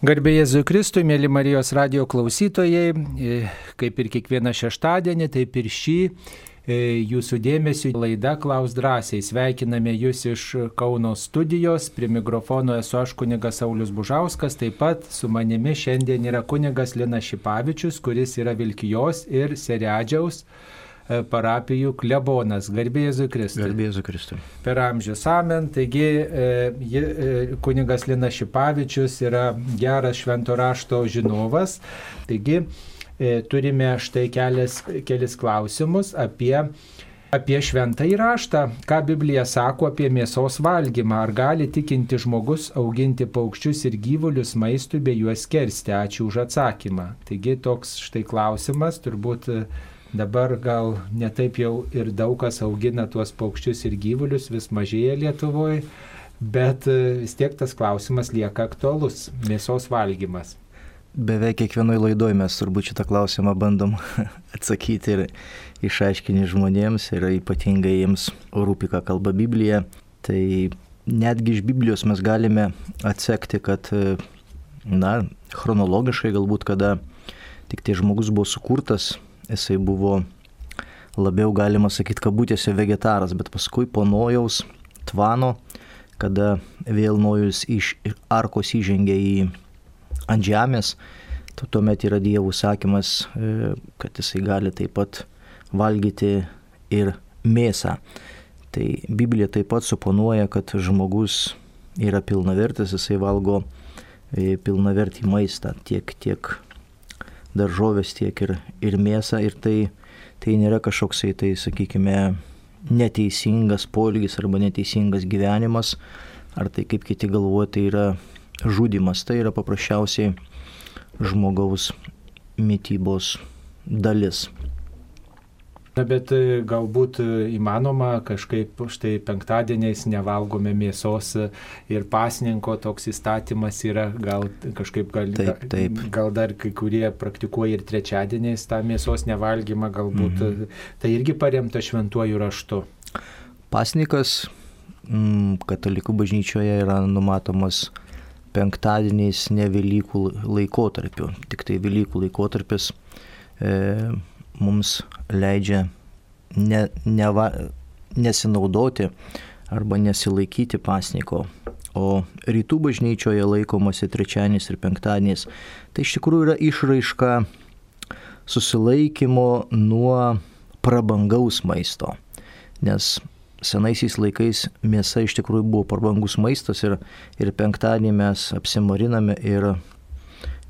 Garbė Jėzui Kristui, mėly Marijos radio klausytojai, e, kaip ir kiekvieną šeštadienį, taip ir šį e, jūsų dėmesio laida Klaus drąsiai. Sveikiname jūs iš Kauno studijos, prie mikrofono esu aš kunigas Saulis Bužauskas, taip pat su manimi šiandien yra kunigas Lina Šipavičius, kuris yra Vilkijos ir Seriadžiaus E, parapijų klebonas. Garbėjėzui Kristui. Garbėjėzui Kristui. Per amžius amen. Taigi e, e, kunigas Lina Šipavičius yra geras švento rašto žinovas. Taigi turime štai kelias, kelis klausimus apie apie šventą įraštą, ką Biblija sako apie mėsos valgymą, ar gali tikinti žmogus auginti paukščius ir gyvulius maistui bei juos kersti. Ačiū už atsakymą. Taigi toks štai klausimas, turbūt Dabar gal netaip jau ir daug kas augina tuos paukščius ir gyvulius, vis mažėja Lietuvoje, bet e, vis tiek tas klausimas lieka aktualus - mėsos valgymas. Beveik kiekvienoje laidoje mes turbūt šitą klausimą bandom atsakyti ir išaiškinti žmonėms ir ypatingai jiems rūpi, ką kalba Biblija. Tai netgi iš Biblijos mes galime atsekti, kad, e, na, chronologiškai galbūt, kada tik tai žmogus buvo sukurtas, jisai buvo labiau galima sakyti kabutėse vegetaras, bet paskui po nojaus tvano, kada vėl nojus iš arkos įžengė į ant žemės, tuomet yra dievų sakymas, e, kad jisai gali taip pat valgyti ir mėsą. Tai Biblija taip pat suponuoja, kad žmogus yra pilnavertis, jisai valgo e, pilnavertį maistą tiek, tiek daržovės, tiek ir, ir mėsą. Ir tai, tai nėra kažkoksai, tai sakykime, neteisingas polgis arba neteisingas gyvenimas, ar tai kaip kiti galvoja, tai yra žudimas. Tai yra paprasčiausiai žmogaus mytybos dalis. Na, bet e, galbūt e, įmanoma kažkaip štai penktadieniais nevalgome mėsos e, ir pasninko toks įstatymas yra, gal kažkaip gal, taip, taip. gal dar kai kurie praktikuoja ir trečiadieniais tą mėsos nevalgymą, galbūt mhm. tai irgi paremta šventuoju raštu. Pasnikas mm, katalikų bažnyčioje yra numatomas penktadieniais ne Velykų laikotarpiu, tik tai Velykų laikotarpis. E, mums leidžia ne, neva, nesinaudoti arba nesilaikyti pasniko. O rytų bažnyčioje laikomasi trečiadieniais ir penktadieniais. Tai iš tikrųjų yra išraiška susilaikymo nuo prabangaus maisto. Nes senaisiais laikais mėsa iš tikrųjų buvo prabangus maistas ir, ir penktadienį mes apsimariname ir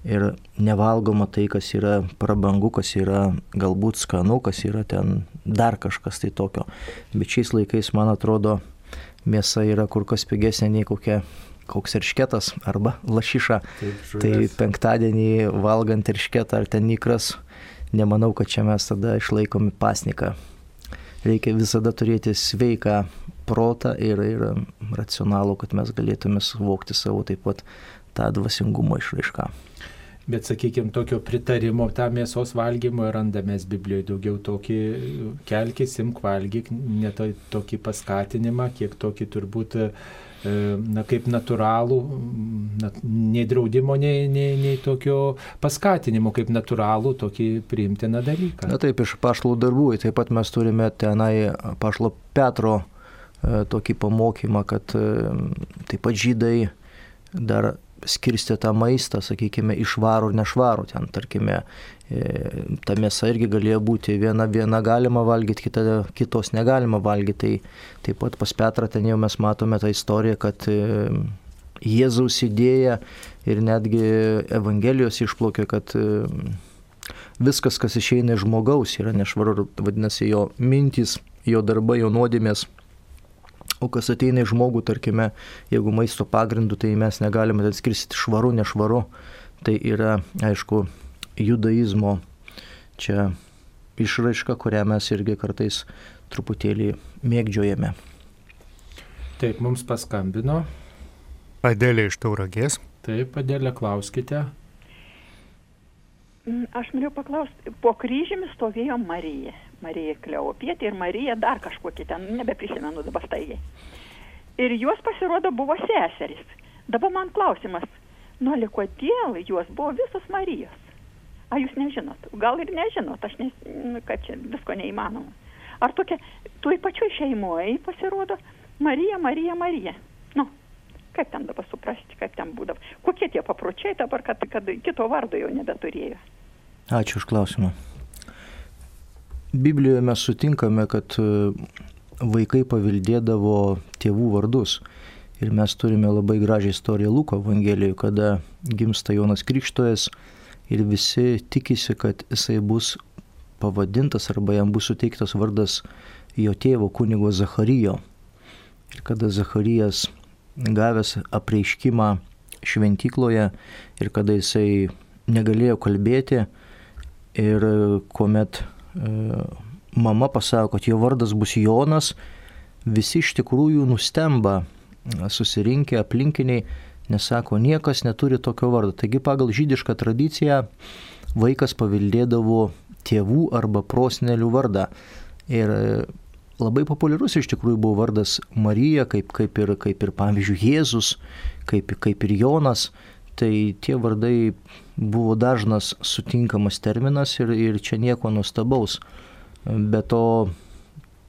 ir nevalgoma tai, kas yra prabangu, kas yra galbūt skanu, kas yra ten dar kažkas tai tokio. Bet šiais laikais, man atrodo, mėsa yra kur kas pigesnė nei kokia koks eršketas arba lašiša. Taip, tai penktadienį valgant eršketą ar ten nikras, nemanau, kad čia mes tada išlaikomi pasniką. Reikia visada turėti sveiką protą ir, ir racionalų, kad mes galėtume suvokti savo taip pat tą dvasingumo išraišką bet sakykime, tokio pritarimo tam mėsos valgymui randamės Biblijoje daugiau tokį kelkis, imk valgyk, ne to, tokį paskatinimą, kiek tokį turbūt e, na, kaip natūralų, na, nei draudimo, nei, nei, nei tokio paskatinimo, kaip natūralų tokį priimtiną dalyką. Na taip, iš pašlų darbų, taip pat mes turime tenai pašlo Petro tokį pamokymą, kad e, taip pat žydai dar skirstė tą maistą, sakykime, išvarų ir nešvarų. Ten, tarkime, e, ta mėsa irgi galėjo būti viena, viena galima valgyti, kita, kitos negalima valgyti. Tai taip pat pas Petrą ten jau mes matome tą istoriją, kad e, Jėzaus idėja ir netgi Evangelijos išplaukė, kad e, viskas, kas išeina iš žmogaus, yra nešvaru, vadinasi, jo mintys, jo darbai, jo nuodėmės O kas ateina į žmogų, tarkime, jeigu maisto pagrindu, tai mes negalime atskirsti švaru, nešvaru. Tai yra, aišku, judaizmo čia išraiška, kurią mes irgi kartais truputėlį mėgdžiojame. Taip, mums paskambino. Adėlė iš Tauragės. Taip, Adėlė, klauskite. Mm, aš noriu paklausti, po kryžiumi stovėjo Marija. Marija Kleopietė ir Marija dar kažkokie ten, nebeprisimenu dabar staigiai. Ir juos pasirodo buvo seserys. Dabar man klausimas, Nu, ali kodėl jos buvo visos Marijos? A, jūs nežinot, gal ir nežinot, aš nes, nu, kad čia visko neįmanoma. Ar tokia, tuoj pačioj šeimoje pasirodo Marija, Marija, Marija. Nu, kaip ten dabar suprasti, kaip ten būdavo. Kokie tie papročiai dabar, kad, kad kito vardo jau nebeturėjo. Ačiū už klausimą. Biblijoje mes sutinkame, kad e, vaikai paveldėdavo tėvų vardus. Ir mes turime labai gražią istoriją Luko Evangelijoje, kada gimsta Jonas Krikštojas ir visi tikisi, kad jisai bus pavadintas arba jam bus suteiktas vardas jo tėvo kunigo Zacharyjo. Ir kada Zacharijas gavęs apreiškimą šventykloje ir kada jisai negalėjo kalbėti ir kuomet mama pasako, kad jo vardas bus Jonas, visi iš tikrųjų nustemba, susirinkę aplinkiniai, nesako, niekas neturi tokio vardo. Taigi pagal žydišką tradiciją vaikas paveldėdavo tėvų arba prosnelių vardą. Ir e, labai populiarus iš tikrųjų buvo vardas Marija, kaip, kaip, ir, kaip ir pavyzdžiui Jėzus, kaip, kaip ir Jonas. Tai tie vardai buvo dažnas sutinkamas terminas ir, ir čia nieko nuostabaus. Be to,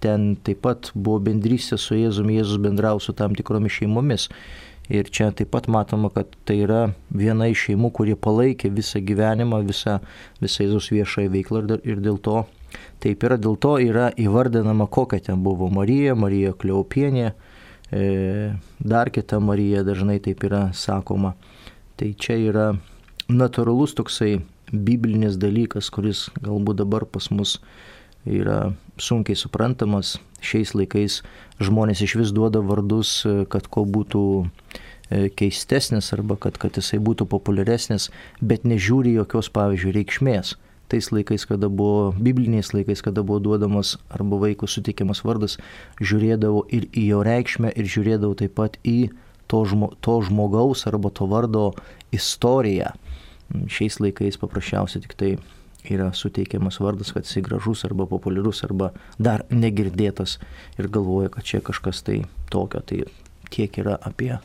ten taip pat buvo bendrystė su Jėzumi, Jėzus bendrau su tam tikromis šeimomis. Ir čia taip pat matoma, kad tai yra viena iš šeimų, kurie palaikė visą gyvenimą, visą, visą Jėzus viešąją veiklą ir, dėl to taip yra, dėl to yra įvardinama, kokia ten buvo Marija, Marija Kliaupienė, e, dar kita Marija dažnai taip yra sakoma. Tai čia yra natūralus toksai biblinis dalykas, kuris galbūt dabar pas mus yra sunkiai suprantamas. Šiais laikais žmonės iš vis duoda vardus, kad ko būtų e, keistesnis arba kad, kad jisai būtų populiaresnis, bet nežiūri jokios, pavyzdžiui, reikšmės. Tais laikais, kada buvo, bibliniais laikais, kada buvo duodamas arba vaikų sutikimas vardas, žiūrėdavo ir į jo reikšmę, ir žiūrėdavo taip pat į to, žmo, to žmogaus arba to vardo istoriją. Šiais laikais paprasčiausiai tik tai yra suteikiamas vardas, kad jisai gražus arba populiarus arba dar negirdėtas ir galvoja, kad čia kažkas tai tokio. Tai tiek yra apie,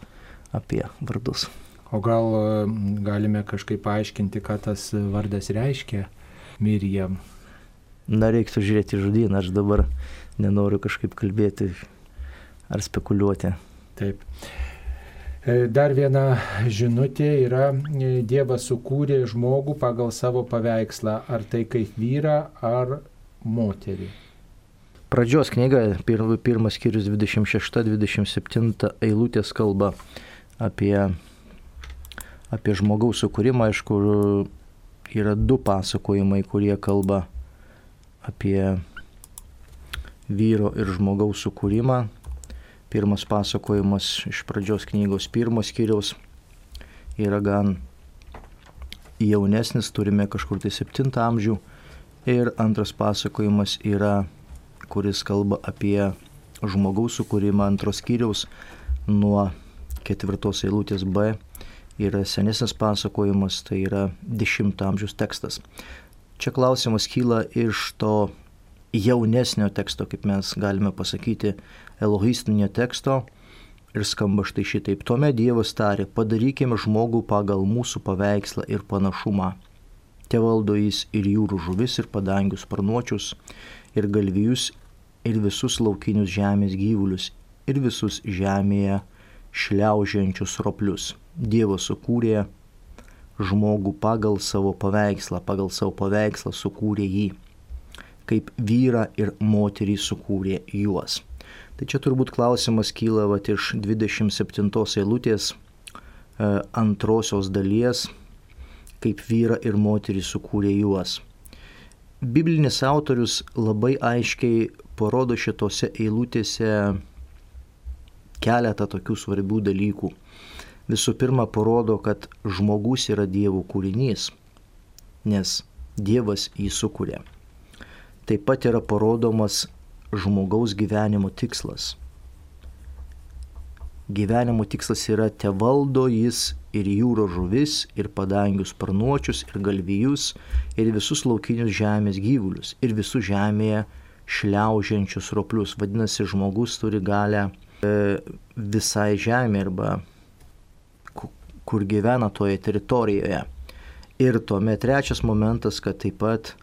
apie vardus. O gal galime kažkaip paaiškinti, ką tas vardas reiškia Mirjam? Na, reiktų žiūrėti žodyną, aš dabar nenoriu kažkaip kalbėti ar spekuliuoti. Taip. E, dar viena žinutė yra, e, Dievas sukūrė žmogų pagal savo paveikslą, ar tai kaip vyrą, ar moterį. Pradžios knyga, pirmas skyrius 26-27 eilutės kalba apie, apie žmogaus sukūrimą, aišku, yra du pasakojimai, kurie kalba apie vyro ir žmogaus sukūrimą. Pirmas pasakojimas iš pradžios knygos pirmos skyriaus yra gan jaunesnis, turime kažkur tai 7 amžių. Ir antras pasakojimas yra, kuris kalba apie žmogaus sukūrimą antros skyriaus nuo ketvirtos eilutės B. Yra senesnis pasakojimas, tai yra 10 amžiaus tekstas. Čia klausimas kyla iš to jaunesnio teksto, kaip mes galime pasakyti, elohistinio teksto ir skamba štai šitaip. Tuomet Dievas tarė, padarykime žmogų pagal mūsų paveikslą ir panašumą. Te valdo jis ir jūrų žuvis, ir padangius sparnuočius, ir galvijus, ir visus laukinius žemės gyvulius, ir visus žemėje šliaužiančius roplius. Dievas sukūrė žmogų pagal savo paveikslą, pagal savo paveikslą sukūrė jį kaip vyrą ir moterį sukūrė juos. Tai čia turbūt klausimas kyla vat, iš 27 eilutės e, antrosios dalies, kaip vyrą ir moterį sukūrė juos. Biblinis autorius labai aiškiai parodo šitose eilutėse keletą tokių svarbių dalykų. Visų pirma, parodo, kad žmogus yra Dievo kūrinys, nes Dievas jį sukūrė taip pat yra parodomas žmogaus gyvenimo tikslas. Gyvenimo tikslas yra te valdo jis ir jūro žuvis, ir padangius sparnuočius, ir galvijus, ir visus laukinius žemės gyvulius, ir visus žemėje šliaužiančius roplius. Vadinasi, žmogus turi galę e, visai žemė arba kur gyvena toje teritorijoje. Ir tuomet trečias momentas, kad taip pat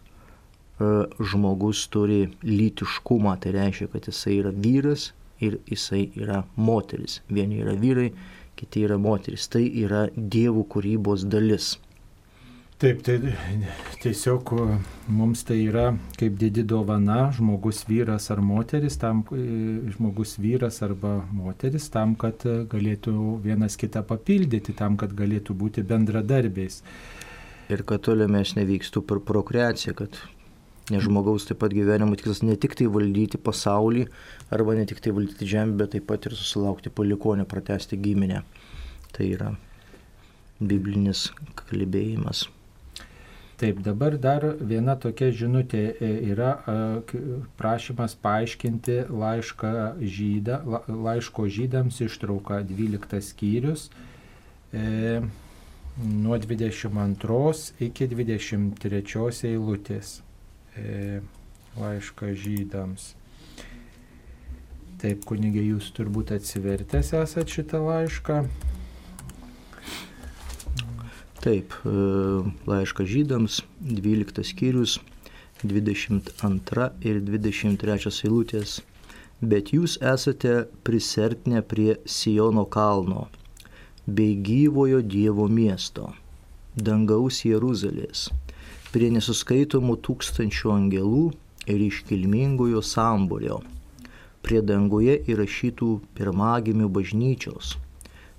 žmogus turi lytiškumą, tai reiškia, kad jisai yra vyras ir jisai yra moteris. Vieni yra vyrai, kiti yra moteris. Tai yra dievų kūrybos dalis. Taip, tai tiesiog e, mums tai yra kaip didi dovana, žmogus vyras ar moteris, tam, e, žmogus vyras arba moteris, tam, kad e, galėtų vienas kitą papildyti, tam, kad galėtų būti bendradarbiais. Ir kad tolimesnė vykstų per prokreaciją, kad nes žmogaus taip pat gyvenimo tikslas ne tik tai valdyti pasaulį, arba ne tik tai valdyti žemę, bet taip pat ir susilaukti palikonę, pratesti giminę. Tai yra biblinis kalbėjimas. Taip, dabar dar viena tokia žinutė e, yra prašymas paaiškinti laišką žydą, laiško žydams ištrauką 12 skyrius. E, nuo 22 iki 23 eilutės e, laišką žydams. Taip, kunigė, jūs turbūt atsivertęs esate šitą laišką. Taip, e, laišką žydams, 12 skyrius, 22 ir 23 eilutės. Bet jūs esate prisertinę prie Sijono kalno bei gyvojo Dievo miesto, dangaus Jeruzalės, prie nesuskaitomų tūkstančių angelų ir iškilmingojo samburio, prie danguje įrašytų pirmagimių bažnyčios,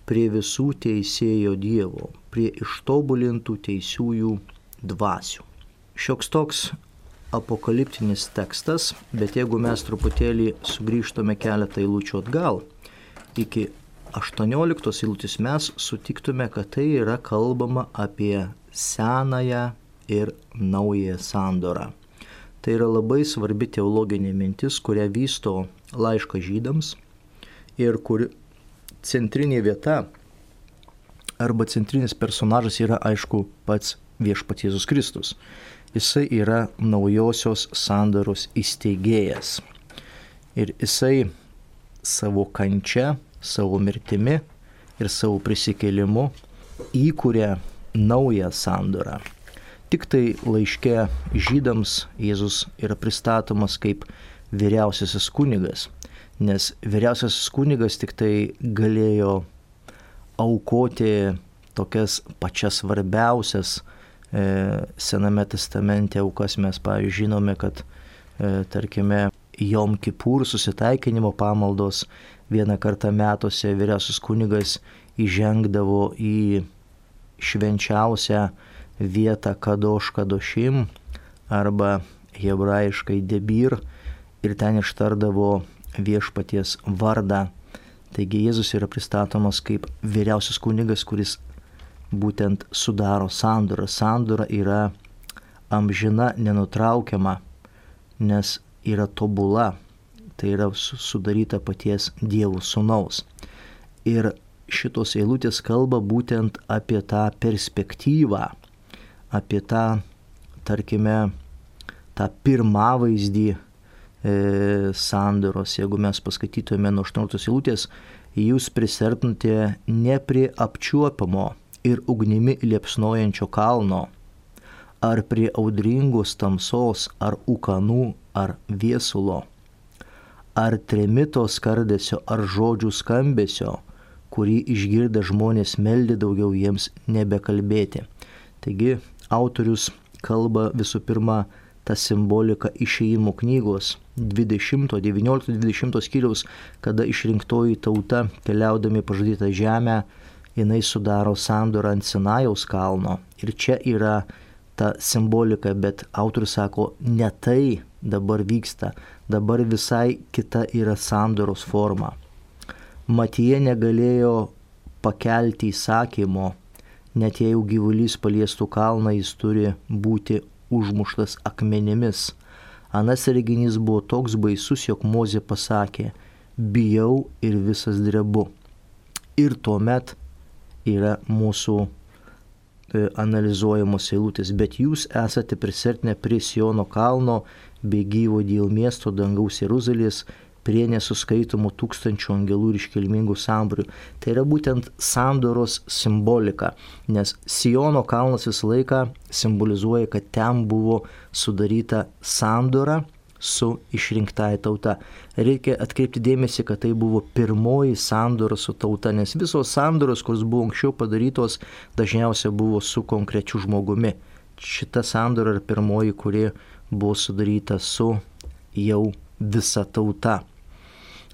prie visų teisėjo Dievo, prie ištobulintų teisiųjų dvasių. Šioks toks apokaliptinis tekstas, bet jeigu mes truputėlį sugrįžtume keletą eilučių atgal, iki 18 eilutės mes sutiktume, kad tai yra kalbama apie senąją ir naują sandorą. Tai yra labai svarbi teologinė mintis, kurią vysto laišką žydams ir kur centrinė vieta arba centrinis personažas yra aišku pats viešpats Jėzus Kristus. Jisai yra naujosios sandoros įsteigėjas. Ir jisai savo kančia savo mirtimi ir savo prisikėlimu įkūrė naują sandorą. Tik tai laiške žydams Jėzus yra pristatomas kaip vyriausiasis kunigas, nes vyriausiasis kunigas tik tai galėjo aukoti tokias pačias svarbiausias e, Sename testamente aukas. Mes, pavyzdžiui, žinome, kad, e, tarkime, Jom Kipūr susitaikinimo pamaldos vieną kartą metuose vyriausias kunigas įžengdavo į švenčiausią vietą Kadoš Kadošim arba hebrajiškai Debir ir ten ištardavo viešpaties vardą. Taigi Jėzus yra pristatomas kaip vyriausias kunigas, kuris būtent sudaro sandorą. Sandora yra amžina, nenutraukiama, nes yra tobula tai yra sudaryta paties Dievo sunaus. Ir šitos eilutės kalba būtent apie tą perspektyvą, apie tą, tarkime, tą pirmavaizdį e, sandoros. Jeigu mes paskaitytume nuo 18 eilutės, jūs prisertinate ne prie apčiuopamo ir ugnimi liepsnojančio kalno, ar prie audringos tamsos, ar ukanų, ar viesulo ar tremito skardesio, ar žodžių skambesio, kurį išgirdę žmonės meldė daugiau jiems nebekalbėti. Taigi autorius kalba visų pirma tą simboliką išėjimo knygos 20, 19, 20 skyriaus, kada išrinktoji tauta keliaudami pažadytą žemę, jinai sudaro sandorą ant Sinajaus kalno. Ir čia yra ta simbolika, bet autorius sako, ne tai dabar vyksta, dabar visai kita yra sandoros forma. Matija negalėjo pakelti įsakymo, net jeigu gyvulys paliestų kalną, jis turi būti užmuštas akmenimis. Anas reginys buvo toks baisus, jog Mozė pasakė, bijau ir visas drebu. Ir tuomet yra mūsų e, analizuojamos eilutės, bet jūs esate prisertinę prie Siono kalno bei gyvo Dievo miesto dangaus Jeruzalės prie nesuskaitomų tūkstančių angelų ir iškilmingų samburių. Tai yra būtent sandoros simbolika, nes Siono kalnas visą laiką simbolizuoja, kad ten buvo sudaryta sandora su išrinktai tauta. Reikia atkreipti dėmesį, kad tai buvo pirmoji sandora su tauta, nes visos sandoros, kurios buvo anksčiau padarytos, dažniausiai buvo su konkrečiu žmogumi. Šita sandora yra pirmoji, kuri buvo sudaryta su jau visa tauta.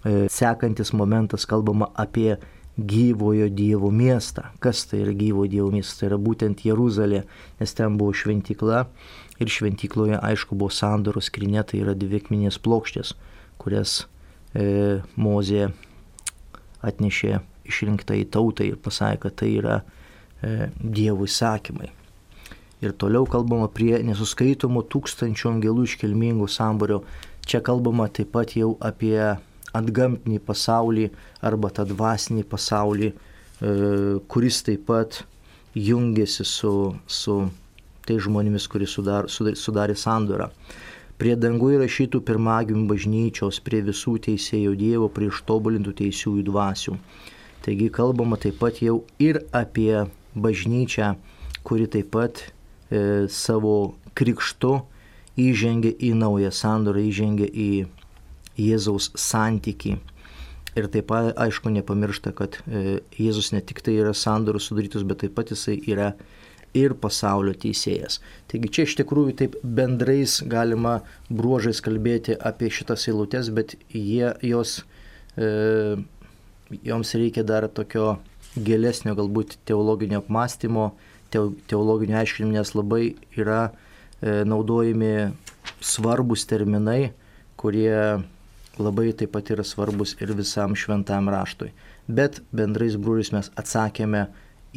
E, sekantis momentas kalbama apie gyvojo Dievo miestą. Kas tai yra gyvojo Dievo miestas? Tai yra būtent Jeruzalė, nes ten buvo šventykla ir šventykloje aišku buvo sandoros skrinė, tai yra dvi akminės plokštės, kurias e, Mozė atnešė išrinktai tautai ir pasakė, kad tai yra e, Dievo įsakymai. Ir toliau kalbama prie nesuskaitomų tūkstančių angelų iškilmingų samburio. Čia kalbama taip pat jau apie antgamtinį pasaulį arba tą dvasinį pasaulį, e, kuris taip pat jungiasi su, su tai žmonėmis, kuris sudar, sudar, sudarė sandorą. Prie dangų įrašytų pirmagimių bažnyčios, prie visų teisėjų Dievo, prie ištobulintų teisiųjų dvasių. Taigi kalbama taip pat jau ir apie bažnyčią, kuri taip pat e, savo krikštu įžengia į naują sandorą, įžengia į Jėzaus santyki. Ir taip pat, aišku, nepamiršta, kad e, Jėzus ne tik tai yra sandorų sudarytus, bet taip pat jisai yra ir pasaulio teisėjas. Taigi čia iš tikrųjų taip bendrais galima bruožais kalbėti apie šitas eilutes, bet jie, jos, e, joms reikia dar tokio gilesnio galbūt teologinio apmąstymo, teologinio aiškinimo, nes labai yra e, naudojami svarbus terminai, kurie labai taip pat yra svarbus ir visam šventam raštui. Bet bendrais brūris mes atsakėme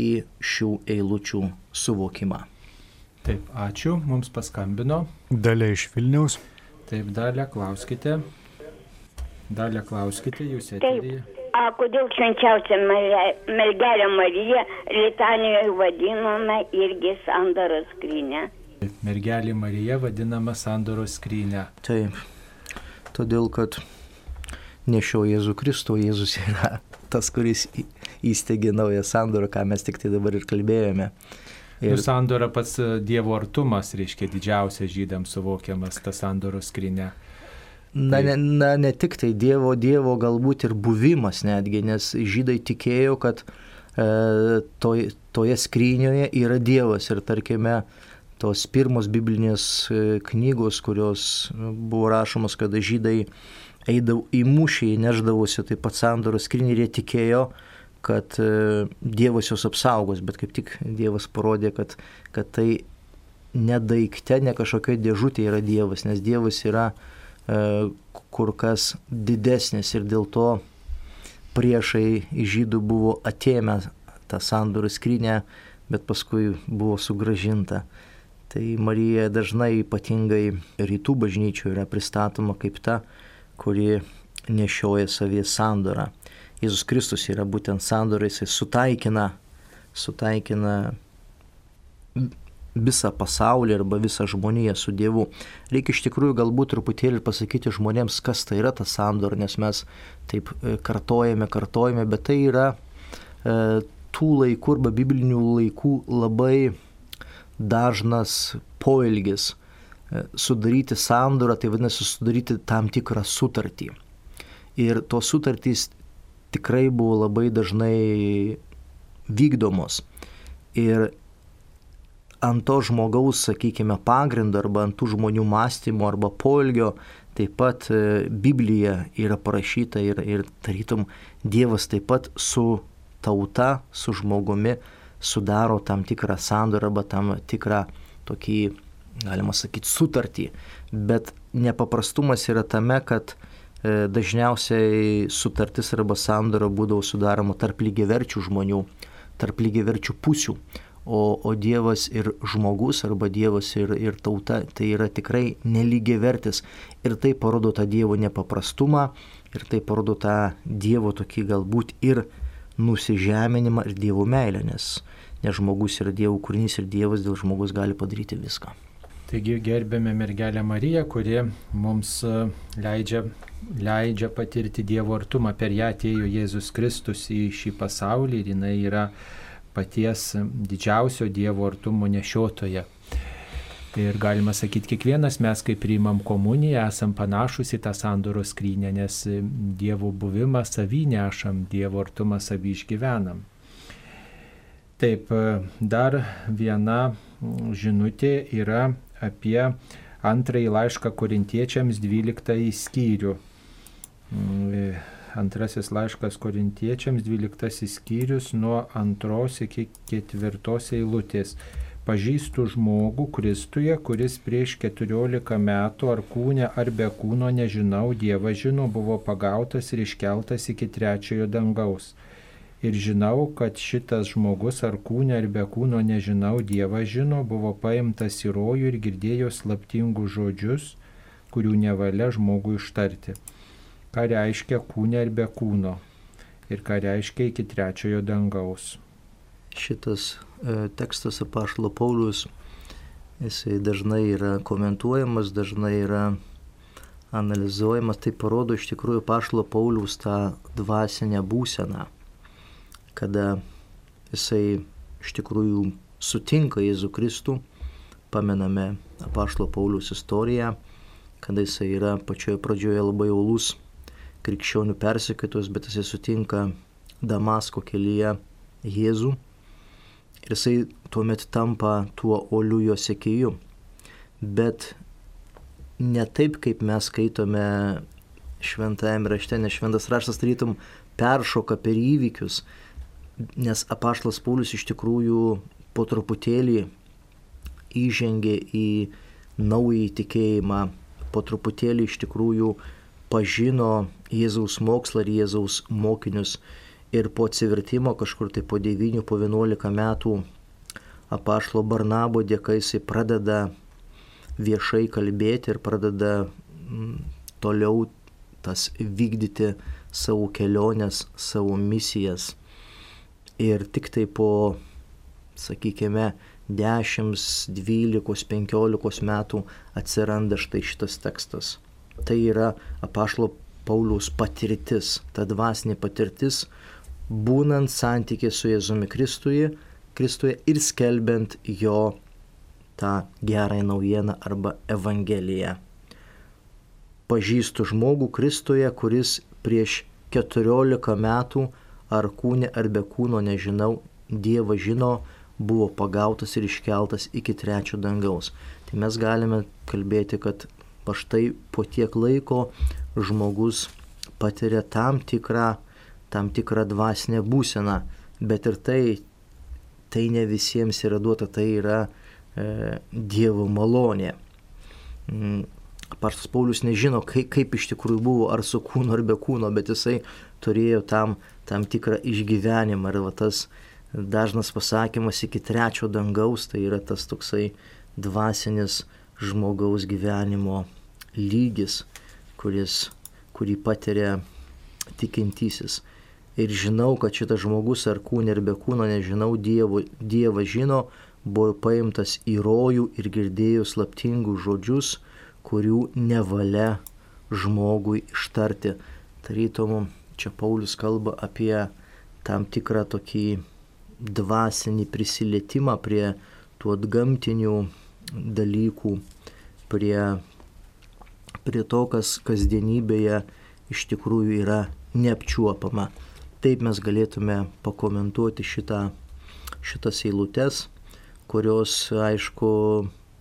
į šių eilučių suvokimą. Taip, ačiū, mums paskambino. Dalė iš Vilniaus. Taip, dalė, klauskite. Dalė, klauskite, jūs eterėje. A kodėl švenčiausia mergelė Marija Litanijoje vadinama irgi sandaros skrynė? Mergelė Marija vadinama sandaros skrynė. Taip, todėl kad nešio Jėzų Kristų, Jėzus yra tas, kuris įsteigė naują sandorą, ką mes tik tai dabar ir kalbėjome. Ir nu, sandora pats e, Dievo artumas, reiškia didžiausias žydams suvokiamas ta sandoros skrinė. Na ne, na, ne tik tai Dievo, Dievo galbūt ir buvimas netgi, nes žydai tikėjo, kad e, toj, toje skrynioje yra Dievas ir tarkime, tos pirmos biblinės e, knygos, kurios buvo rašomos, kada žydai eidavo į mūšį, neždavosi taip pat sandoros skrinį ir jie tikėjo, kad e, Dievas juos apsaugos, bet kaip tik Dievas parodė, kad, kad tai ne daikte, ne kažkokia dėžutė yra Dievas, nes Dievas yra e, kur kas didesnis ir dėl to priešai žydų buvo atėmę tą sandorų skrinę, bet paskui buvo sugražinta. Tai Marija dažnai ypatingai rytų bažnyčių yra pristatoma kaip ta, kuri nešioja savyje sandorą. Jėzus Kristus yra būtent sandora, jisai sutaikina, sutaikina visą pasaulį arba visą žmoniją su Dievu. Reikia iš tikrųjų galbūt truputėlį pasakyti žmonėms, kas tai yra ta sandora, nes mes taip e, kartojame, kartojame, bet tai yra e, tų laikų arba biblinių laikų labai dažnas poelgis. E, sudaryti sandorą, tai vadinasi sudaryti tam tikrą sutartį. Ir tos sutartys tikrai buvo labai dažnai vykdomos. Ir ant to žmogaus, sakykime, pagrindo arba ant tų žmonių mąstymo arba poelgio taip pat e, Biblija yra parašyta ir, ir tarytum Dievas taip pat su tauta, su žmogumi sudaro tam tikrą sandorą arba tam tikrą tokį, galima sakyti, sutartį. Bet nepaprastumas yra tame, kad e, dažniausiai sutartis arba sandora būdavo sudaroma tarp lygiaverčių žmonių, tarp lygiaverčių pusių. O, o Dievas ir žmogus arba Dievas ir, ir tauta tai yra tikrai nelygiavertis. Ir tai parodo tą Dievo nepaprastumą ir tai parodo tą Dievo tokį galbūt ir nusižeminimą ir Dievo meilę, nes, nes žmogus yra Dievo kūrinys ir Dievas dėl žmogus gali padaryti viską. Taigi gerbėme mergelę Mariją, kuri mums e, leidžia, leidžia patirti Dievo artumą. Per ją atėjo Jėzus Kristus į šį pasaulį ir jinai yra paties didžiausio Dievo artumo nešiotoja. Ir galima sakyti, kiekvienas mes, kai priimam komuniją, esam panašus į tą sandoro skrynę, nes Dievo buvimą savy nešam, Dievo artumą savy išgyvenam. Taip, dar viena žinutė yra apie antrąjį laišką korintiečiams 12 skyrių. Mm, antrasis laiškas korintiečiams 12 skyrius nuo antros iki ketvirtos eilutės. Pažįstu žmogų Kristuje, kuris prieš 14 metų ar kūne ar be kūno nežinau, Dievas žino, buvo pagautas ir iškeltas iki trečiojo dangaus ir žinau, kad šitas žmogus ar kūne ar be kūno nežinau, Dievas žino, buvo paimtas į rojų ir girdėjo slaptingus žodžius, kurių nevalia žmogui ištarti. Ką reiškia kūne ar be kūno ir ką reiškia iki trečiojo dangaus. Šitas e, tekstas apaštalo Paulius, jisai dažnai yra komentuojamas, dažnai yra analizuojamas, tai parodo iš tikrųjų paštalo Paulius tą dvasinę būseną kada jisai iš tikrųjų sutinka Jėzų Kristų, pamename apaštalo Paulius istoriją, kada jisai yra pačioje pradžioje labai jaulus krikščionių persekiotos, bet jisai sutinka Damasko kelyje Jėzų ir jisai tuomet tampa tuo oliu jo sekėju. Bet ne taip, kaip mes skaitome šventajame rašte, nes šventas raštas tarytum peršoka per įvykius, nes apaštlas Paulius iš tikrųjų po truputėlį įžengė į naują tikėjimą, po truputėlį iš tikrųjų pažino Jėzaus mokslą ir Jėzaus mokinius. Ir po atsivertimo kažkur tai po 9, po 11 metų apaštlo Barnabo dėka jisai pradeda viešai kalbėti ir pradeda mm, toliau tas vykdyti savo keliones, savo misijas ir tik tai po, sakykime, 10, 12, 15 metų atsiranda štai šitas tekstas. Tai yra apašlo Pauliaus patirtis, ta dvasinė patirtis, būnant santykė su Jėzumi Kristuje, Kristuje ir skelbiant jo tą gerąją naujieną arba Evangeliją. Pažįstu žmogų Kristuje, kuris prieš 14 metų ar kūne, ar be kūno, nežinau, Dievas žino, buvo pagautas ir iškeltas iki trečio dangaus. Tai mes galime kalbėti, kad štai po tiek laiko žmogus patiria tam tikrą, tam tikrą dvasinę būseną, bet ir tai, tai ne visiems yra duota, tai yra e, Dievo malonė. Mm, Parstas Paulius nežino, kaip, kaip iš tikrųjų buvo, ar su kūnu, ar be kūno, bet jisai turėjo tam tam tikrą išgyvenimą. Ir va tas dažnas pasakymas iki trečio dangaus, tai yra tas toksai dvasinis žmogaus gyvenimo lygis, kuris, kurį patiria tikintysis. Ir žinau, kad šitas žmogus ar kūne ar be kūno, nežinau, dievo, Dievas žino, buvo paimtas į rojų ir girdėjo slaptingus žodžius, kurių nevalia žmogui ištarti. Tarytum Čia Paulius kalba apie tam tikrą tokį dvasinį prisilietimą prie tų atgamtinių dalykų, prie, prie to, kas kasdienybėje iš tikrųjų yra neapčiuopama. Taip mes galėtume pakomentuoti šitą, šitas eilutes, kurios, aišku,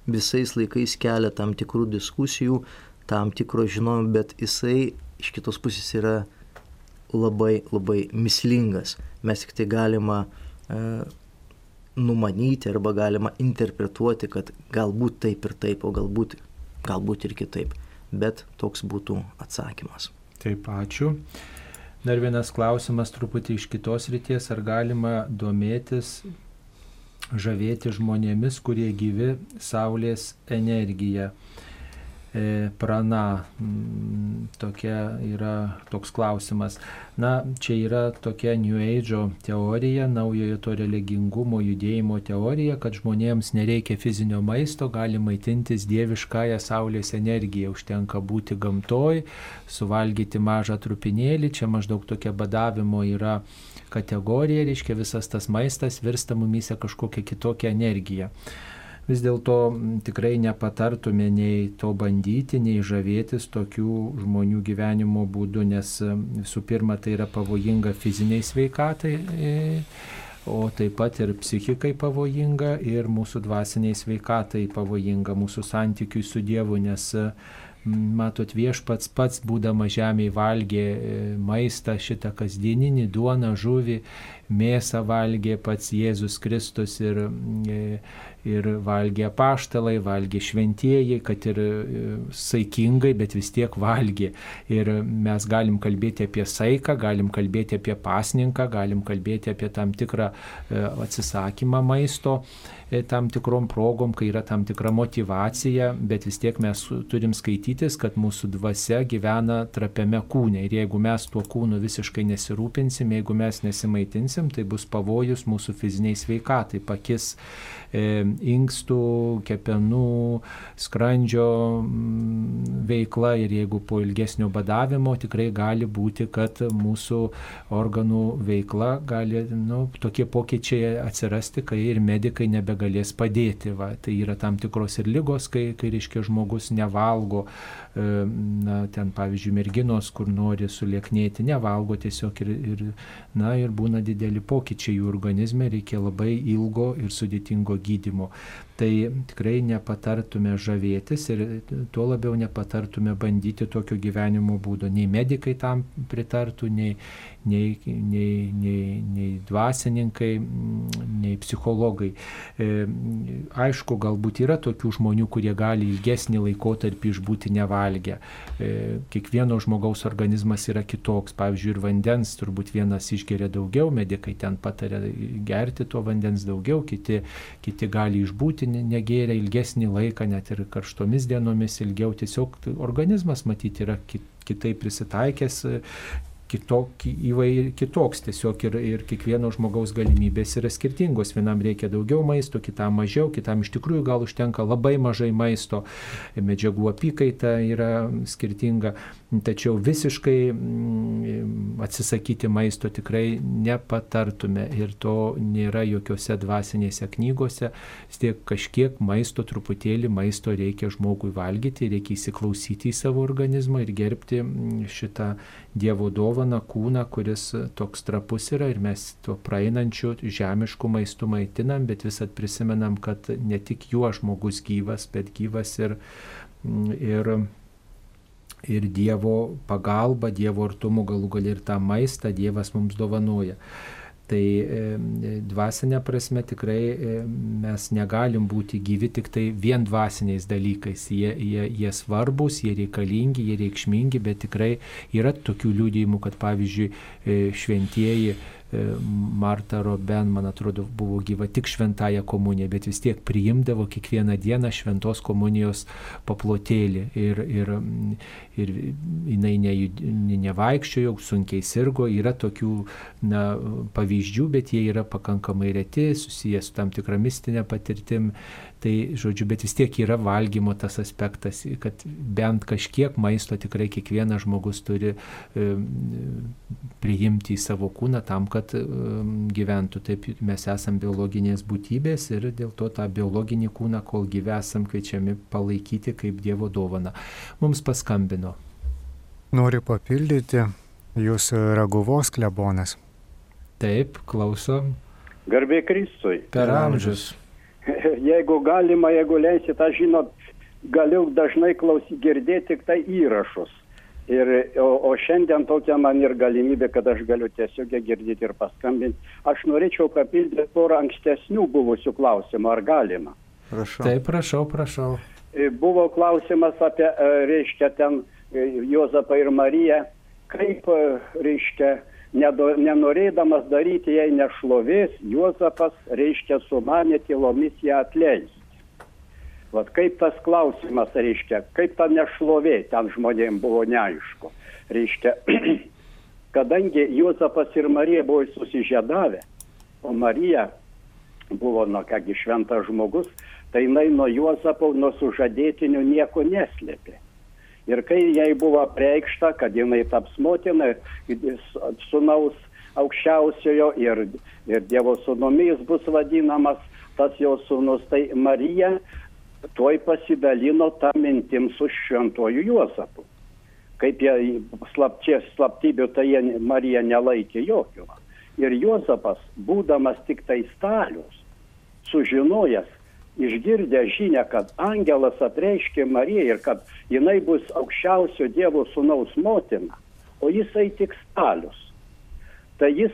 visais laikais kelia tam tikrų diskusijų, tam tikro žinojimo, bet jisai iš kitos pusės yra labai labai mislingas. Mes tik tai galima e, numanyti arba galima interpretuoti, kad galbūt taip ir taip, o galbūt, galbūt ir kitaip. Bet toks būtų atsakymas. Taip, ačiū. Dar vienas klausimas truputį iš kitos ryties, ar galima domėtis, žavėti žmonėmis, kurie gyvi Saulės energiją. E, prana. Mm, tokia yra toks klausimas. Na, čia yra tokia New Age teorija, naujojo to religingumo judėjimo teorija, kad žmonėms nereikia fizinio maisto, gali maitintis dieviškąją Saulės energiją, užtenka būti gamtoj, suvalgyti mažą trupinėlį, čia maždaug tokia badavimo yra kategorija, reiškia visas tas maistas virsta mumyse kažkokią kitokią energiją vis dėlto tikrai nepatartume nei to bandyti, nei žavėtis tokių žmonių gyvenimo būdu, nes visų pirma tai yra pavojinga fiziniai sveikatai. E, o taip pat ir psichikai pavojinga ir mūsų dvasiniai sveikatai pavojinga, mūsų santykiui su Dievu, nes matot, viešpats pats būdama žemėje valgė e, maistą šitą kasdieninį, duoną, žuvį, mėsą valgė pats Jėzus Kristus ir e, ir valgė paštalai, valgė šventieji, kad ir e, saikingai, bet vis tiek valgė. Ir mes galim kalbėti apie saiką, galim kalbėti apie pasninką, galim kalbėti apie tam tikrą e, atsisakymą maisto e, tam tikrom progom, kai yra tam tikra motivacija, bet vis tiek mes turim skaitytis, kad mūsų dvasia gyvena trapiame kūne. Ir jeigu mes tuo kūnu visiškai nesirūpinsim, jeigu mes nesimaitinsim, tai bus pavojus mūsų fiziniai sveikatai, pakis inkstų, kepenų, skrandžio mm, veikla ir jeigu po ilgesnio badavimo tikrai gali būti, kad mūsų organų veikla gali, nu, tokie pokyčiai atsirasti, kai ir medikai nebegalės padėti. Va. Tai yra tam tikros ir lygos, kai, kai reiškia žmogus nevalgo, e, na, ten pavyzdžiui, merginos, kur nori sulieknėti, nevalgo tiesiog ir, ir, na, ir būna dideli pokyčiai jų organizme, reikia labai ilgo ir sudėtingo gydymo tai tikrai nepatartume žavėtis ir tuo labiau nepatartume bandyti tokio gyvenimo būdo. Nei medikai tam pritartų, nei, nei, nei, nei, nei dvasininkai, nei psichologai. E, aišku, galbūt yra tokių žmonių, kurie gali ilgesnį laikotarpį išbūti nevalgę. E, kiekvieno žmogaus organizmas yra kitoks. Pavyzdžiui, ir vandens turbūt vienas išgeria daugiau, medikai ten patarė gerti to vandens daugiau, kiti, kiti gali išbūti negėrę ilgesnį laiką, net ir karštomis dienomis ilgiau. Tiesiog organizmas matyti yra kitaip prisitaikęs kitok, įvair, kitoks tiesiog ir, ir kiekvieno žmogaus galimybės yra skirtingos. Vienam reikia daugiau maisto, kitam mažiau, kitam iš tikrųjų gal užtenka labai mažai maisto, medžiagų apykaita yra skirtinga, tačiau visiškai mm, atsisakyti maisto tikrai nepatartume ir to nėra jokiose dvasinėse knygose. Vis tiek kažkiek maisto, truputėlį maisto reikia žmogui valgyti, reikia įsiklausyti į savo organizmą ir gerbti mm, šitą Dievo dovaną kūną, kuris toks trapus yra ir mes tuo praeinančiu žemišku maistu maitinam, bet visat prisimenam, kad ne tik juo žmogus gyvas, bet gyvas ir, ir, ir Dievo pagalba, Dievo artumu galų gali ir tą maistą Dievas mums dovanoja. Tai dvasinė prasme tikrai mes negalim būti gyvi tik tai vien dvasiniais dalykais. Jie, jie, jie svarbus, jie reikalingi, jie reikšmingi, bet tikrai yra tokių liūdėjimų, kad pavyzdžiui e, šventieji Marta Roben, man atrodo, buvo gyva tik šventąją komuniją, bet vis tiek priimdavo kiekvieną dieną šventos komunijos paplotėlį. Ir, ir, ir jinai ne, nevaikščiojo, sunkiai sirgo, yra tokių na, pavyzdžių, bet jie yra pakankamai reti, susijęs su tam tikra mistinė patirtim. Tai, žodžiu, bet vis tiek yra valgymo tas aspektas, kad bent kažkiek maisto tikrai kiekvienas žmogus turi priimti į savo kūną tam, kad gyventų. Taip mes esame biologinės būtybės ir dėl to tą biologinį kūną, kol gyvesam, kviečiami palaikyti kaip Dievo dovana. Mums paskambino Noriu papildyti, jūs raguvos klebonas. Taip, klausom. Garbė Kristui. Per amžius. Jeigu galima, jeigu leisit, aš žinot, galiu dažnai klausyti, girdėti tik tai įrašus. Ir, o, o šiandien tokia man ir galimybė, kad aš galiu tiesiog girdėti ir paskambinti. Aš norėčiau papildyti porą ankstesnių buvusių klausimų, ar galima. Prašau. Taip, prašau, prašau. E, buvo klausimas apie, e, reiškia, ten Jozapą ir Mariją, kaip, e, reiškia, nedo, nenorėdamas daryti jai nešlovės, Jozapas, reiškia, sumanė tylomis ją atleisti. Vat kaip tas klausimas, reiškia, kaip ta nešlovė ten žmonėms buvo neaišku. Reiškia, kadangi Juozapas ir Marija buvo susižėdavę, o Marija buvo, na kągi, šventas žmogus, tai jinai nuo Juozapo, nuo sužadėtinių nieko neslėpė. Ir kai jai buvo preikšta, kad jinai taps motina, sunaus aukščiausiojo ir, ir Dievo sunomis bus vadinamas tas jo sunus, tai Marija tuoj pasidalino tą mintim su šventuoju Juozapu. Kaip jie slapčia slaptybių, tai jie Marija nelaikė jokio. Ir Juozapas, būdamas tik tai stalius, sužinojęs, išgirdęs žinę, kad angelas apreiškė Mariją ir kad jinai bus aukščiausio Dievo sunaus motina, o jisai tik stalius. Tai jis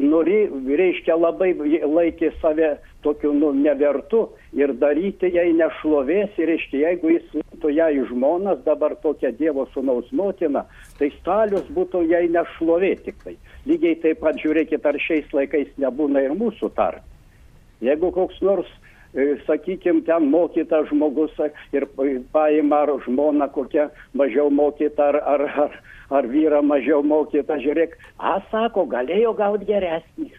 norė, reiškia, labai laikė save tokiu nu, nevertu ir daryti jai nešlovės, ir reiškia, jeigu jis būtų ją į žmonas, dabar tokia Dievo sunaus motina, tai stalius būtų jai nešlovė tik tai. Lygiai taip pat žiūrėkit, ar šiais laikais nebūna ir mūsų tarp. Jeigu koks nors, e, sakykime, ten mokytas žmogus ir paima ar žmona kokia mažiau mokyta, ar, ar, ar, ar vyra mažiau mokyta, žiūrėk, a, sako, galėjo gauti geresnį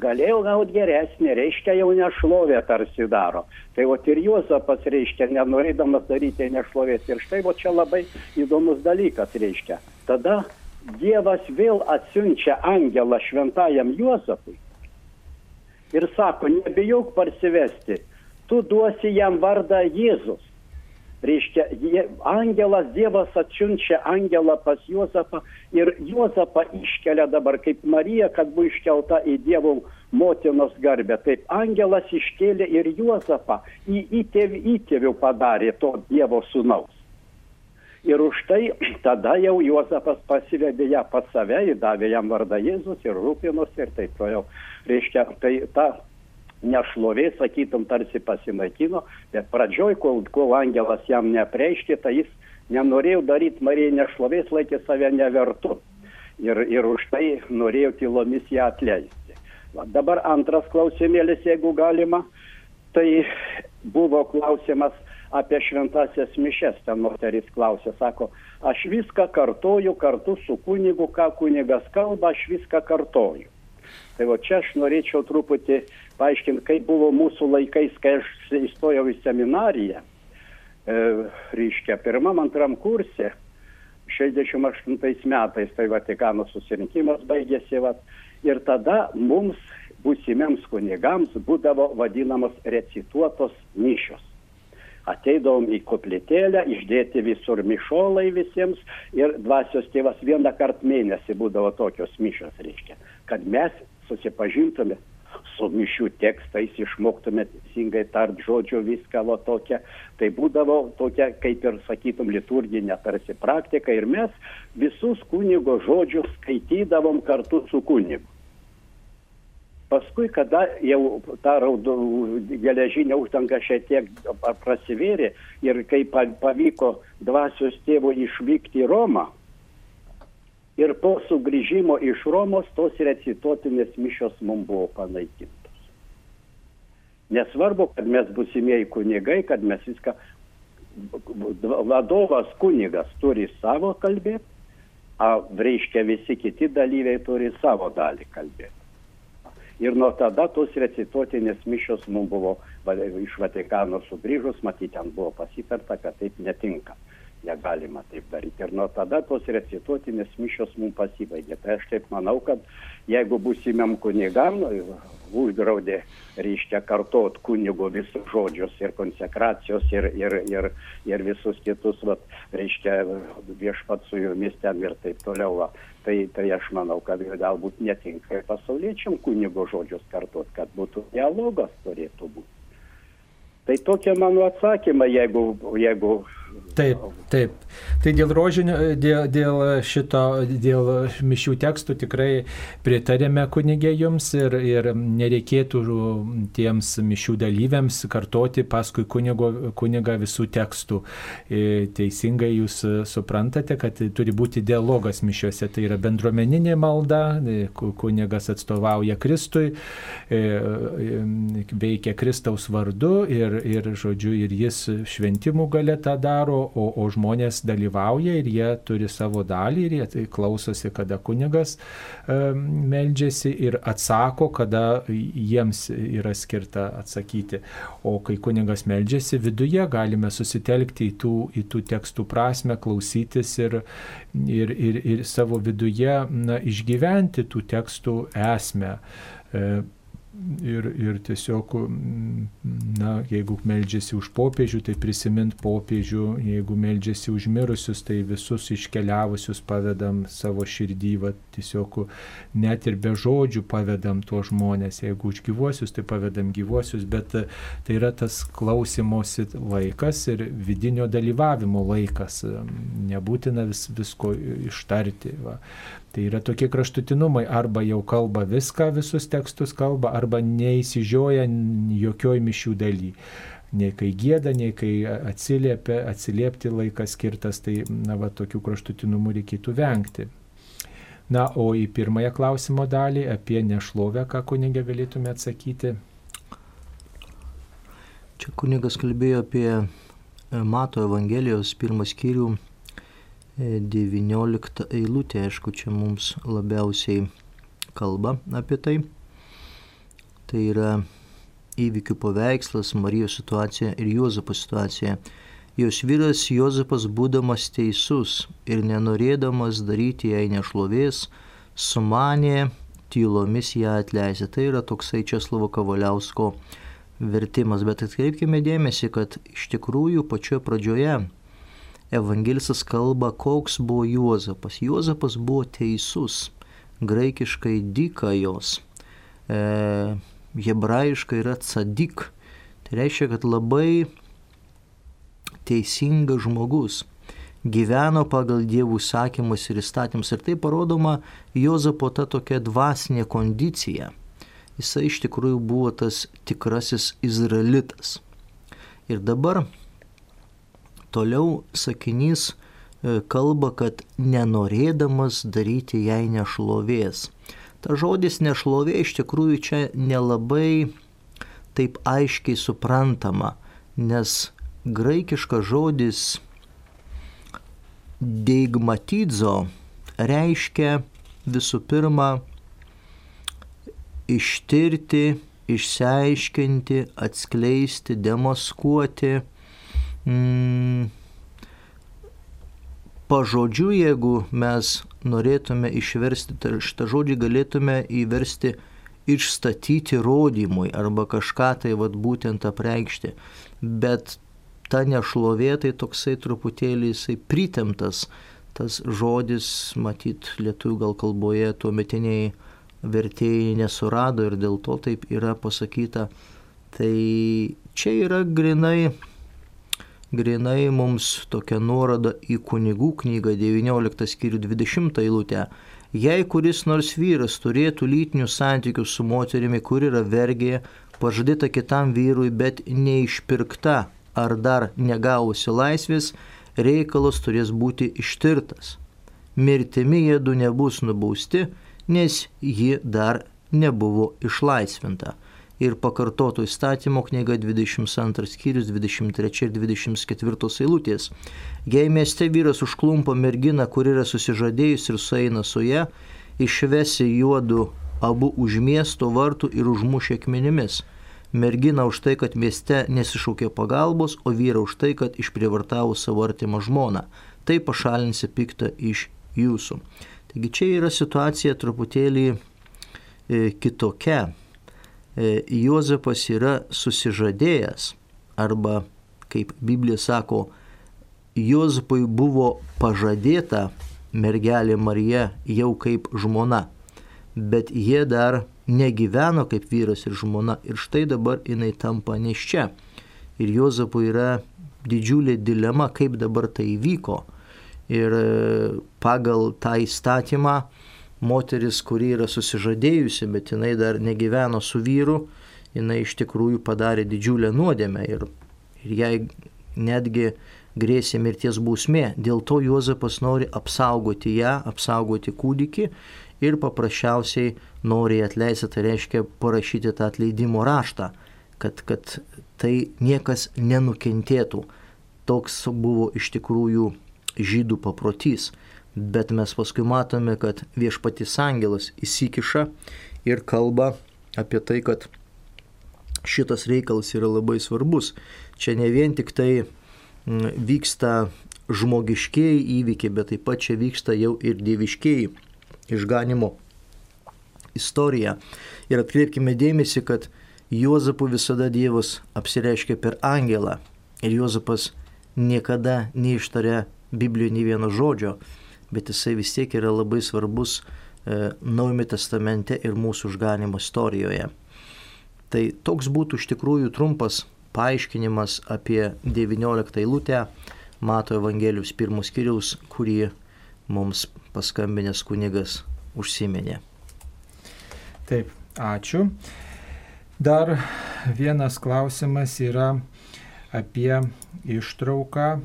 galėjau gauti geresnį, reiškia jau nešlovę tarsi daro. Tai o ir Juozapas reiškia, nenorėdamas daryti nešlovės. Ir štai o čia labai įdomus dalykas reiškia. Tada Dievas vėl atsiunčia angelą šventajam Juozapui ir sako, nebijok parsivesti, tu duosi jam vardą Jėzus. Reiškia, angelas Dievas atsiunčia angelą pas Juozapą ir Juozapą iškelia dabar kaip Marija, kad buvo iškelta į Dievo motinos garbę. Taip angelas iškėlė ir Juozapą į įtėvių, padarė to Dievo sūnaus. Ir už tai tada jau Juozapas pasivedė ją pas save, įdavė jam vardą Jėzus ir rūpinosi ir taip toliau. Reiškia, tai ta nešlovė, sakytum, tarsi pasimaitino, bet pradžioj, kol, kol angelas jam neapreiškė, tai jis nenorėjo daryti Marijai nešlovės, laikė save nevertu. Ir, ir už tai norėjo tylomis ją atleisti. Va, dabar antras klausimėlis, jeigu galima, tai buvo klausimas apie šventasias mišes. Ten moteris klausė, sako, aš viską kartoju kartu su kunigu, ką kunigas kalba, aš viską kartoju. Tai va čia aš norėčiau truputį paaiškinti, kaip buvo mūsų laikais, kai aš įstojau į seminariją. E, reiškia, pirmam, antram kursė, 68 metais, tai Vatikano susirinkimas baigėsi, vat, ir tada mums, būsimiems kunigams, būdavo vadinamos recituotos mišios. Ateidavom į koplytėlę, išdėti visur mišolai visiems ir dvasios tėvas vieną kartą mėnesį būdavo tokios mišios, reiškia, kad mes susipažintume su mišių tekstais, išmoktume teisingai tart žodžio viską va tokia. Tai būdavo tokia, kaip ir sakytum, liturginė tarsi praktika ir mes visus kunigo žodžius skaitydavom kartu su kunigu. Paskui, kada jau ta raudo geležinė uždanga šiek tiek prasivėrė ir kai pavyko dvasios tėvo išvykti į Romą, ir po sugrįžimo iš Romos tos recituotinės mišios mums buvo panaikintos. Nesvarbu, kad mes busimieji kunigai, kad mes viską, vadovas kunigas turi savo kalbėti, o reiškia visi kiti dalyviai turi savo dalį kalbėti. Ir nuo tada tos recituotinės mišios mums buvo iš Vatikano sugrįžus, matyti, ten buvo pasitarta, kad taip netinka negalima taip daryti. Ir nuo tada tos recituotinės mišios mums pasibaigė. Tai aš taip manau, kad jeigu būsimėm kunigam uždraudė, reiškia, kartot kunigo visus žodžius ir konsekracijos ir, ir, ir, ir visus kitus, vat, reiškia, viešpat su jumis ten ir taip toliau. Va. Tai, tai aš manau, kad galbūt netinka ir pasauliečiam kunigo žodžius kartot, kad būtų dialogas turėtų būti. Tai tokie mano atsakymai, jeigu, jeigu Taip, taip. Tai dėl rožinio, dėl, dėl šito, dėl mišių tekstų tikrai pritarėme kunigė jums ir, ir nereikėtų tiems mišių dalyviams kartoti paskui kunigo, kunigą visų tekstų. E, teisingai jūs suprantate, kad turi būti dialogas mišiuose. Tai yra bendruomeninė malda, e, kunigas atstovauja Kristui, e, veikia Kristaus vardu ir, ir, žodžiu, ir jis šventimų galę tą daro, o, o žmonės dalyvauja ir jie turi savo dalį ir jie klausosi, kada kunigas e, meldžiasi ir atsako, kada jiems yra skirta atsakyti. O kai kunigas meldžiasi viduje, galime susitelkti į tų, į tų tekstų prasme, klausytis ir, ir, ir, ir savo viduje na, išgyventi tų tekstų esmę. E, ir, ir tiesiog, mm, na, jeigu meldžiasi už popiežių, tai prisimint popiežių, jeigu meldžiasi už mirusius, tai visus iškeliavusius pavedam savo širdį, va, tiesiog net ir be žodžių pavedam tuos žmonės, jeigu už gyvuosius, tai pavedam gyvuosius, bet tai yra tas klausimosi laikas ir vidinio dalyvavimo laikas, nebūtina vis, visko ištarti. Va. Tai yra tokie kraštutinumai, arba jau kalba viską, visus tekstus kalba, arba neįsižioja jokioj mišių daly. Nei kai gėda, nei kai atsiliepia, atsiliepti laikas skirtas, tai na, va, tokių kraštutinumų reikėtų vengti. Na, o į pirmąją klausimo dalį apie nešlovę, ką kunigė galėtume atsakyti. Čia kunigas kalbėjo apie Mato Evangelijos pirmą skyrių 19 eilutė, aišku, čia mums labiausiai kalba apie tai. Tai yra įvykių paveikslas, Marijos situacija ir Juozapo situacija. Jos vyras Juozapas būdamas teisus ir nenorėdamas daryti jai nešlovės, sumanė tylomis ją atleisti. Tai yra toksai Česlovo Kavaliausko vertimas, bet atkreipkime dėmesį, kad iš tikrųjų pačioje pradžioje evangelistas kalba, koks buvo Juozapas. Juozapas buvo teisus, graikiškai dikajos, e, hebrajiškai yra cadik. Tai reiškia, kad labai teisingas žmogus gyveno pagal dievų sakymus ir įstatymus. Ir tai parodoma Jozapo ta tokia dvasinė kondicija. Jisai iš tikrųjų buvo tas tikrasis izraelitas. Ir dabar Toliau sakinys e, kalba, kad nenorėdamas daryti jai nešlovės. Ta žodis nešlovė iš tikrųjų čia nelabai taip aiškiai suprantama, nes graikiškas žodis deigmatidzo reiškia visų pirma ištirti, išsiaiškinti, atskleisti, demaskuoti mm, pažodžiu, jeigu mes norėtume išversti šitą žodį, galėtume įversti išstatyti rodymui arba kažką tai vat, būtent apreikšti. Bet ta nešlovė tai toksai truputėlį jisai pritemtas. Tas žodis, matyt, lietuvių gal kalboje tuo metiniai vertėjai nesurado ir dėl to taip yra pasakyta. Tai čia yra grinai grinai mums tokia nuoroda į kunigų knygą 19 skyrių 20 eilutę. Jei kuris nors vyras turėtų lytinių santykių su moterimi, kur yra vergė, pažadėta kitam vyrui, bet neišpirkta ar dar negavusi laisvės, reikalas turės būti ištirtas. Mirtimi jie du nebus nubausti, nes ji dar nebuvo išlaisvinta ir pakartoto įstatymo knyga 22 skyrius 23 ir 24 eilutės. Jei mieste vyras užklumpa merginą, kur yra susižadėjus ir sueina su ją, išvesi juodu abu už miesto vartų ir užmušė akmenimis. Mergina už tai, kad mieste nesišaukė pagalbos, o vyra už tai, kad išprivartavo savo artimą žmoną. Tai pašalinsi piktą iš jūsų. Taigi čia yra situacija truputėlį e, kitokia Juozapas yra susižadėjęs arba, kaip Biblija sako, Juozapui buvo pažadėta mergelė Marija jau kaip žmona, bet jie dar negyveno kaip vyras ir žmona ir štai dabar jinai tampa neščia. Ir Juozapui yra didžiulė dilema, kaip dabar tai įvyko. Ir e, pagal tą įstatymą moteris, kuri yra susižadėjusi, bet jinai dar negyveno su vyru, jinai iš tikrųjų padarė didžiulę nuodėmę ir, ir jai netgi grėsė mirties bausmė. Dėl to Juozapas nori apsaugoti ją, apsaugoti kūdikį ir paprasčiausiai nori atleisti, tai reiškia parašyti tą atleidimo raštą, kad, kad tai niekas nenukentėtų. Toks buvo iš tikrųjų žydų paprotys. Bet mes paskui matome, kad viešpatis angelas įsikiša ir kalba apie tai, kad šitas reikalas yra labai svarbus. Čia ne vien tik tai vyksta žmogiškieji įvykiai, bet taip pat čia vyksta jau ir dieviškieji išganimo istorija. Ir atkreipkime dėmesį, kad Juozapu visada Dievas apsireiškia per angelą. Ir Juozapas niekada neištarė Biblijoje nei vieno žodžio, bet jisai vis tiek yra labai svarbus e, Naujame testamente ir mūsų išganimo istorijoje. Tai toks būtų iš tikrųjų trumpas paaiškinimas apie 19 eilutę Mato Evangelijos pirmus kiriaus, kurį mums paskambinęs kunigas užsiminė. Taip, ačiū. Dar vienas klausimas yra apie ištrauką,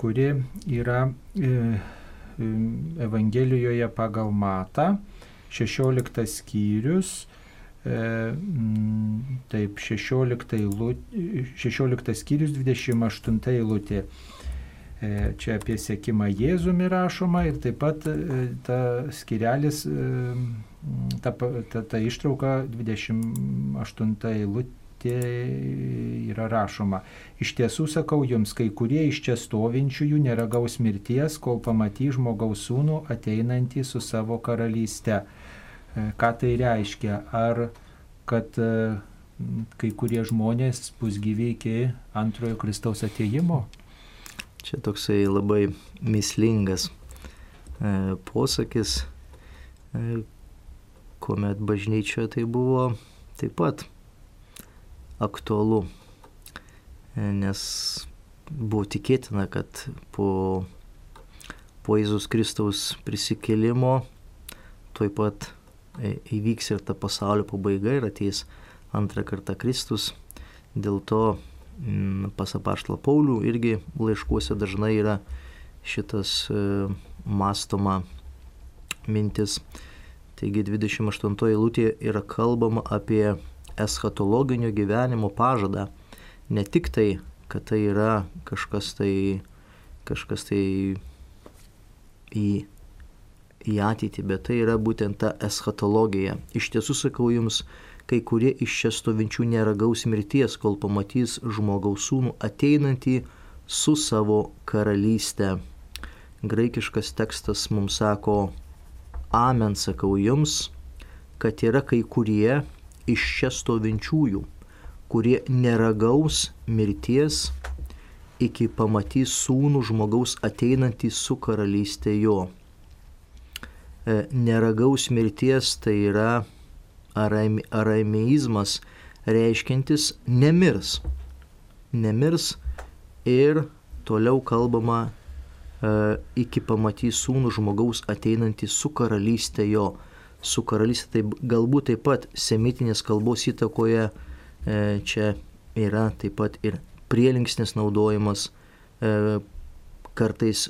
kuri yra e, Evangelijoje pagal Matą, 16 skyrius, e, taip, 16, 16 skyrius, 28 eilutė. E, čia apie sėkimą Jėzumi rašoma ir taip pat e, ta skirelis, e, ta, ta, ta ištrauka 28 eilutė yra rašoma. Iš tiesų sakau jums, kai kurie iš čia stovinčiųjų neragaus mirties, kol pamatys žmogaus sūnų ateinantį su savo karalyste. Ką tai reiškia? Ar kad kai kurie žmonės bus gyvi iki antrojo Kristaus ateimo? Čia toksai labai mislingas e, posakis, e, kuomet bažnyčioje tai buvo taip pat aktualu, e, nes buvo tikėtina, kad po, po Jėzus Kristaus prisikėlimo tuoj pat e, įvyks ir ta pasaulio pabaiga ir ateis antrą kartą Kristus. Dėl to Mm, pas apaštalą Paulių irgi laiškuose dažnai yra šitas e, mastoma mintis. Taigi 28 eilutėje yra kalbama apie eschatologinio gyvenimo pažadą. Ne tik tai, kad tai yra kažkas tai, kažkas tai į, į ateitį, bet tai yra būtent ta eschatologija. Iš tiesų sakau jums, kai kurie iš čia stovinčių neragaus mirties, kol pamatys žmogaus sūnų ateinantį su savo karalystė. Graikiškas tekstas mums sako, Amen sakau jums, kad yra kai kurie iš čia stovinčiųjų, kurie neragaus mirties iki pamatys sūnų žmogaus ateinantį su karalystė jo. E, neragaus mirties tai yra arameizmas reiškintis nemirs. Nemirs ir toliau kalbama e, iki pamatys sūnų žmogaus ateinantį su karalystė jo. Su karalystė tai galbūt taip pat semitinės kalbos įtakoje e, čia yra taip pat ir prielinksnis naudojimas, e, kartais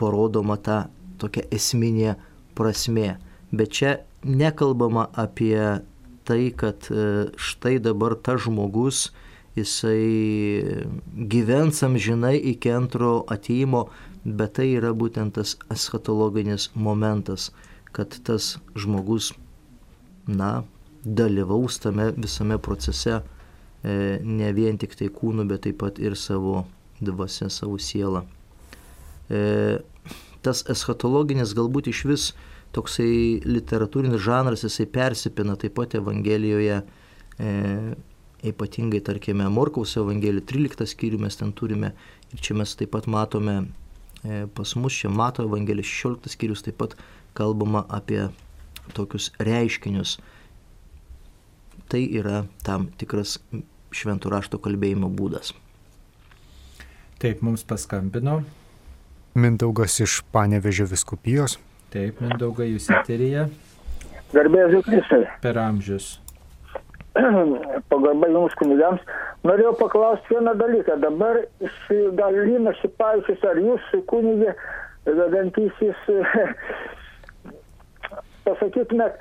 parodoma ta tokia esminė prasme. Bet čia nekalbama apie tai, kad e, štai dabar tas žmogus, jisai gyvens amžinai iki antro ateimo, bet tai yra būtent tas eschatologinis momentas, kad tas žmogus, na, dalyvaus tame visame procese, e, ne vien tik tai kūnu, bet taip pat ir savo dvasia, savo sielą. E, tas eschatologinis galbūt iš vis toksai literatūrinis žanras, jisai persipina taip pat Evangelijoje, e, ypatingai, tarkime, Morkaus Evangelijoje 13 skyrių mes ten turime ir čia mes taip pat matome e, pas mus, čia mato Evangelijos 16 skyrius taip pat kalbama apie tokius reiškinius. Tai yra tam tikras šventų rašto kalbėjimo būdas. Taip, mums paskambino. Mindaugas iš Panevežio viskupijos. Taip, Mindaugai, jūs eterija Garbėsiu Kristai. per amžius. Pagarba jums kunigams. Norėjau paklausti vieną dalyką. Dabar iš Galinas Šipavičius, ar jūs kunigė vedantysis, pasakytumėt,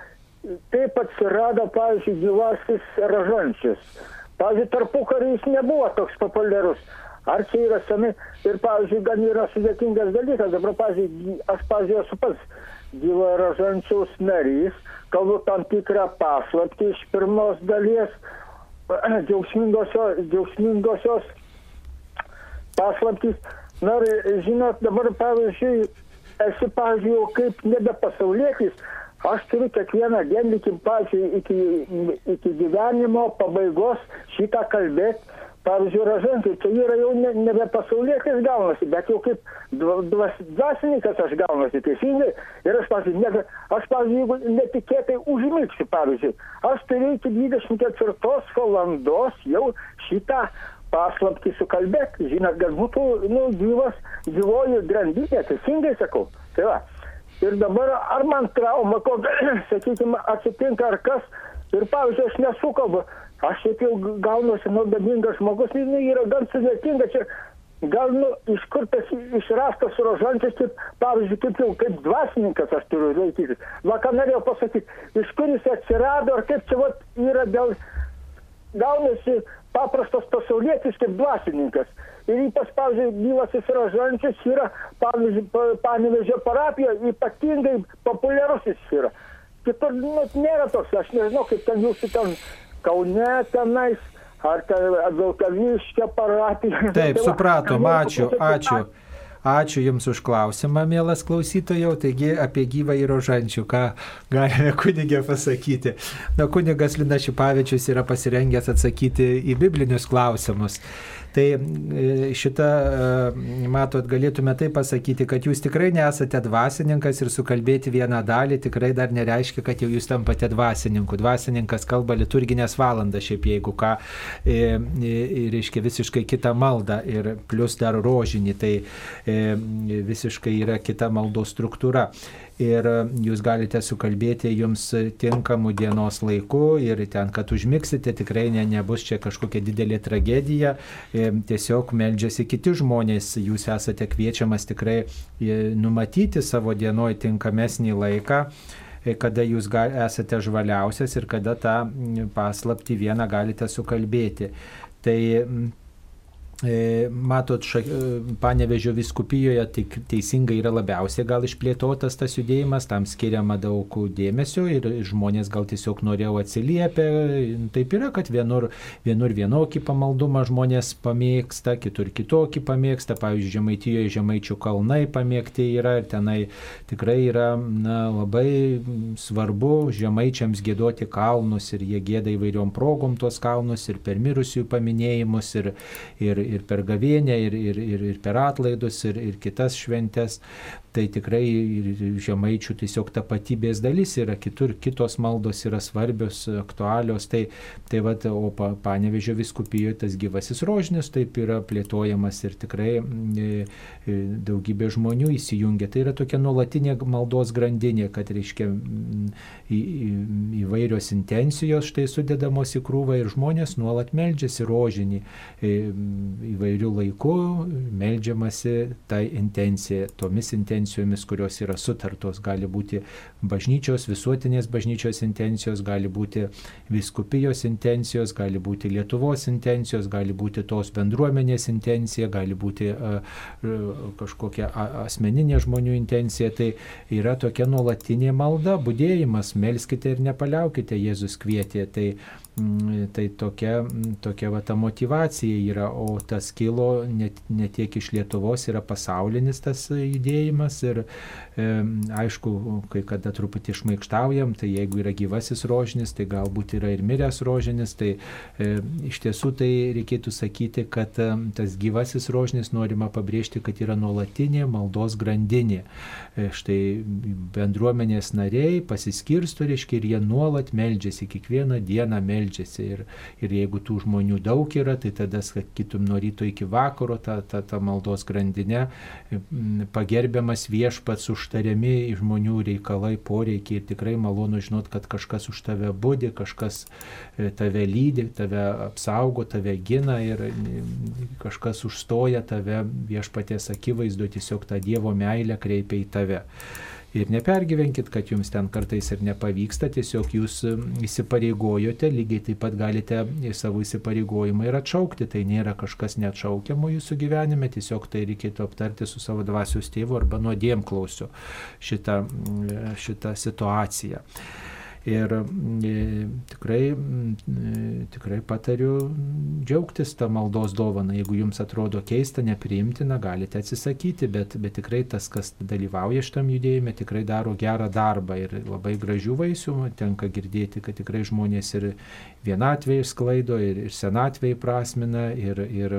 kaip atsirado, pavyzdžiui, gyvasis ražančius. Pavyzdžiui, tarpu jis nebuvo toks populiarus. Ar čia yra senai ir, pavyzdžiui, gan yra sudėtingas dalykas. Dabar, pavyzdžiui, aš, pavyzdžiui, esu pats gyvo ražančiaus narys, kalbu tam tikrą paslaptį iš pirmos dalies, džiaugsmingosios, džiaugsmingosios paslaptys. Na ir žinot, dabar pavyzdžiui, esi, pavyzdžiui, kaip nebe pasaulietis, aš turiu kiekvieną dieną iki, pavyzdžiui, iki, iki gyvenimo pabaigos šitą kalbėti. Pavyzdžiui, ražantai, tai yra jau ne, nebe pasaulietis gaunasi, bet jau kaip dvas, dvasininkas aš gaunasi teisingai. Ir aš, pavyzdžiui, ne, aš, pavyzdžiui, jeigu netikėtai užmigsiu, pavyzdžiui, aš turiu iki 24 valandos jau šitą paslapti sukalbėti, žinot, kad būtų, nu, gyvas, gyvoji grandinė, teisingai sakau. Tai va. Ir dabar, ar man trauma, kokia, sakykime, atsitinka ar kas, ir pavyzdžiui, aš nesukalbu, aš šiaip jau gaunuosi nuodabingas žmogus, ir nu, yra gan sudėtinga čia, gal, nu, iš kur tas išrastas rožantis, kaip, pavyzdžiui, kaip jau, kaip dvasininkas aš turiu laikytis. Va, ką norėjau pasakyti, iš kur jis atsirado, ar kaip čia, va, yra dėl, gaunasi paprastas pasaulietis kaip dvasininkas. Ir ypač, pavyzdžiui, gyvasis rožančius yra, pavyzdžiui, panevežė parapija, ypatingai populiarus jis yra. Kitur net nėra toks, aš nežinau, kaip ten jūsų ten Kaune tenais, ar ten Vilkaviškė parapija. Taip, Tai supratom, ačiū, ačiū. Ačiū Jums už klausimą, mielas klausytojau. Taigi apie gyvą įrožančių, ką galime kunigė pasakyti. Na, kunigas Lina Šipavičius yra pasirengęs atsakyti į biblinius klausimus. Tai e, šitą, e, matot, galėtume tai pasakyti, kad jūs tikrai nesate dvasininkas ir sukalbėti vieną dalį tikrai dar nereiškia, kad jau jūs tampate dvasininku. Dvasininkas kalba liturginės valandas, šiaip jeigu ką, e, reiškia visiškai kitą maldą ir plus dar rožinį, tai visiškai yra kita maldos struktūra ir jūs galite sukalbėti jums tinkamų dienos laiku ir ten, kad užmiksite, tikrai ne, nebus čia kažkokia didelė tragedija, E, tiesiog meldžiasi kiti žmonės, jūs esate kviečiamas tikrai e, numatyti savo dienoj tinkamesnį laiką e, kada jūs esate žvaliausias ir kada tą paslapti vieną galite sukalbėti. Tai E, matot, ša, e, Panevežio viskupijoje tik teisingai yra labiausiai gal išplėtotas tas judėjimas, tam skiriama daug dėmesio ir žmonės gal tiesiog norėjau atsiliepę. Taip yra, kad vienur, vienur vienokį pamaldumą žmonės pamėgsta, kitur kitokį pamėgsta. Pavyzdžiui, Žemaitijoje Žemaičių kalnai pamėgti yra ir tenai tikrai yra na, labai svarbu žemaičiams gėdoti kalnus ir jie gėda įvairiom progom tuos kalnus ir per mirusiųjų paminėjimus ir, ir, ir per gavienę, ir, ir, ir, ir per atlaidus, ir, ir kitas šventes. Tai tikrai žemaičių tiesiog tapatybės dalis yra, kitur kitos maldos yra svarbios, aktualios. Tai, tai va, o pa, panevežio viskupijoje tas gyvasis rožinis taip yra plėtojamas ir tikrai e, e, daugybė žmonių įsijungia. Tai yra tokia nuolatinė maldos grandinė, kad reiškia į, į, įvairios intencijos štai sudedamos į krūvą ir žmonės nuolat meldžiasi rožinį. E, įvairių laikų melžiamasi tai intencija, tomis intencijomis, kurios yra sutartos. Gali būti bažnyčios, visuotinės bažnyčios intencijos, gali būti viskupijos intencijos, gali būti Lietuvos intencijos, gali būti tos bendruomenės intencija, gali būti a, a, kažkokia asmeninė žmonių intencija. Tai yra tokia nuolatinė malda, būdėjimas, melskite ir nepaliaukite, Jėzus kvietė. Tai tai tokia, mm, tokia va, ta motivacija yra, o tas kilo ne, ne tiek iš Lietuvos, yra pasaulinis tas judėjimas ir e, aišku, kai kada truputį išmaikštaujam, tai jeigu yra gyvasis rožinis, tai galbūt yra ir miręs rožinis, tai e, iš tiesų tai reikėtų sakyti, kad e, tas gyvasis rožinis norima pabrėžti, kad yra nuolatinė maldos grandinė. E, štai bendruomenės nariai pasiskirsto, reiškia, ir jie nuolat meldžiasi, kiekvieną dieną meldžiasi meldžiasi. Ir, ir jeigu tų žmonių daug yra, tai tada sakytum nuo ryto iki vakaro tą, tą, tą maldos grandinę pagerbiamas viešpats užtariami žmonių reikalai, poreikiai ir tikrai malonu žinot, kad kažkas už tave būdi, kažkas e, tave lydi, tave apsaugo, tave gina ir kažkas užstoja tave viešpaties akivaizdu, tiesiog tą Dievo meilę kreipia į tave. Ir nepergyvenkit, kad jums ten kartais ir nepavyksta, tiesiog jūs įsipareigojote, lygiai taip pat galite savo įsipareigojimą ir atšaukti. Tai nėra kažkas neatšaukiamo jūsų gyvenime, tiesiog tai reikėtų aptarti su savo dvasios tėvu arba nuodėmklausiu šitą, šitą situaciją. Ir e, tikrai, e, tikrai patariu džiaugtis tą maldos dovaną. Jeigu jums atrodo keista, nepriimtina, galite atsisakyti, bet, bet tikrai tas, kas dalyvauja šitam judėjime, tikrai daro gerą darbą ir labai gražių vaisių. Tenka girdėti, kad tikrai žmonės ir vienatvėje išsklaido, ir, ir senatvėje prasmina, ir, ir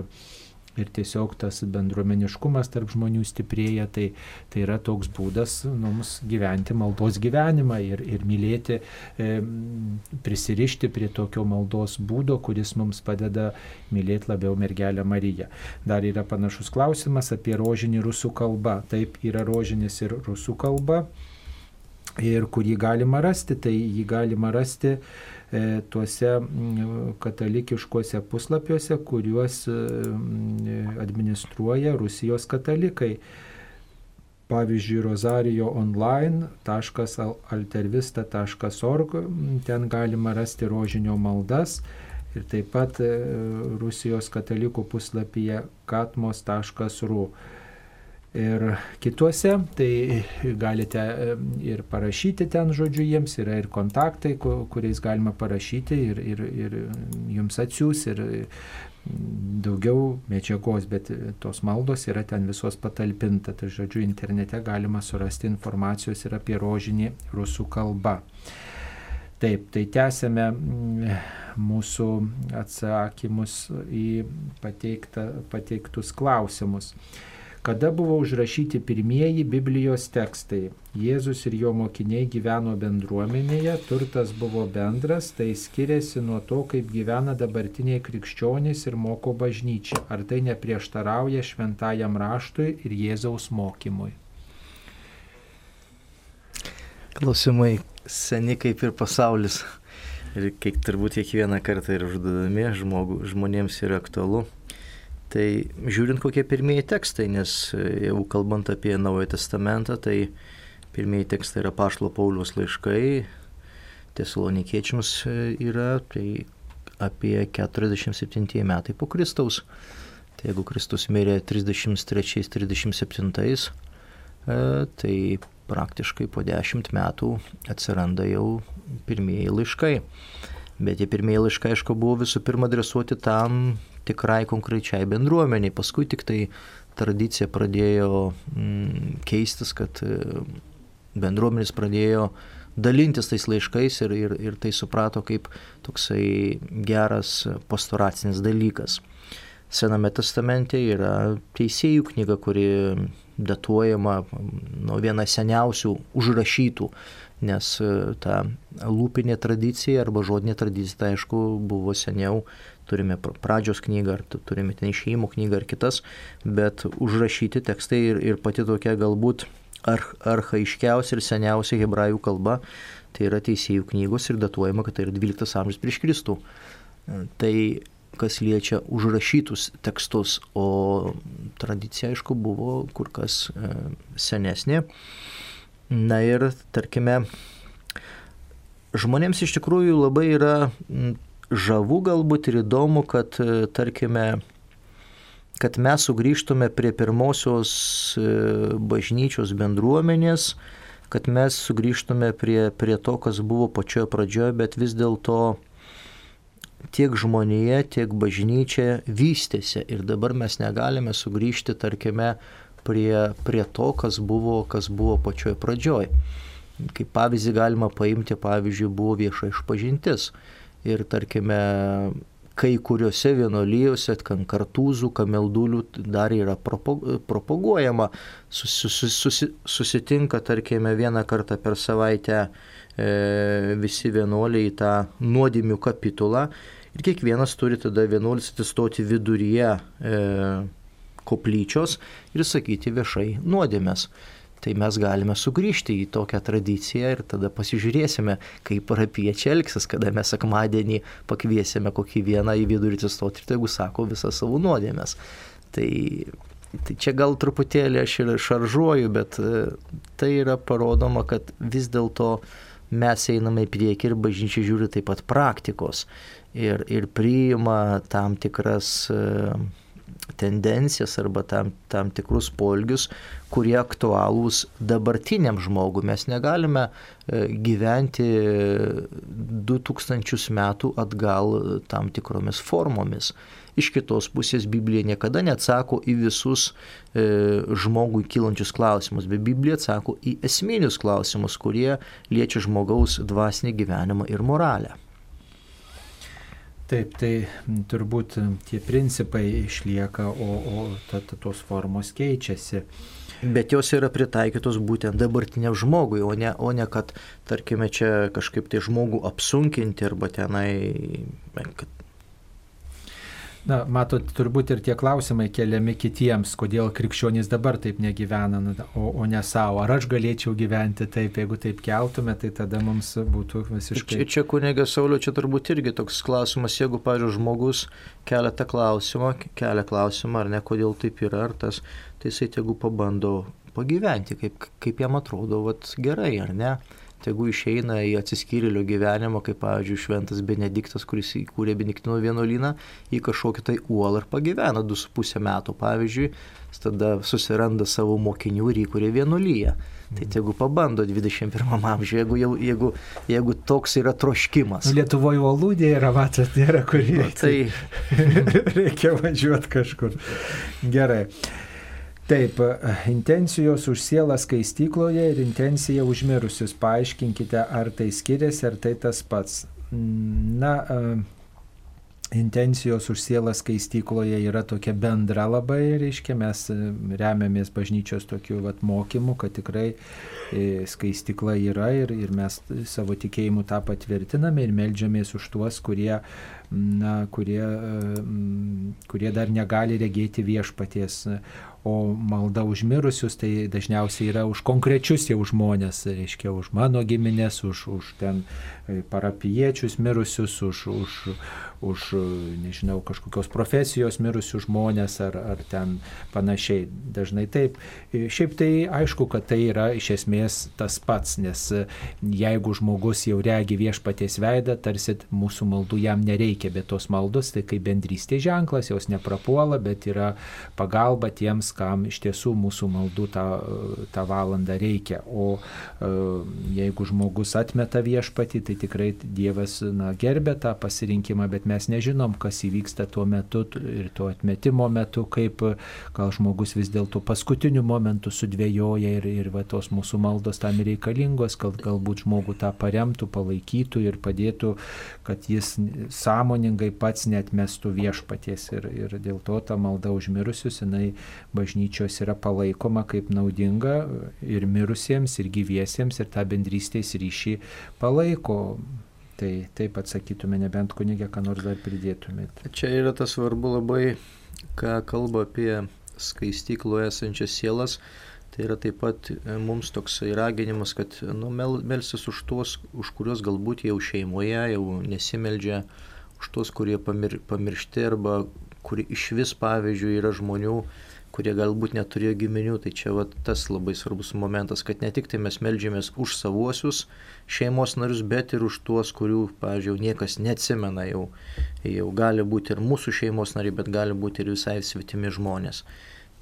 ir tiesiog tas bendruomeniškumas tarp žmonių stiprėja, tai, tai yra toks būdas mums gyventi maldos gyvenimą ir, ir mylėti, e, prisirišti prie tokio maldos būdo, kuris mums padeda mylėti labiau mergelę Mariją. Dar yra panašus klausimas apie rožinį rusų kalbą. Taip yra rožinis ir rusų kalba. Ir kur jį galima rasti, tai jį galima rasti E, tuose katalikiškuose puslapiuose, kuriuos e, administruoja Rusijos katalikai. Pavyzdžiui, rozario.online.altervista.org, ten galima rasti rožinio maldas ir taip pat e, Rusijos katalikų puslapyje katmos.ru ir kituose, tai galite ir parašyti ten žodžiu jiems, yra ir kontaktai, kuriais galima parašyti ir, ir, ir jums atsiūs ir daugiau medžiagos, bet tos maldos yra ten visos patalpinta. Tai žodžiu, internete galima surasti informacijos ir apie rožinį rusų kalbą. Taip, tai tęsėme mūsų atsakymus į pateiktą, pateiktus klausimus kada buvo užrašyti pirmieji Biblijos tekstai. Jėzus ir jo mokiniai gyveno bendruomenėje, turtas buvo bendras, tai skiriasi nuo to, kaip gyvena dabartiniai krikščionys ir moko bažnyčia. Ar tai neprieštarauja šventajam raštui ir Jėzaus mokymui? Klausimai seni kaip ir pasaulis. Ir kiek turbūt kiekvieną kartą ir užduodami žmogų, žmonėms yra aktualu. Tai žiūrint kokie pirmieji tekstai, nes e, jeigu kalbant apie Naują Testamentą, tai pirmieji tekstai yra Pašlo Paulius laiškai, Tesalonikiečiams e, yra, tai apie 47 metai po Kristaus. Tai jeigu Kristus mirė 33-37, e, tai praktiškai po 10 metų atsiranda jau pirmieji laiškai. Bet tie pirmieji laiškai, aišku, buvo visų pirma adresuoti tam tikrai konkrečiai bendruomeniai. Paskui tik tai tradicija pradėjo mm, keistis, kad e, bendruomenės pradėjo dalintis tais laiškais ir, ir, ir tai suprato kaip toksai geras pastoracinis dalykas. Sename testamente yra teisėjų knyga, kuri datuojama nuo viena seniausių užrašytų, nes e, ta lūpinė tradicija arba žodinė tradicija, tai aišku, buvo seniau turime pradžios knygą, ar turime ten išėjimo knygą ar kitas, bet užrašyti tekstai ir, ir pati tokia galbūt ar, arhaiškiausia ir seniausia hebrajų kalba, tai yra teisėjų knygos ir datuojama, kad tai yra 12 amžius prieš Kristų. Tai kas liečia užrašytus tekstus, o tradicija aišku buvo kur kas e, senesnė. Na ir tarkime, žmonėms iš tikrųjų labai yra žavu galbūt ir įdomu, kad, e, tarkime, kad mes sugrįžtume prie pirmosios e, bažnyčios bendruomenės, kad mes sugrįžtume prie, prie to, kas buvo pačioje pradžioje, bet vis dėlto tiek žmonėje, tiek bažnyčia vystėsi ir dabar mes negalime sugrįžti, tarkime, prie, prie to, kas buvo, kas buvo pačioje pradžioje. Kaip pavyzdį galima paimti, pavyzdžiui, buvo vieša išpažintis ir tarkime kai kuriuose vienolyjose, kan kartūzų, kameldulių dar yra propaguojama. Susi, susi, susitinka, tarkime, vieną kartą per savaitę e, visi vienuoliai į tą nuodėmių kapitulą ir kiekvienas turi tada vienuolis atsistoti viduryje e, koplyčios ir sakyti viešai nuodėmės. Tai mes galime sugrįžti į tokią tradiciją ir tada pasižiūrėsime, kaip parapiečiai elgsis, kada mes sekmadienį pakviesime kokį vieną į vidurį atsistoti ir tegu sako visą savo nuodėmės. Tai, tai čia gal truputėlį aš ir šaržuoju, bet e, tai yra parodoma, kad vis dėlto mes einame į priekį ir bažnyčia žiūri taip pat praktikos ir, ir priima tam tikras uh, tendencijas arba tam, tam tikrus polgius, kurie aktualūs dabartiniam žmogui. Mes negalime e, gyventi 2000 metų atgal tam tikromis formomis. Iš kitos pusės Biblija niekada neatsako į visus e, žmogui kylančius klausimus, bet Biblija atsako į esminius klausimus, kurie liečia žmogaus dvasinį gyvenimą ir moralę. Taip, tai turbūt tie principai išlieka, o, o ta, ta, tos formos keičiasi. Bet jos yra pritaikytos būtent dabartiniam žmogui, o ne, o ne kad, tarkime, čia kažkaip tai žmogų apsunkinti arba tenai, kad Na, matot, turbūt ir tie klausimai keliami kitiems, kodėl krikščionys dabar taip negyvena, o, o ne savo. Ar aš galėčiau gyventi taip, jeigu taip keltume, tai tada mums būtų visiškai. Čia, čia kunigė Saulio, čia turbūt irgi toks klausimas, jeigu, pavyzdžiui, žmogus kelia tą klausimą, kelia klausimą, ar ne, kodėl taip yra, ar tas, tai jisai tegu pabando pagyventi, kaip, kaip jam atrodo, vat, gerai, ar ne tegu išeina į atsiskyrėlio gyvenimą, kaip, pavyzdžiui, šventas Benediktas, kuris įkūrė Beniktino vienuolyną, į kažkokį tai uolą ir pagyvena 2,5 metų, pavyzdžiui, tada susiranda savo mokinių ir įkūrė vienuolyje. Tai tegu pabando 21 amžiuje, jeigu, jau, jeigu, jeigu toks yra troškimas. Nu, Lietuvoje uolūdė yra, matot, nėra kur Nu, įeiti. tai Reikia važiuoti kažkur. Gerai. Taip, intencijos už sielą skaistykloje ir intencija už mirusius. Paaiškinkite, ar tai skiriasi, ar tai tas pats. Na, intencijos už sielą skaistykloje yra tokia bendra labai, reiškia, mes e, remiamės bažnyčios tokiu vat, mokymu, kad tikrai e, skaistikla yra ir, ir mes savo tikėjimu tą patvirtiname ir melžiamės už tuos, kurie, na, kurie, e, kurie dar negali regėti viešpaties. O malda už mirusius tai dažniausiai yra už konkrečius jau žmonės, reiškia, už mano giminės, už, už ten parapiečius mirusius, už, už, už, nežinau, kažkokios profesijos mirusius žmonės ar, ar ten panašiai. Dažnai taip. Šiaip tai aišku, kad tai yra iš esmės tas pats, nes jeigu žmogus jau regi viešpaties veidą, tarsi mūsų maldų jam nereikia, bet tos maldos tai kaip bendrystės ženklas, jos neprapuola, bet yra pagalba tiems, kam iš tiesų mūsų maldų tą, tą valandą reikia. O jeigu žmogus atmeta viešpatį, tai tikrai Dievas na, gerbė tą pasirinkimą, bet mes nežinom, kas įvyksta tuo metu ir tuo atmetimo metu, kaip gal žmogus vis dėlto paskutiniu momentu sudvėjoja ir, ir va, tos mūsų maldos tam reikalingos, kad galbūt žmogų tą paremtų, palaikytų ir padėtų, kad jis sąmoningai pats net mestų viešpaties ir, ir dėl to ta malda užmirusius, jinai bažnyčios yra palaikoma kaip naudinga ir mirusiems, ir gyviesiems, ir tą bendrystės ryšį palaiko. Tai taip atsakytume, nebent kunigė, ką nors dar pridėtumėte. Čia yra tas svarbu labai, ką kalba apie skaistykloje esančias sielas. Tai yra taip pat mums toksai raginimas, kad nu, mel, melsis už tuos, už kuriuos galbūt jau šeimoje jau nesimeldžia, už tuos, kurie pamir, pamiršti arba kurie iš vis, pavyzdžiui, yra žmonių, kurie galbūt neturėjo giminių, tai čia va, tas labai svarbus momentas, kad ne tik tai mes melžiamės už savuosius šeimos narius, bet ir už tuos, kurių, pavyzdžiui, niekas neatsimena jau. Jau gali būti ir mūsų šeimos nariai, bet gali būti ir visai svetimi žmonės.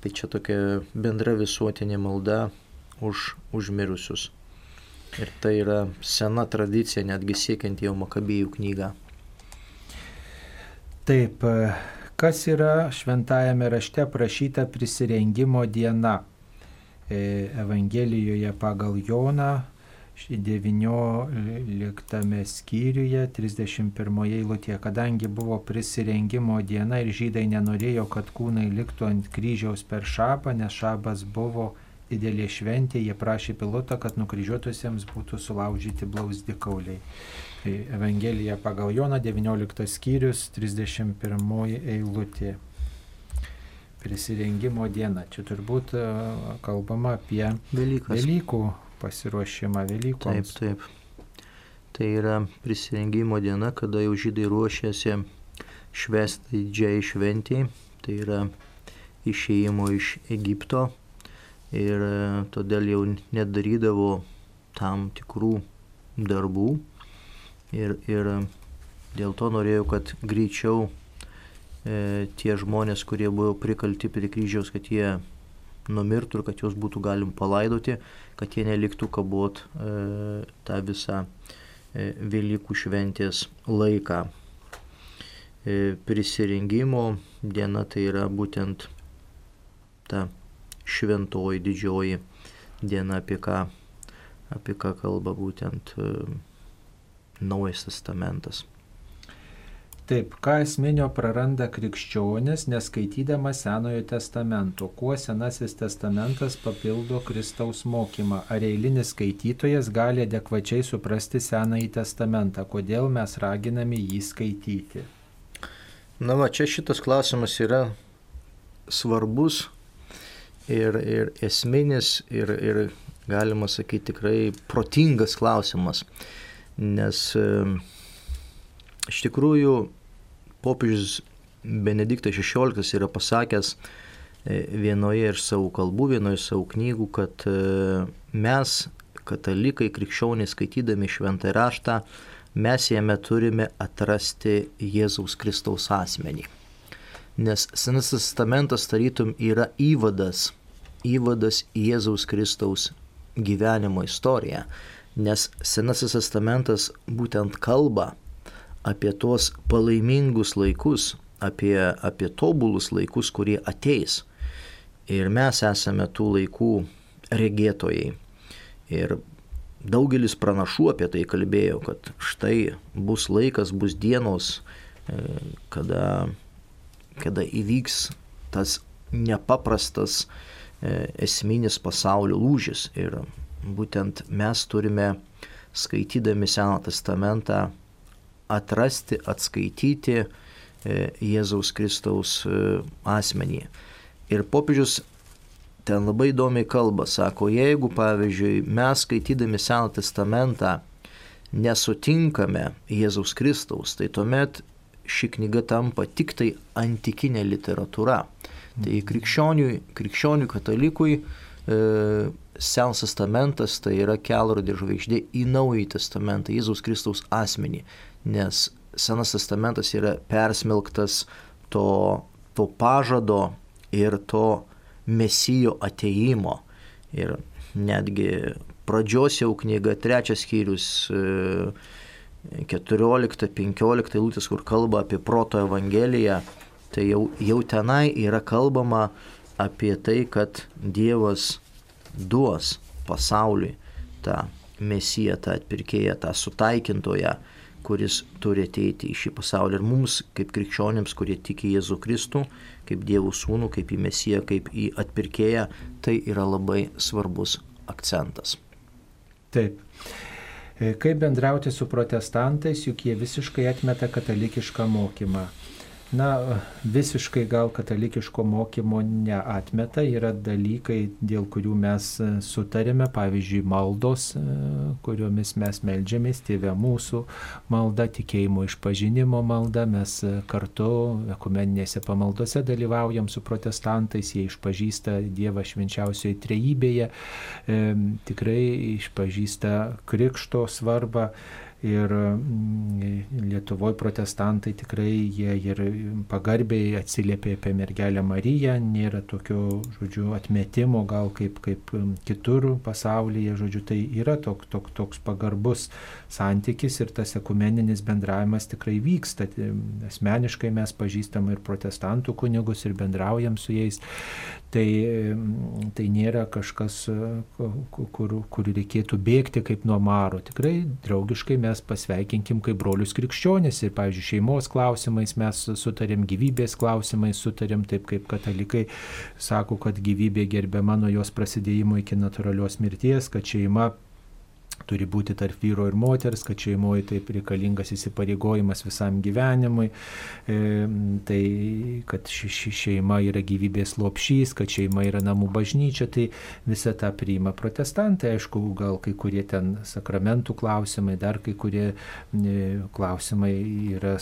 Tai čia tokia bendra visuotinė malda už užmirusius. Ir tai yra sena tradicija, netgi siekiant jau Makabėjų knygą. Taip, kas yra šventajame rašte prašyta prisirengimo diena. Evangelijoje pagal Joną 19 skyriuje 31 eilutėje, kadangi buvo prisirengimo diena ir žydai nenorėjo, kad kūnai liktų ant kryžiaus per šabą, nes šabas buvo didelė šventė, jie prašė pilotą, kad nukryžiuotusiems būtų sulaužyti blausdikauliai. Tai Evangelija pagal Joną 19 skyrius 31 eilutė. Prisirengimo diena. Čia turbūt e, kalbama apie Velykas. Velykų pasiruošimą Velykoms. Taip, taip. Tai yra prisirengimo diena, kada jau žydai ruošiasi švesti didžiai šventijai. Tai yra išėjimo iš Egipto. Ir e, todėl jau nedarydavo tam tikrų darbų. Ir, ir dėl to norėjau, kad greičiau e, tie žmonės, kurie buvo prikalti prie kryžiaus, kad jie numirtų ir kad juos būtų galim palaidoti, kad jie neliktų kabot e, tą visą e, Velykų šventės laiką. E, prisirengimo diena tai yra būtent ta šventoji didžioji diena, apie ką, apie ką kalba būtent e, Naujas testamentas. Taip, ką esminio praranda krikščionis, neskaitydamas Senojo testamento, kuo Senasis testamentas papildo Kristaus mokymą, ar eilinis skaitytojas gali adekvačiai suprasti Senąjį testamentą, kodėl mes raginame jį skaityti. Na va, čia šitas klausimas yra svarbus ir, ir esminis ir, ir galima sakyti tikrai protingas klausimas, nes iš tikrųjų popiežius Benediktas XVI yra pasakęs e, vienoje iš savo kalbų, vienoje iš savo knygų, kad e, mes, katalikai, krikščionys, skaitydami šventą raštą, mes jame turime atrasti Jėzaus Kristaus asmenį. Nes Senasis testamentas tarytum yra įvadas, įvadas į Jėzaus Kristaus gyvenimo istoriją. Nes Senasis testamentas būtent kalba apie tuos palaimingus laikus, apie, apie tobulus laikus, kurie ateis. Ir mes esame tų laikų regėtojai. Ir daugelis pranašų apie tai kalbėjo, kad štai bus laikas, bus dienos, e, kada, kada įvyks tas nepaprastas e, esminis pasaulio lūžis. Ir būtent mes turime, skaitydami Seną testamentą, atrasti, atskaityti e, Jėzaus Kristaus e, asmenį. Ir popiežius ten labai įdomiai kalba, sako, jeigu pavyzdžiui mes skaitydami Seną testamentą nesutinkame Jėzaus Kristaus, tai tuomet ši knyga tampa tik tai antikinė literatūra. Tai krikščionių, krikščionių katalikui Senas testamentas tai yra kelrodė žvaigždė į Naująjį testamentą, Jėzaus Kristaus asmenį nes Senas testamentas yra persmelktas to, to pažado ir to mesijo ateimo. Ir netgi pradžios jau knyga, trečias skyrius, 14-15 eilutės, kur kalba apie proto evangeliją, tai jau, jau tenai yra kalbama apie tai, kad Dievas duos pasauliui tą mesiją, tą atpirkėją, tą sutaikintoją, kuris turi ateiti į šį pasaulį. Ir mums, kaip krikščionėms, kurie tiki Jėzų Kristų, kaip Dievo sūnų, kaip į Mesiją, kaip į atpirkėją, tai yra labai svarbus akcentas. Taip. E, Kaip bendrauti su protestantais, juk jie visiškai atmeta katalikišką mokymą. Na, visiškai gal katalikiško mokymo neatmeta, yra dalykai, dėl kurių mes e, sutarėme, pavyzdžiui, maldos, e, kuriomis mes melžiamės, tėvė mūsų malda, tikėjimo išpažinimo malda, mes e, kartu ekumeninėse pamaldose dalyvaujam su protestantais, jie išpažįsta Dievą švenčiausioje trejybėje, e, tikrai išpažįsta krikšto svarbą. Ir mm, Lietuvoje protestantai tikrai jie ir pagarbiai atsiliepia apie mergelę Mariją, nėra tokio, žodžiu, atmetimo gal kaip, kaip kitur pasaulyje, žodžiu, tai yra tok, tok, toks pagarbus santykis ir tas ekumeninis bendravimas tikrai vyksta. Asmeniškai mes pažįstam ir protestantų kunigus ir bendraujam su jais. Tai, mm, tai nėra kažkas, kur, kur reikėtų bėgti kaip nuo maro. Tikrai draugiškai mes mes pasveikinkim kaip brolius krikščionis ir, pavyzdžiui, šeimos klausimais mes sutarėm, gyvybės klausimais sutarėm, taip kaip katalikai sako, kad gyvybė gerbiama nuo jos prasidėjimo iki natūralios mirties, kad šeima turi būti tarp vyro ir moters, kad šeimoje taip reikalingas įsipareigojimas visam gyvenimui, e, tai kad ši, ši šeima yra gyvybės lopšys, kad šeima yra namų bažnyčia, tai visą tą priima protestantai, aišku, gal kai kurie ten sakramentų klausimai, dar kai kurie e, klausimai yra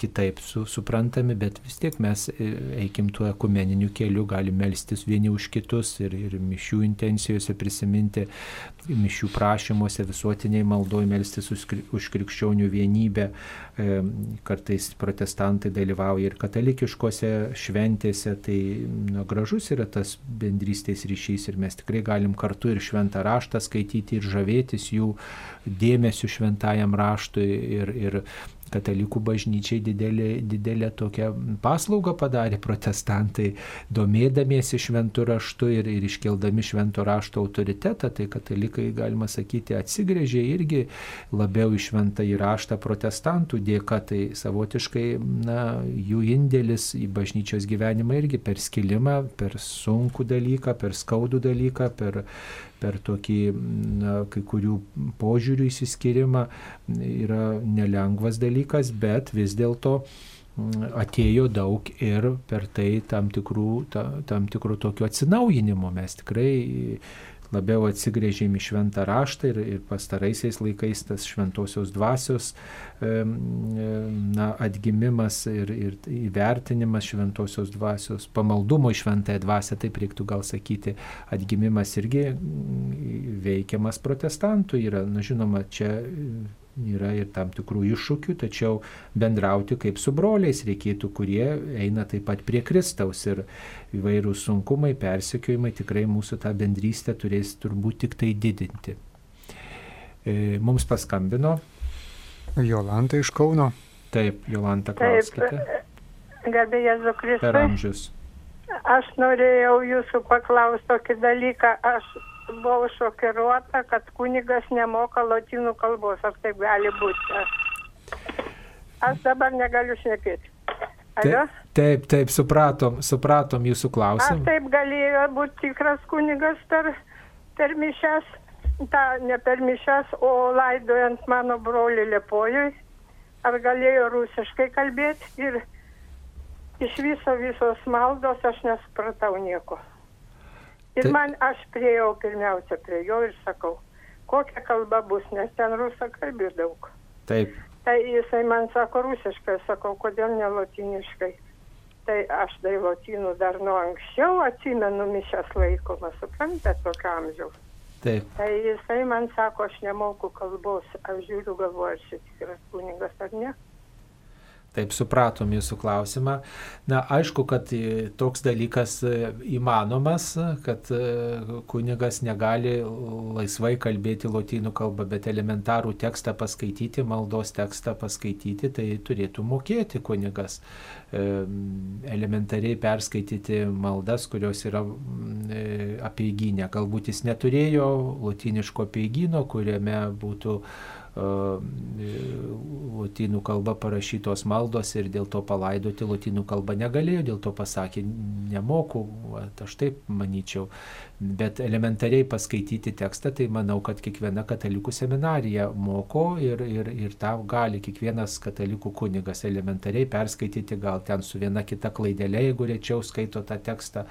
kitaip su, suprantami, bet vis tiek mes e, eikim tuo ekumeniniu keliu, galime melstis vieni už kitus ir, ir mišių intencijose prisiminti, mišių prašymuose visuotiniai maldoj melstis už krikščionių vienybę. Kartais protestantai dalyvauja ir katalikiškose šventėse, tai nu, gražus yra tas bendrystės ryšys ir mes tikrai galim kartu ir šventą raštą skaityti ir žavėtis jų dėmesiu šventajam raštui ir, ir katalikų bažnyčiai didelė, didelė tokia paslauga padarė. Protestantai, domėdamiesi šventų raštų ir, ir iškeldami šventų rašto autoritetą, tai katalikai, galima sakyti, atsigrėžė irgi labiau į šventą įraštą protestantų dėka, tai savotiškai na, jų indėlis į bažnyčios gyvenimą irgi per skilimą, per sunkų dalyką, per skaudų dalyką, per per tokį na, kai kurių požiūrių įsiskirimą yra nelengvas dalykas, bet vis dėlto atėjo daug ir per tai tam tikrų, ta, tam tikrų tokių atsinaujinimų. Mes tikrai labiau atsigrėžėm į šventą raštą ir, ir pastaraisiais laikais tas šventosios dvasios na, atgimimas ir, ir įvertinimas šventosios dvasios, pamaldumo į šventąją dvasę, taip reiktų gal sakyti, atgimimas irgi veikiamas protestantų yra, na žinoma, čia yra ir tam tikrų iššūkių, tačiau bendrauti kaip su broliais reikėtų, kurie eina taip pat prie Kristaus ir įvairūs sunkumai, persekiojimai tikrai mūsų tą bendrystę turės turbūt tik tai didinti. E, mums paskambino. Jolanta iš Kauno. Taip, Jolanta, klauskite. Garbė Jėzu Kristui. Per amžius. Aš norėjau jūsų paklausti tokį dalyką. Aš buvau šokiruota, kad kunigas nemoka lotynų kalbos. Ar taip gali būti? Aš dabar negaliu šnekėti. Taip, taip, taip, supratom, supratom jūsų klausimą. Ar taip galėjo būti tikras kunigas per, per mišes, ta, ne per mišes, o laidojant mano brolį Liepojui? Ar galėjo rusiškai kalbėti ir iš viso visos maldos aš nesupratau nieko. Ir tai... man aš priejau pirmiausia prie jo ir sakau, kokia kalba bus, nes ten rusakalbių daug. Taip. Tai jisai man sako rusiškai, sakau, kodėl ne latiniškai. Tai aš tai lotynų dar nuo anksčiau atsimenu mišęs laikomą, suprantate, tokio amžiaus. Taip. Tai jisai man sako, aš nemoku kalbos, aš žiūriu, galvoju, ar šis tikras kuningas ar ne. Taip supratom jūsų klausimą. Na, aišku, kad toks dalykas e, įmanomas, kad e, kunigas negali laisvai kalbėti lotynų kalbą, bet elementarų tekstą paskaityti, maldos tekstą paskaityti, tai turėtų mokėti kunigas. E, elementariai perskaityti maldas, kurios yra apieiginė. Galbūt jis neturėjo lotiniško apieigyno, kuriame būtų lotynų kalba parašytos maldos ir dėl to palaidoti lotynų kalbą negalėjo, dėl to pasakė, nemoku, aš taip manyčiau. Bet elementariai paskaityti tekstą, tai manau, kad kiekviena katalikų seminarija moko ir, ir, ir tą gali kiekvienas katalikų kunigas elementariai perskaityti, gal ten su viena kita klaidelė, jeigu rečiau skaito tą tekstą.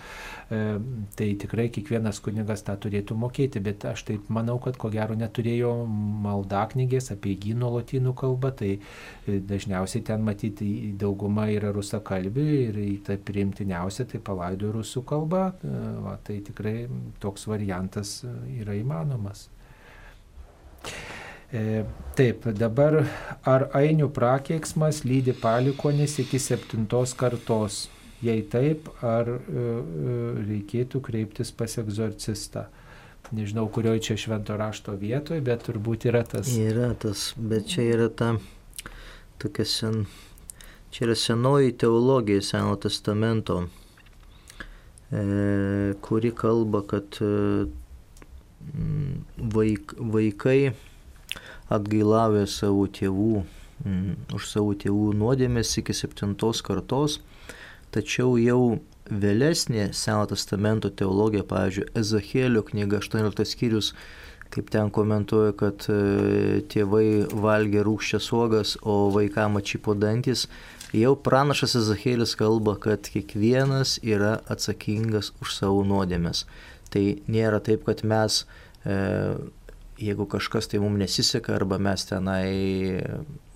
Tai tikrai kiekvienas kunigas tą turėtų mokėti, bet aš taip manau, kad ko gero neturėjo maldaknygį raidės, apie įgyno lotynų kalbą, tai e, dažniausiai ten matyti dauguma yra rusakalbių ir tai priimtiniausia tai palaido rusų kalba, e, va, tai tikrai toks variantas e, yra įmanomas. E, taip, dabar ar ainių prakeiksmas lydi palikonis iki septintos kartos? Jei taip, ar e, reikėtų kreiptis pas egzorcistą? nežinau, kurioje čia švento rašto vietoje, bet turbūt yra tas. Yra tas, bet čia yra ta tokia sen, čia yra senoji teologija Seno testamento, kuri kalba, kad e, vaik, vaikai atgailauja savo tėvų, mm, už savo tėvų nuodėmės iki septintos kartos, tačiau jau vėlesnė Seno testamento teologija, pavyzdžiui, Ezachėlio knyga 18 skyrius, kaip ten komentuoja, kad e, tėvai valgė rūkščias uogas, o vaikam atšypo dantis, jau pranašas Ezachėlis kalba, kad kiekvienas yra atsakingas už savo nuodėmės. Tai nėra taip, kad mes e, jeigu kažkas tai mums nesiseka, arba mes tenai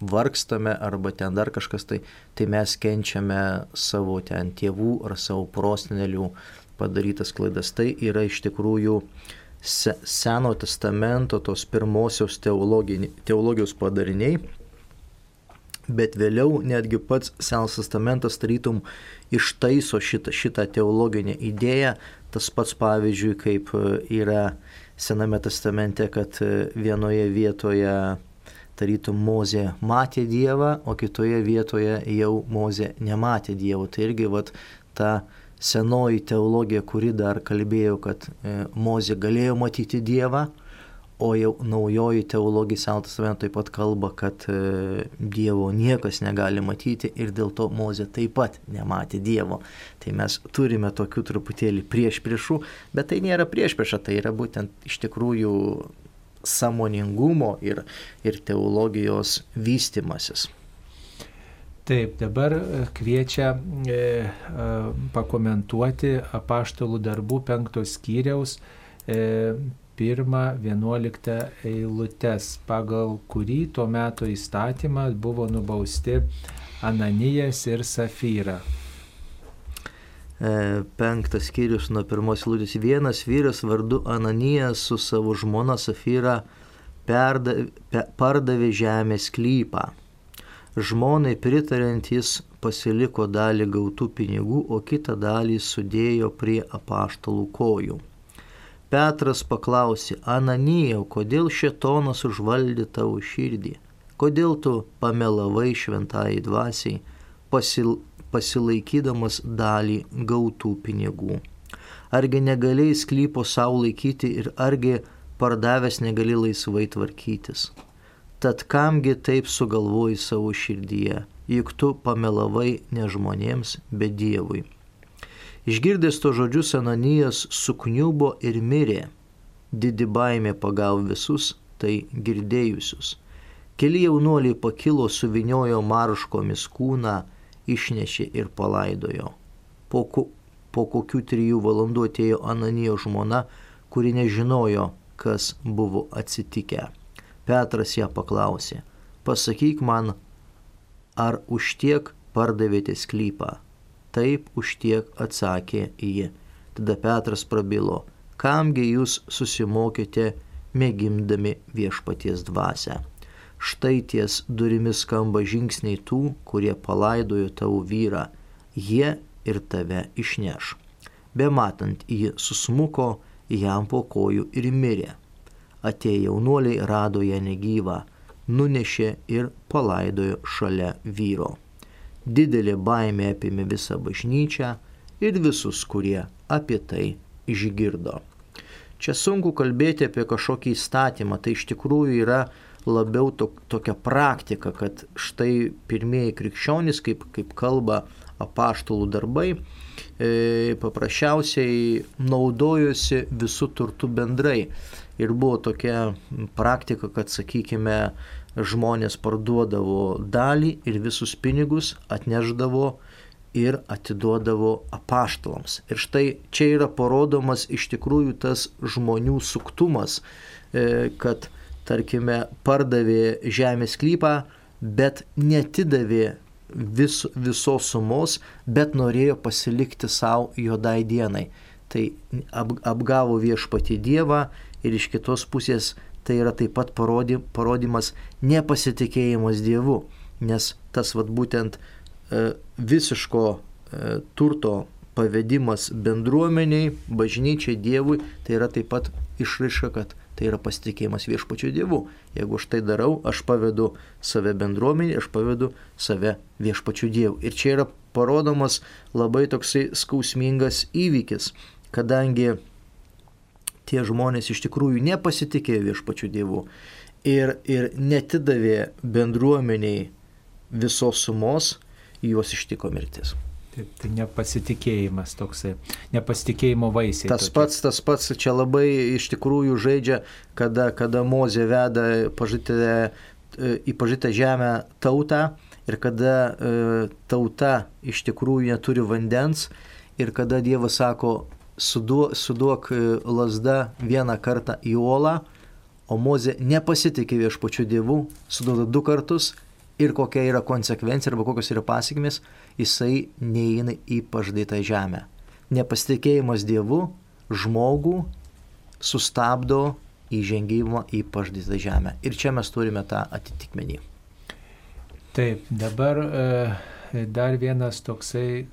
vargstame, arba ten dar kažkas tai, tai mes kenčiame savo ten tėvų ar savo prostinelių padarytas klaidas. Tai yra iš tikrųjų se, Seno testamento tos pirmosios teologijos padariniai. Bet vėliau netgi pats Senas testamentas tarytum ištaiso šitą, šitą teologinę idėją. Tas pats pavyzdžiui, kaip yra Sename testamente, kad e, vienoje vietoje tarytum Mozė matė Dievą, o kitoje vietoje jau Mozė nematė Dievo. Tai irgi vat, ta senoji teologija, kuri dar kalbėjo, kad e, Mozė galėjo matyti Dievą, O jau naujoji teologija Seno testamento taip pat kalba, kad e, Dievo niekas negali matyti ir dėl to Mozė taip pat nematė Dievo. Tai mes turime tokių truputėlį prieš priešų, bet tai nėra prieš priešą, tai yra būtent iš tikrųjų samoningumo ir, ir teologijos vystimasis. Taip, dabar e, kviečia e, e, pakomentuoti apaštalų darbų penktos skyriaus e, 1-11 eilutes, pagal kurį tuo metu įstatymą buvo nubausti Ananijas ir Safyra. E, penktas skyrius nuo pirmos lūdės. Vienas vyras vardu Ananijas su savo žmona Safyra perdavė, pardavė žemės klypą. Žmonai pritarint jis pasiliko dalį gautų pinigų, o kitą dalį sudėjo prie apaštalų kojų. Petras paklausė, Ananijau, kodėl šetonas užvaldė tavo širdį? Kodėl tu pamelavai šventai dvasiai, pasil, pasilaikydamas dalį gautų pinigų? Argi negalėjai sklypo savo laikyti ir argi pardavęs negali laisvai tvarkytis? Tad kamgi taip sugalvoji savo širdyje, juk tu pamelavai ne žmonėms, bet Dievui. Išgirdęs to žodžius Ananijas sukniubo ir mirė. Didi baimė pagavo visus tai girdėjusius. Keli jaunuoliai pakilo, suviniojo marškomis kūną, išnešė ir palaidojo. Po, ku, po kokių trijų valandų atėjo Ananijo žmona, kuri nežinojo, kas buvo atsitikę. Petras ją paklausė, pasakyk man, ar už tiek pardavėte sklypą? Taip už tiek atsakė ji. Tada Petras prabilo, kamgi jūs susimokėte mėgimdami viešpaties dvasę. Štai ties durimis skamba žingsniai tų, kurie palaidojo tavo vyrą, jie ir tave išneš. Bematant jį susmuko, jam po kojų ir mirė. Atėję jaunuoliai rado ją negyvą, nunešė ir palaidojo šalia vyro. Didelė baimė apėmė visą bažnyčią ir visus, kurie apie tai išgirdo. Čia sunku kalbėti apie kažkokį įstatymą, tai iš tikrųjų yra labiau to, tokia praktika, kad štai pirmieji krikščionys, kaip, kaip kalba apaštalų darbai, e, paprasčiausiai naudojosi visų turtų bendrai. Ir buvo tokia praktika, kad, sakykime, žmonės parduodavo dalį ir visus pinigus atneždavo ir atiduodavo apaštalams. Ir štai čia yra parodomas iš tikrųjų tas žmonių suktumas, e, kad, tarkime, pardavė žemės klypą, bet netidavė vis, visos sumos, bet norėjo pasilikti savo juodai dienai. Tai ap, apgavo viešpati Dievą ir iš kitos pusės tai yra taip pat parody, parodymas nepasitikėjimas Dievu, nes tas vad būtent e, visiško e, turto pavedimas bendruomeniai, bažnyčiai, Dievui, tai yra taip pat išraiška, kad tai yra pasitikėjimas viešpačiu Dievu. Jeigu aš tai darau, aš pavedu save bendruomenį, aš pavedu save viešpačiu Dievu. Ir čia yra parodomas labai toksai skausmingas įvykis, kadangi tie žmonės iš tikrųjų nepasitikėjo viešpačiu Dievu. ir, ir netidavė bendruomeniai visos sumos, juos ištiko mirtis. Taip, tai nepasitikėjimas toksai, nepasitikėjimo vaisiai. Tas tokie. pats, tas pats čia labai iš tikrųjų žaidžia, kada, kada Mozė veda pažytę, į pažytą žemę tautą ir kada e, tauta iš tikrųjų neturi vandens ir kada Dievas sako, suduok, suduok e, lasdą vieną kartą į uolą, o Mozė nepasitikė viešpačiu Dievu, suduoda du kartus ir kokia yra konsekvencija arba kokios yra pasiekmes, jisai neįeina į pažadėtą žemę. Nepasitikėjimas Dievu žmogų sustabdo įžengimą į pažadėtą žemę. Ir čia mes turime tą atitikmenį. Taip, dabar e, dar vienas toksai e,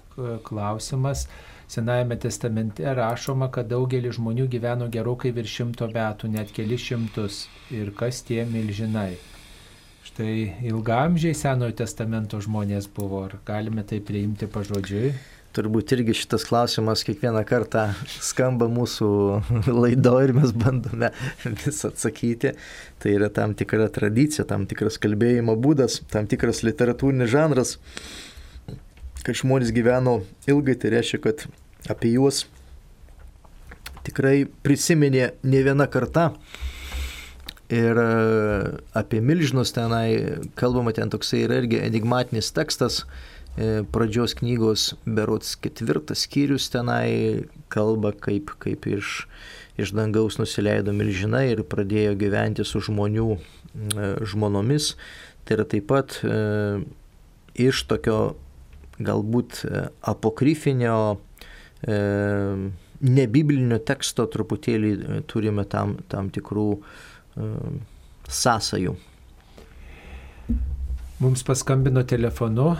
klausimas. Senajame testamente rašoma, kad daugelis žmonių gyveno gerokai virš šimto metų, net keli šimtus. Ir kas tie milžinai? Štai ilgamžiai Senojo testamento žmonės buvo. Ar galime tai priimti pažodžiui? Turbūt irgi šitas klausimas kiekvieną kartą skamba mūsų laido ir mes bandome vis atsakyti. Tai yra tam tikra tradicija, tam tikras kalbėjimo būdas, tam tikras literatūrinis žanras. Kad žmonės gyveno ilgai, tai reiškia, kad apie juos tikrai prisiminė ne viena karta. Ir e, apie milžinus tenai kalbama, ten toksai yra irgi enigmatinis tekstas, e, pradžios knygos berots ketvirtas skyrius tenai kalba, kaip, kaip iš, iš dangaus nusileido milžinai ir pradėjo gyventi su žmonių e, žmonomis. Tai yra taip pat e, iš tokio galbūt apokryfinio, e, nebiblinio teksto truputėlį turime tam, tam tikrų sąsajų. Mums paskambino telefonu.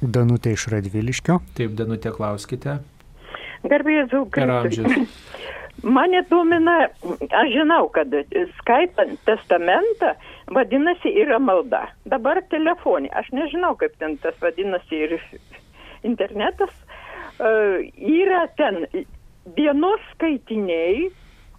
Danutė iš Radviliškio. Taip, Danutė, klauskite. Per amžius. Mane domina, aš žinau, kad skaitant testamentą, vadinasi, yra malda. Dabar telefonė, aš nežinau, kaip ten tas vadinasi ir internetas, uh, yra ten dienos skaitiniai,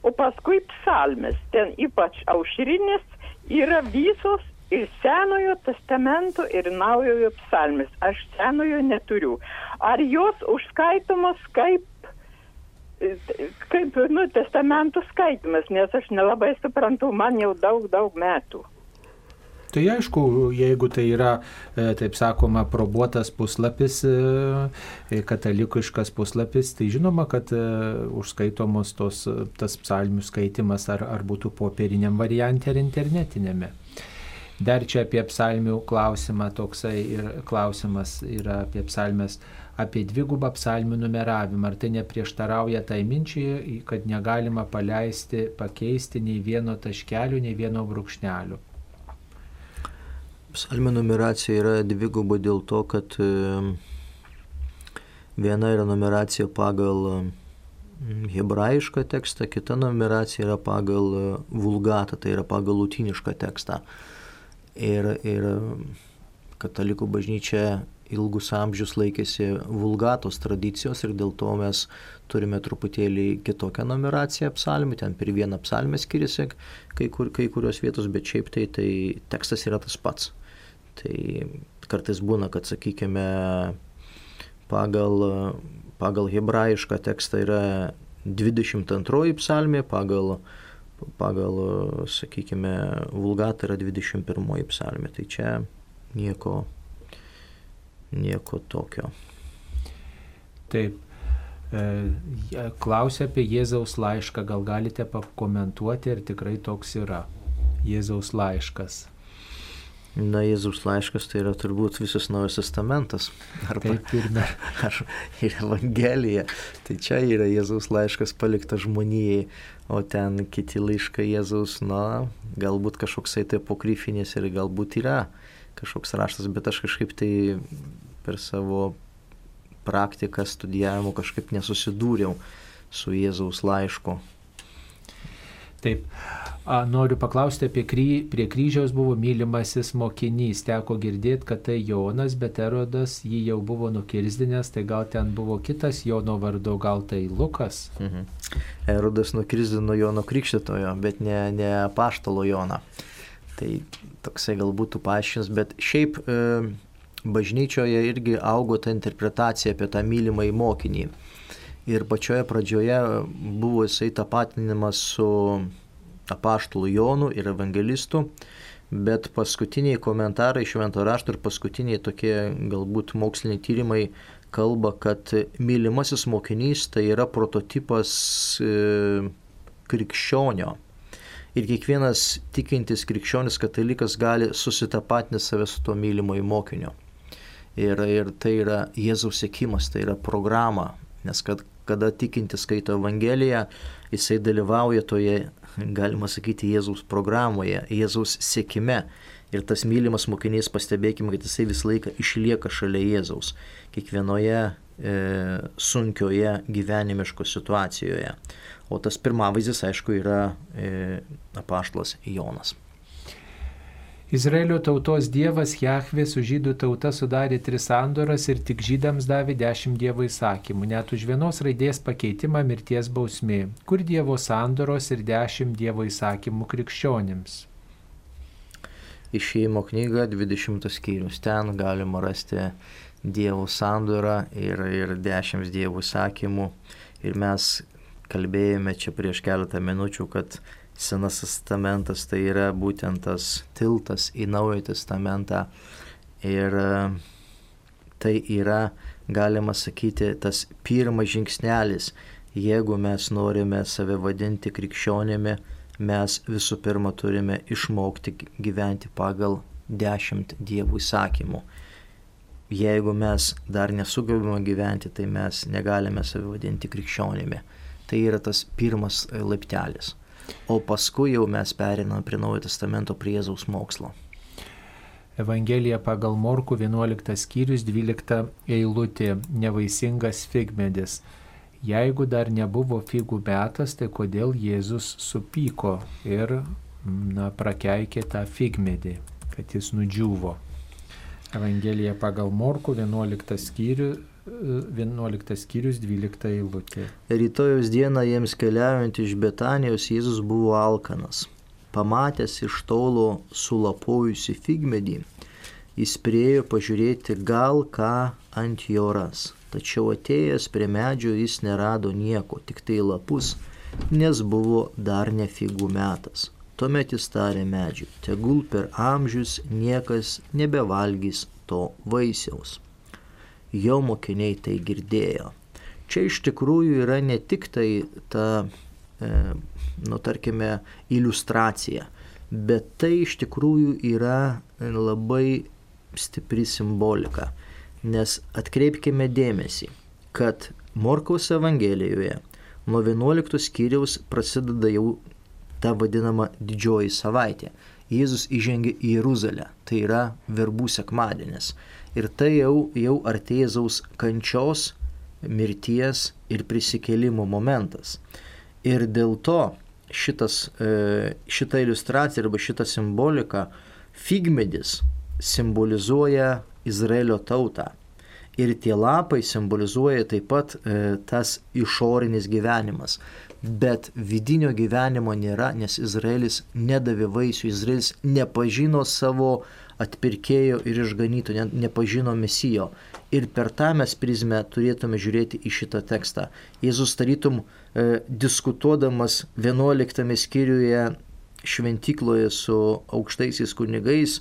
o paskui psalmės, ten ypač aušrinės, yra visos ir Senojo testamento, ir Naujojo psalmės. Aš Senojo neturiu. Ar jos užskaitomos kaip, kaip nu, testamentų skaitimas, nes aš nelabai suprantu, man jau daug, daug metų. Tai aišku, jeigu tai yra, e, taip sakoma, probuotas puslapis, e, katalikiškas puslapis, tai žinoma, kad e, užskaitomos tos, tas psalmių skaitimas ar, ar būtų popieriniam variantė ar internetinėme. Dar čia apie psalmių klausimą toksai ir klausimas yra apie psalmės, apie dvigubą psalmių numeravimą. Ar tai neprieštarauja tai minčiai, kad negalima paleisti, pakeisti nei vieno taškelio, nei vieno brūkšnelio. Psalmė numeracija yra dviguba dėl to, kad viena yra numeracija pagal hebrajišką tekstą, kita numeracija yra pagal vulgatą, tai yra pagal lutinišką tekstą. Ir, ir katalikų bažnyčia ilgus amžius laikėsi vulgatos tradicijos ir dėl to mes turime truputėlį kitokią numeraciją psalmių, ten per vieną psalmę skiriasi kai, kur, kai kurios vietos, bet šiaip tai, tai tekstas yra tas pats. Tai kartais būna, kad, sakykime, pagal, pagal hebrajišką tekstą yra 22 psalmė, pagal, pagal sakykime, vulgatą yra 21 psalmė. Tai čia nieko, nieko tokio. Taip. Klausia apie Jėzaus laišką, gal galite pakomentuoti, ar tikrai toks yra Jėzaus laiškas. Na, Jėzus laiškas tai yra turbūt visas Naujas Testamentas. Arba, ne. Ar ir Evangelija. Tai čia yra Jėzus laiškas paliktas žmonijai, o ten kiti laiškai Jėzus, na, galbūt kažkoksai tai apokryfinės ir galbūt yra kažkoks raštas, bet aš kažkaip tai per savo praktiką studijavimo kažkaip nesusidūriau su Jėzaus laišku. Taip. Noriu paklausti apie kry, prie kryžiaus buvo mylimasis mokinys. Teko girdėti, kad tai Jonas, bet Erodas jį jau buvo nukirzdinęs, tai gal ten buvo kitas Jono vardu, gal tai Lukas. Mhm. Erodas nukirzdino Jono Krikštitojo, bet ne, ne paštalo Joną. Tai toksai galbūt paaiškins, bet šiaip e, bažnyčioje irgi augo ta interpretacija apie tą mylimąjį mokinį. Ir pačioje pradžioje buvo jisai tapatinimas su apaštalu Jonu ir evangelistu, bet paskutiniai komentarai švento rašto ir paskutiniai tokie galbūt moksliniai tyrimai kalba, kad mylimasis mokinys tai yra prototipas e, krikščionio. Ir kiekvienas tikintis krikščionis katalikas gali susitapatinti save su to mylimoju mokiniu. Ir, ir tai yra Jėzaus sėkimas, tai yra programa. Nes kad, kada tikintis skaito Evangeliją, jisai dalyvauja toje, galima sakyti, Jėzaus programoje, Jėzaus sėkime. Ir tas mylimas mokinys, pastebėkime, kad jisai visą laiką išlieka šalia Jėzaus, kiekvienoje e, sunkioje gyvenimiško situacijoje. O tas pirmavaizdis, aišku, yra e, apaštlas Jonas. Izraelio tautos dievas Jahvė su žydų tauta sudarė tris sandoras ir tik žydams davė dešimt dievo įsakymų. Net už vienos raidės pakeitimą mirties bausmė. Kur dievo sandoros ir dešimt dievo įsakymų krikščionims? Išėjimo knyga 20 skyrius. Ten galima rasti Dievo sandorą ir, ir 10 Dievo įsakymų. Ir mes kalbėjome čia prieš keletą minučių, kad Senasis testamentas tai yra būtent tas tiltas į Naują testamentą. Ir tai yra, galima sakyti, tas pirmas žingsnelis, jeigu mes norime save vadinti krikščionėmi mes visų pirma turime išmokti gyventi pagal dešimt dievų įsakymų. Jeigu mes dar nesugebame gyventi, tai mes negalime save vadinti krikščionimi. Tai yra tas pirmas laiptelis. O paskui jau mes periname prie Naujojo Testamento priezaus mokslo. Evangelija pagal Morku 11 skyrius 12 eilutė nevaisingas figmedis. Jeigu dar nebuvo figų metas, tai kodėl Jėzus supyko ir na, prakeikė tą figmedį, kad jis nudžiuvo. Evangelija pagal Morku 11 skyrių 11 skyrius 12 eilutė. Rytojus dieną jiems keliaujant iš Betanijos Jėzus buvo alkanas. Pamatęs iš tolo sulapojusi figmedį, jis priejo pažiūrėti gal ką ant jo ras. Tačiau atėjęs prie medžio jis nerado nieko, tik tai lapus, nes buvo dar ne figų metas. Tuomet jis tarė medžiui, tegul per amžius niekas nebevalgys to vaisiaus. Jo mokiniai tai girdėjo. Čia iš tikrųjų yra ne tik tai ta, e, nu tarkime, iliustracija, bet tai iš tikrųjų yra labai stipri simbolika. Nes atkreipkime dėmesį, kad Morkaus Evangelijoje nuo 11 skyriaus prasideda jau ta vadinama didžioji savaitė. Jėzus įžengė į Jeruzalę, tai yra verbų sekmadienis. Ir tai jau, jau artėzaus kančios, mirties ir prisikėlimo momentas. Ir dėl to šitas, e, šita iliustracija arba šita simbolika, figmedis simbolizuoja Izraelio tautą. Ir tie lapai simbolizuoja taip pat e, tas išorinis gyvenimas. Bet vidinio gyvenimo nėra, nes Izraelis nedavė vaisių, Izraelis nepažino savo atpirkėjo ir išganyto, ne, nepažino mesijo. Ir per tą mes prizmę turėtume žiūrėti į šitą tekstą. Jėzus tarytum e, diskutuodamas 11 skyriuje šventykloje su aukštaisiais kunigais,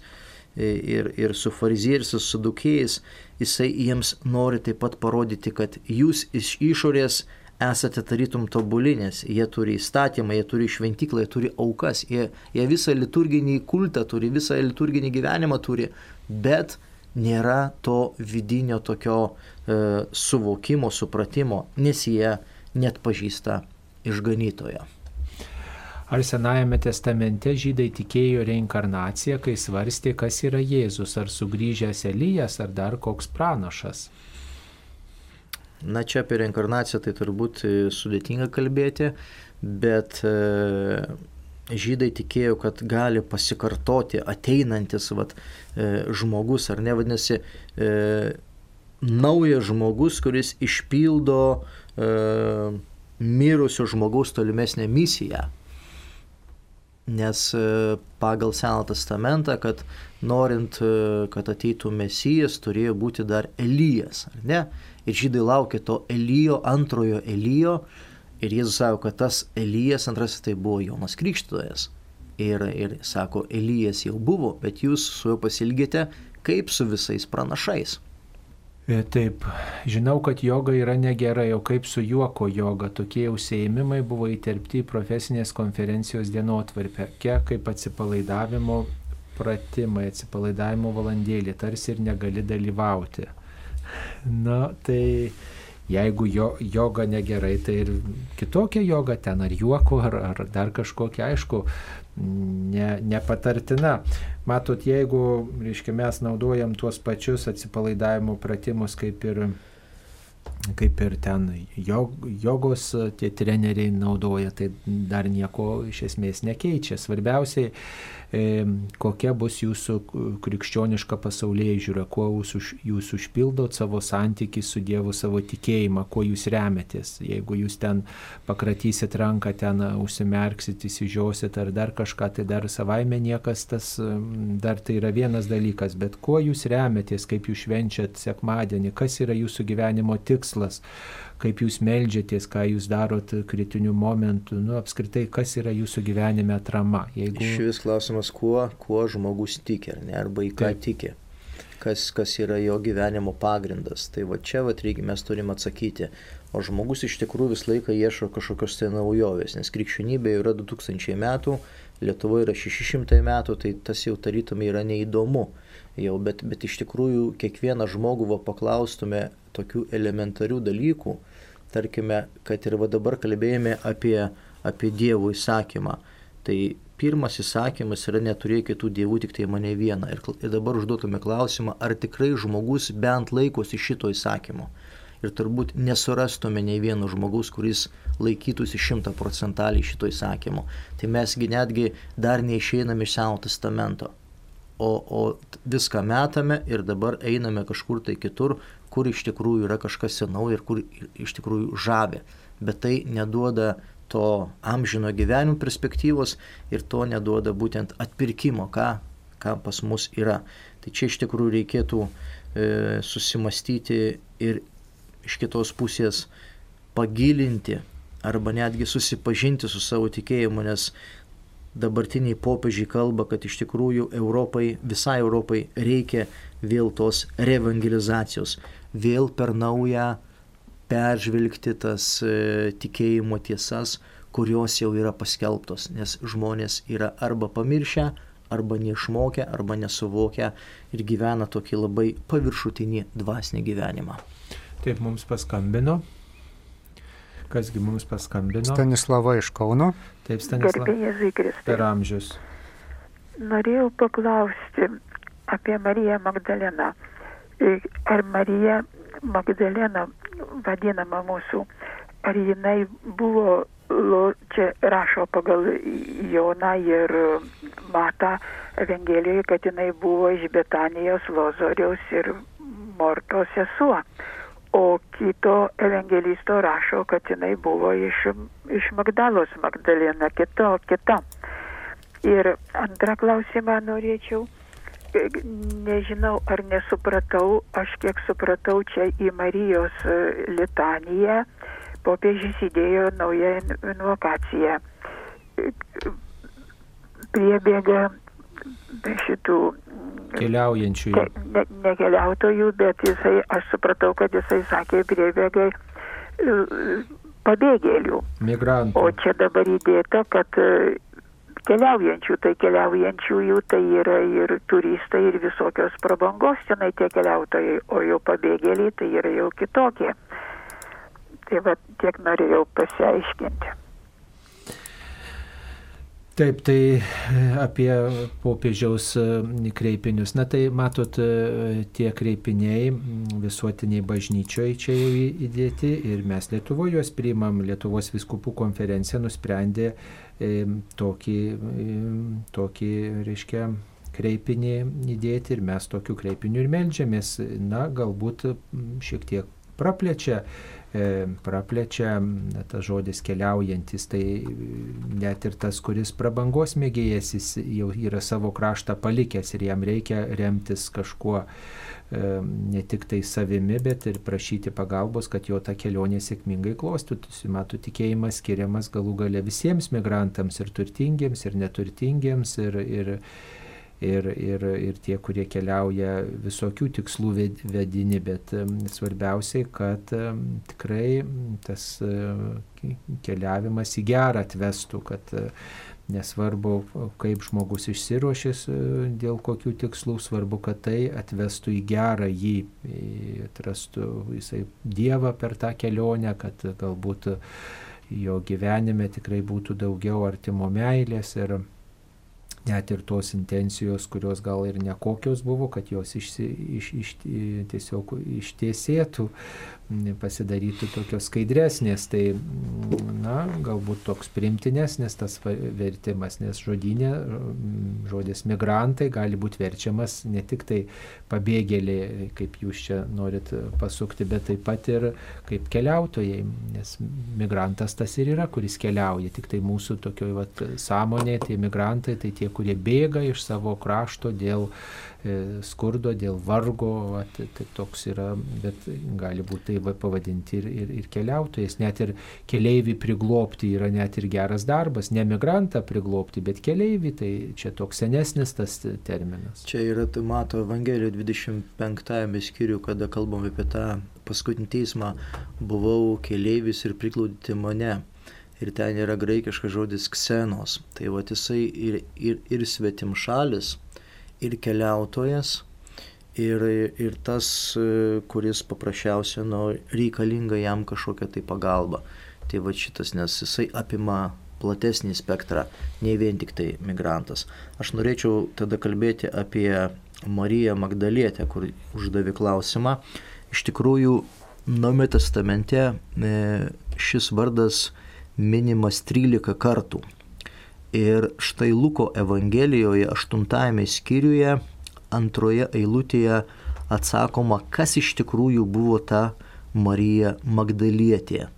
ir, ir su farizieriais, su sadukėjais, jisai jiems nori taip pat parodyti, kad jūs iš išorės esate tarytum tobulinės, jie turi įstatymą, jie turi šventyklą, jie turi aukas, jie, jie visą liturginį kultą turi, visą liturginį gyvenimą turi, bet nėra to vidinio tokio e, suvokimo, supratimo, nes jie net pažįsta išganytojo. Ar Senajame testamente žydai tikėjo reinkarnaciją, kai svarstė, kas yra Jėzus, ar sugrįžęs Elijas, ar dar koks pranašas? Na čia apie reinkarnaciją tai turbūt e, sudėtinga kalbėti, bet e, žydai tikėjo, kad gali pasikartoti ateinantis vat, e, žmogus, ar ne vadinasi, naujas žmogus, kuris išpildo mirusio žmogaus tolimesnę misiją. Nes pagal Seną testamentą, kad norint, kad ateitų Mesijas, turėjo būti dar Elijas, ar ne? Ir žydai laukė to Elijo, antrojo Elijo. Ir Jėzus sako, kad tas Elijas antrasis tai buvo Jonas Krikštojas. Ir, ir sako, Elijas jau buvo, bet jūs su juo pasilgėte kaip su visais pranašais. E, taip, žinau, kad joga yra negerai, o kaip su juoko joga. Tokie užsieimimai buvo įterpti į profesinės konferencijos dienotvarpę, kiek kaip atsipalaidavimo pratimai, atsipalaidavimo valandėlį, tarsi ir negali dalyvauti. Na, tai jeigu jo, joga negerai, tai ir kitokia joga ten, ar juoko, ar, ar dar kažkokia, aišku, ne, nepatartina. Matot, jeigu, reiškia, mes naudojam tuos pačius atsipalaidavimo pratimus kaip ir kaip ir ten jogos tie treneriai naudoja, tai dar nieko iš esmės nekeičia. Svarbiausiai kokia bus jūsų krikščioniška pasaulyje žiūra, kuo jūs, jūs užpildot savo santykį su Dievu, savo tikėjimą, kuo jūs remetės. Jeigu jūs ten pakratysit ranką, ten užsimerksit, įsižiosit ar dar kažką, tai dar savaime niekas tas, dar tai yra vienas dalykas, bet kuo jūs remetės, kaip jūs švenčiat sekmadienį, kas yra jūsų gyvenimo tikslas kaip jūs melžiatės, ką jūs darot kritiniu momentu, nu, apskritai, kas yra jūsų gyvenime atrama. Jeigu... Iš vis klausimas, kuo, kuo žmogus tiki, ne, arba į ką Taip. tiki. Kas, kas yra jo gyvenimo pagrindas. Tai va čia va, reikia, mes turim atsakyti. O žmogus iš tikrųjų visą laiką ieško kažkokios tai naujovės, nes krikščionybė yra 2000 metų, Lietuvoje yra 600 metų, tai tas jau tarytum yra neįdomu. Jau, bet, bet iš tikrųjų kiekvieną žmogų va, paklaustume tokių elementarių dalykų, tarkime, kad ir va dabar kalbėjome apie, apie Dievo įsakymą. Tai pirmas įsakymas yra neturėk kitų dievų, tik tai mane vieną. Ir, ir dabar užduotume klausimą, ar tikrai žmogus bent laikosi šito įsakymo. Ir turbūt nesurastume nei vieno žmogaus, kuris laikytųsi šimta procentaliai šito įsakymo. Tai mesgi netgi dar neišeiname iš Seno testamento. O, o viską metame ir dabar einame kažkur tai kitur, kur iš tikrųjų yra kažkas senau ir kur iš tikrųjų žavė. Bet tai neduoda to amžino gyvenimo perspektyvos ir to neduoda būtent atpirkimo, ką, ką pas mus yra. Tai čia iš tikrųjų reikėtų e, susimastyti ir iš kitos pusės pagilinti arba netgi susipažinti su savo tikėjimu, nes dabartiniai popiežiai kalba, kad iš tikrųjų Europai, visai Europai reikia vėl tos revangelizacijos, vėl per naują peržvelgti tas e, tikėjimo tiesas, kurios jau yra paskelbtos, nes žmonės yra arba pamiršę, arba neišmokę, arba nesuvokę ir gyvena tokį labai paviršutinį dvasinį gyvenimą. Taip mums paskambino. Kasgi mums paskambino? Stanislava iš Kauno. Taip, Stanislava. Per amžius. Norėjau paklausti apie Mariją Magdaleną ar Marija Magdalena vadinama mūsų, ar jinai buvo, čia rašo pagal Joną ir Matą Evangelijoje, kad jinai buvo iš Betanijos, Lozoriaus ir Mortos sesuo. O kito evangelisto rašo, kad jinai buvo iš, iš Magdalos Magdalena, kito, kita. Ir antrą klausimą norėčiau nežinau ar nesupratau, aš kiek supratau, čia į Marijos e, litaniją popiežius įdėjo naują invokaciją. Priebėga šitų keliaujančių. Ne, ne keliautojų, bet jisai, aš supratau, kad jisai sakė priebėgai e, pabėgėlių. Migrantų. O čia dabar įdėta, kad e, keliaujančių, tai keliaujančiųjų tai yra ir turistai, ir visokios prabangos tenai tie keliautojai, o jau pabėgėliai tai yra jau kitokie. Tai va tiek norėjau pasiaiškinti. Taip, tai e, apie popiežiaus e, kreipinius. Na tai matot, e, tie kreipiniai visuotiniai bažnyčioje čia jau įdėti ir mes Lietuvoje juos priimam. Lietuvos viskupų konferencija nusprendė tokį, tokį reiškia, kreipinį įdėti ir mes tokiu kreipiniu ir melžiamės. Na, galbūt šiek tiek praplečia praplečia tas žodis keliaujantis, tai net ir tas, kuris prabangos mėgėjas, jis jau yra savo kraštą palikęs ir jam reikia remtis kažkuo ne tik tai savimi, bet ir prašyti pagalbos, kad jo ta kelionė sėkmingai klostytųsi. Matų tikėjimas skiriamas galų gale visiems migrantams ir turtingiems, ir neturtingiems, ir, ir, ir, ir, ir tie, kurie keliauja visokių tikslų vedini, bet svarbiausiai, kad tikrai tas keliavimas į gerą atvestų, kad nesvarbu, kaip žmogus išsiruošęs dėl kokių tikslų, svarbu, kad tai atvestų į gerą jį, atrastų jisai Dievą per tą kelionę, kad galbūt jo gyvenime tikrai būtų daugiau artimo meilės ir net ir tos intencijos, kurios gal ir nekokios buvo, kad jos išsi, iš, iš, tiesiog ištiesėtų, pasidarytų tokios skaidresnės, tai, na, galbūt toks primtinesnis tas vertimas, nes žodinė, žodis migrantai gali būti verčiamas ne tik tai pabėgėliai, kaip jūs čia norit pasukti, bet taip pat ir kaip keliautojai, nes migrantas tas ir yra, kuris keliauja, tik tai mūsų tokioj vat, sąmonėje, tai migrantai, tai tie, kurie bėga iš savo krašto dėl E, skurdo, dėl vargo, at, tai toks yra, bet gali būti tai pavadinti ir, ir, ir keliautojais. Net ir keliaivį priglopti yra net ir geras darbas, ne migrantą priglopti, bet keliaivį, tai čia toks senesnis tas terminas. Čia yra, tai mato Evangelijoje 25 skyrių, kada kalbam apie tą paskutinį teismą, buvau keliaivis ir priklaudyti mane ir ten yra graikiškas žodis ksenos. Tai va jisai ir, ir, ir svetim šalis, ir keliautojas, ir, ir tas, kuris paprasčiausiai nu, reikalinga jam kažkokia tai pagalba. Tai va šitas, nes jisai apima platesnį spektrą, ne vien tik tai migrantas. Aš norėčiau tada kalbėti apie Mariją Magdalietę, kur uždavė klausimą. Iš tikrųjų, Naume testamente e, šis vardas minimas 13 kartų. Ir štai Luko Evangelijoje 8 skyriuje antroje eilutėje atsakoma, kas iš tikrųjų buvo ta Marija Magdalietė.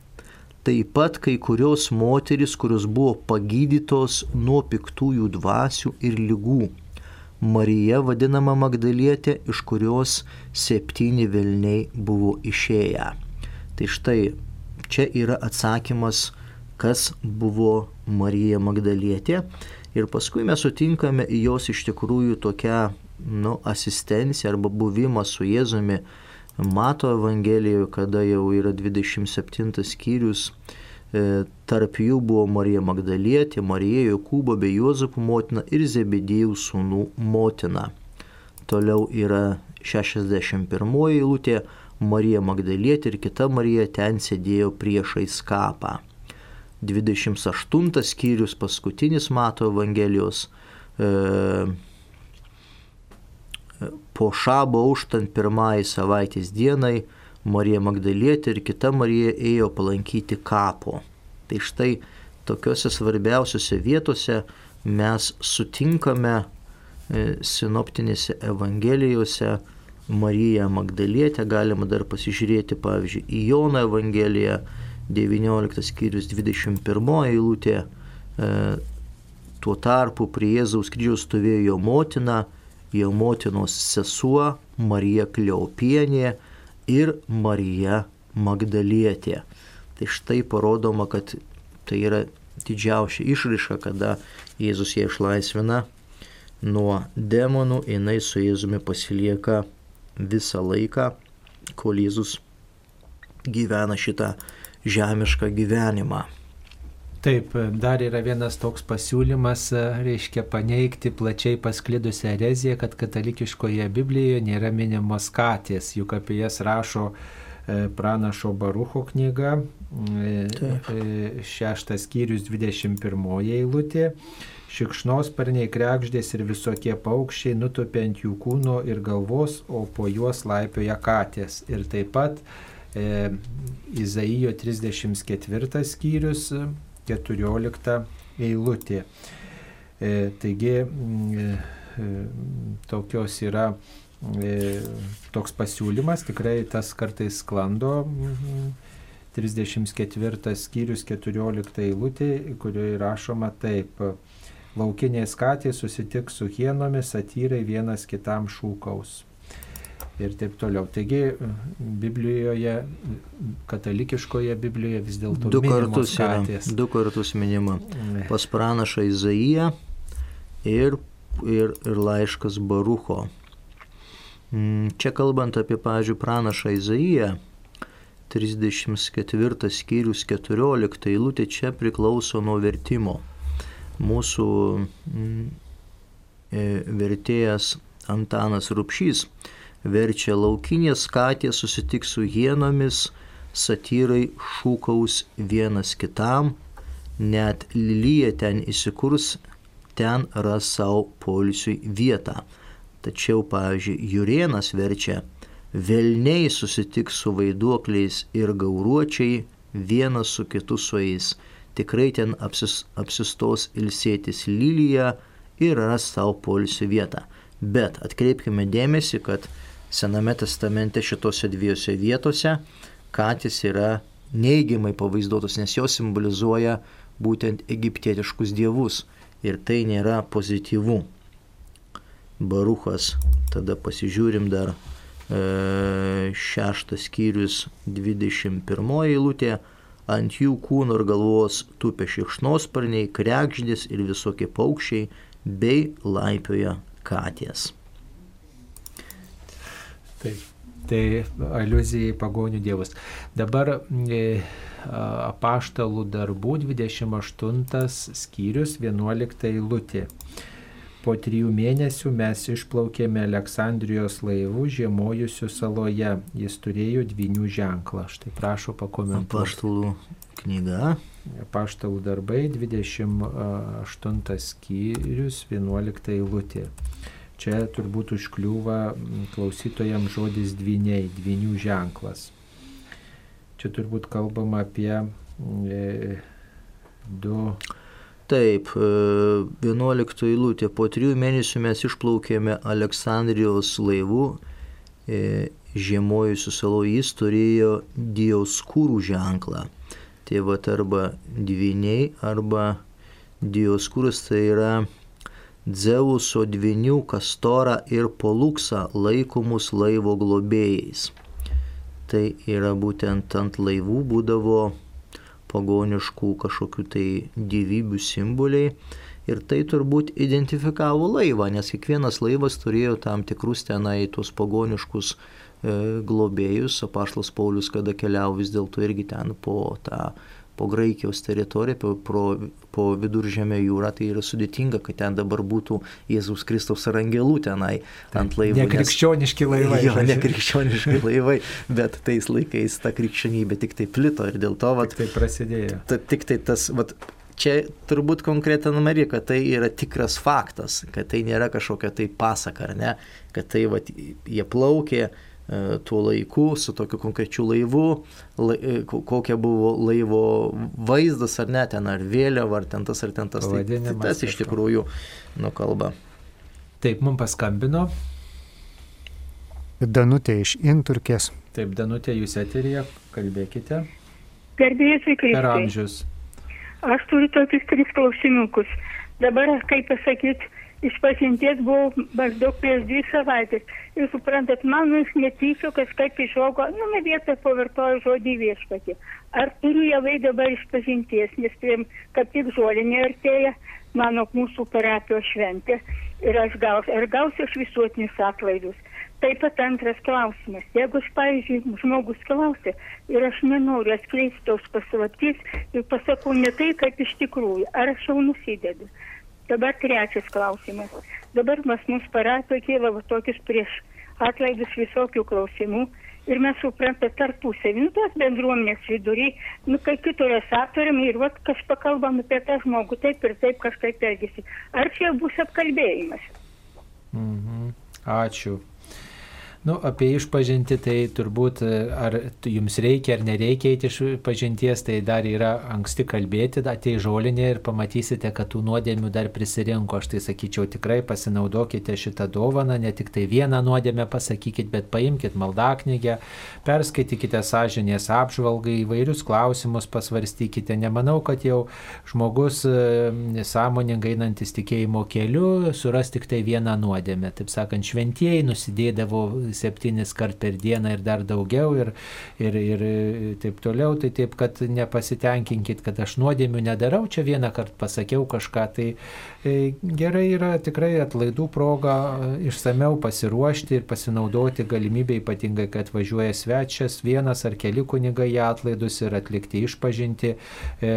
Taip pat kai kurios moteris, kurios buvo pagydytos nuo piktųjų dvasių ir lygų. Marija vadinama Magdalietė, iš kurios septyni velniai buvo išėję. Tai štai čia yra atsakymas kas buvo Marija Magdalietė. Ir paskui mes sutinkame jos iš tikrųjų tokią nu, asistenciją arba buvimą su Jėzumi. Mato Evangelijoje, kada jau yra 27 skyrius, e, tarp jų buvo Marija Magdalietė, Marija Jokūbo bei Juozapų motina ir Zebedėjų sūnų motina. Toliau yra 61 eilutė, Marija Magdalietė ir kita Marija ten sėdėjo priešais kapą. 28 skyrius, paskutinis Mato Evangelijos. E, po šabo užtant pirmąjį savaitės dienai Marija Magdalietė ir kita Marija ėjo palankyti kapo. Tai štai tokiuose svarbiausiose vietose mes sutinkame e, sinoptinėse Evangelijose Mariją Magdalietę, galima dar pasižiūrėti pavyzdžiui į Jono Evangeliją, 19 skyrius 21 eilutė. E, tuo tarpu prie Jėzaus kryžiaus stovėjo jo motina, jo motinos sesuo Marija Kleopienė ir Marija Magdalietė. Tai štai parodoma, kad tai yra didžiausia išraiška, kada Jėzus ją išlaisvina nuo demonų, jinai su Jėzumi pasilieka visą laiką, kol Jėzus gyvena šitą žemišką gyvenimą. Taip, dar yra vienas toks pasiūlymas, reiškia paneigti plačiai pasklidusią ereziją, kad katalikiškoje Biblijoje nėra minimos katės, juk apie jas rašo e, pranašo Barucho knyga, e, Taip. E, šeštas skyrius 21 eilutė. Šikšnosparniai, krekždės ir visokie paukščiai nutupia ant jų kūno ir galvos, o po juos laipioja katės. Ir taip pat e, Izaijo 34 skyrius, 14 eilutė. E, taigi e, tokios yra e, toks pasiūlymas, tikrai tas kartais sklando 34 skyrius 14 eilutė, kurioje rašoma taip. Laukinės katės susitiks su hienomis, satyrai vienas kitam šūkaus. Ir taip toliau. Taigi Biblijoje, katalikiškoje Biblijoje vis dėlto Du kartus, yra, du kartus minima. Pas pranašą Izaiją ir, ir, ir laiškas Barucho. Mm, Čia kalbant apie, pavyzdžiui, pranašą Izaiją, 34 skyrius 14 eilutė čia priklauso nuo vertimo. Mūsų mm, e, vertėjas Antanas Rupšys verčia laukinės katės susitiks su hienomis, satyrai šūkaus vienas kitam, net lyja ten įsikurs, ten ras savo polisiui vietą. Tačiau, pavyzdžiui, Jurienas verčia, velniai susitiks su vaiduokliais ir gauruočiai, vienas su kitu sueis. Tikrai ten apsis, apsistos ilsėtis lylyje ir ras savo polisio vietą. Bet atkreipkime dėmesį, kad Sename testamente šitose dviejose vietose katės yra neigiamai pavaizduotos, nes jos simbolizuoja būtent egiptietiškus dievus. Ir tai nėra pozityvu. Baruchas, tada pasižiūrim dar e, šeštas skyrius 21 eilutė. Ant jų kūno ir galvos tupia šikšnosparniai, krekždės ir visokie paukščiai bei laipioja katės. Taip. Tai aluzija į pagonių dievus. Dabar e, apaštalų darbų 28 skyrius 11 eilutė. Po trijų mėnesių mes išplaukėme Aleksandrijos laivų žiemojusių saloje. Jis turėjo dvinių ženklą. Štai prašau pakomentuoti. Paštalų knyga. Paštalų darbai 28 skyrius 11 eilutė. Čia turbūt užkliūva klausytojams žodis dviniai, dvinių ženklas. Čia turbūt kalbama apie e, du. Taip, 11 eilutė. Po trijų mėnesių mes išplaukėme Aleksandrijos laivų. E, žiemojusių salų jis turėjo dioskūrų ženklą. Tai va arba dviniai, arba dioskūras tai yra Dzeuso dvinių Kastorą ir Poluksą laikomus laivo globėjais. Tai yra būtent ant laivų būdavo pagoniškų kažkokių tai gyvybių simboliai. Ir tai turbūt identifikavo laivą, nes kiekvienas laivas turėjo tam tikrus tenai tuos pagoniškus e, globėjus. Apaštas Paulius, kada keliavo vis dėlto irgi ten po tą po Graikijos teritoriją, po, po, po viduržėmio jūrą, tai yra sudėtinga, kad ten dabar būtų Jėzaus Kristaus ar angelų tenai ant laivų. Nekrikščioniški laivai. Jo, nekrikščioniški laivai, bet tais laikais ta krikščionybė tik tai plito ir dėl to, vat, Tai prasidėjo. ta, tik tai tas, vat, čia turbūt konkretinama ir, kad tai yra tikras faktas, kad tai nėra kažkokia tai pasaka, ar ne, kad tai vat, jie plaukė tuo laiku su tokiu konkrečiu laivu, lai, e, ko- kokia buvo laivo vaizdas ar ne, ten ar vėliava, ar ten tas, ar ten tas. Tai, tai tas iš tikrųjų, nu kalba. Taip, mums paskambino. Danutė iš Inturkės. Taip, Danutė, jūs eterija, kalbėkite. Gerbėjai Per Kristai. amžius. Aš turiu tokius tris klausimukus. Dabar, kaip pasakyti, iš pažinties buvau maždaug prieš dvi savaitės. Ir suprantat, man iš netyčio kažkaip išaugo, nu, ne vietą pavartoju žodį viešpatį. Ar turiu javai dabar iš pažinties, nes prie, kaip tik žolinė artėja mano mūsų parapijos šventė. Ir aš gausiu, ar gausiu aš visuotinius atlaidus. Taip pat antras klausimas. Jeigu aš, pavyzdžiui, žmogus klausia ir aš nenoriu atskleisti tos paslaptys ir pasakau ne tai, kaip iš tikrųjų, ar aš jau nusidedu. Dabar trečias klausimas. Dabar pas mus parapijoje kyla va tokius prieš atlaidus visokių klausimų ir mes suprantam tarpusavį, nu tos bendruomenės vidury, nu kai kitur aptariam ir vat kažką kalbam apie tą žmogų, taip ir taip kažkaip elgesi. Ar čia bus apkalbėjimas? Mhm. Ačiū. Nu, apie išpažinti tai turbūt ar jums reikia ar nereikia eiti iš pažinties, tai dar yra anksti kalbėti, atei žolinė ir pamatysite, kad tų nuodėmių dar prisirinko. Aš tai sakyčiau, tikrai pasinaudokite šitą dovaną, ne tik tai vieną nuodėmę pasakykit, bet paimkite maldaknygę, perskaitykite sąžinės apžvalgai, įvairius klausimus pasvarstykite. Nemanau, kad jau žmogus e, sąmoningai einantis tikėjimo keliu suras tik tai vieną nuodėmę. Taip sakant, šventieji nusidėdavo septynis kart per dieną ir dar daugiau ir, ir, ir taip toliau. Tai taip, kad nepasitenkinkit, kad aš nuodėmių nedarau, čia vieną kartą pasakiau kažką, tai e, gerai yra tikrai atlaidų proga e, išsameu pasiruošti ir pasinaudoti galimybę ypatingai, kad važiuoja svečias, vienas ar keli kunigai į atlaidus ir atlikti išpažinti, e,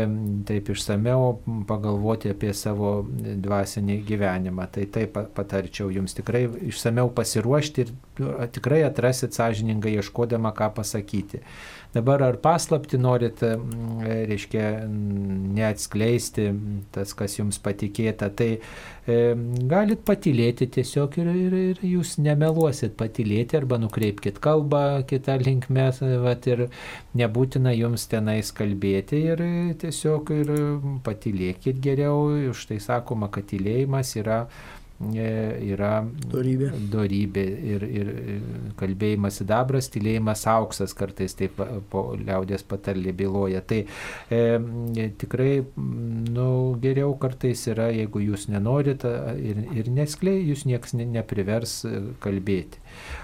taip išsameu pagalvoti apie savo dvasinį gyvenimą. Tai taip patarčiau jums tikrai išsameu pasiruošti ir tikrai atrasit sąžiningai ieškodama, ką pasakyti. Dabar ar paslapti norit, reiškia, neatskleisti tas, kas jums patikėta, tai e, galit patylėti tiesiog ir, ir, ir jūs nemeluosit patylėti arba nukreipkite kalbą kitą linkmę, vat, ir nebūtina jums tenais kalbėti ir tiesiog ir patylėkit geriau, už tai sakoma, kad tylėjimas yra yra dorybė. dorybė ir, ir kalbėjimas sidabras, tylėjimas auksas kartais taip po liaudės patarlė byloja. Tai e, tikrai nu, geriau kartais yra, jeigu jūs nenorite ir, ir nesklei, jūs niekas ne, neprivers kalbėti.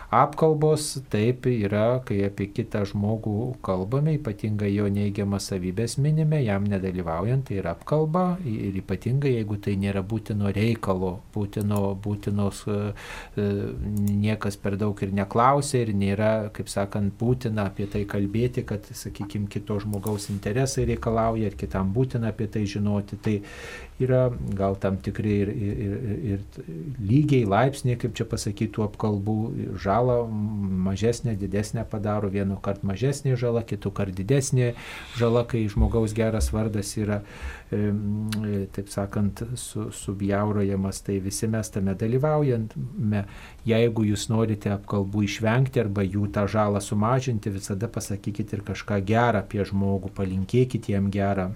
Apkalbos taip yra, kai apie kitą žmogų kalbame, ypatingai jo neigiamas savybės minime, jam nedalyvaujant, tai yra apkalba ir ypatingai jeigu tai nėra būtino reikalo, būtino, būtinos, e, e, niekas per daug ir neklausia ir nėra, kaip sakant, būtina apie tai kalbėti, kad, sakykime, kito žmogaus interesai reikalauja ir kitam būtina apie tai žinoti. Tai yra gal tam tikri ir, ir, ir, ir lygiai, laipsniai, kaip čia pasakytų, apkalbų žalą mažesnė, didesnė padaro, vienu kart mažesnė žala, kitų kart didesnė žala, kai žmogaus geras vardas yra, taip sakant, su, subjaurojamas, tai visi mes tame dalyvaujame. Jeigu jūs norite apkalbų išvengti arba jų tą žalą sumažinti, visada pasakykite ir kažką gerą apie žmogų, palinkėkite jam gerą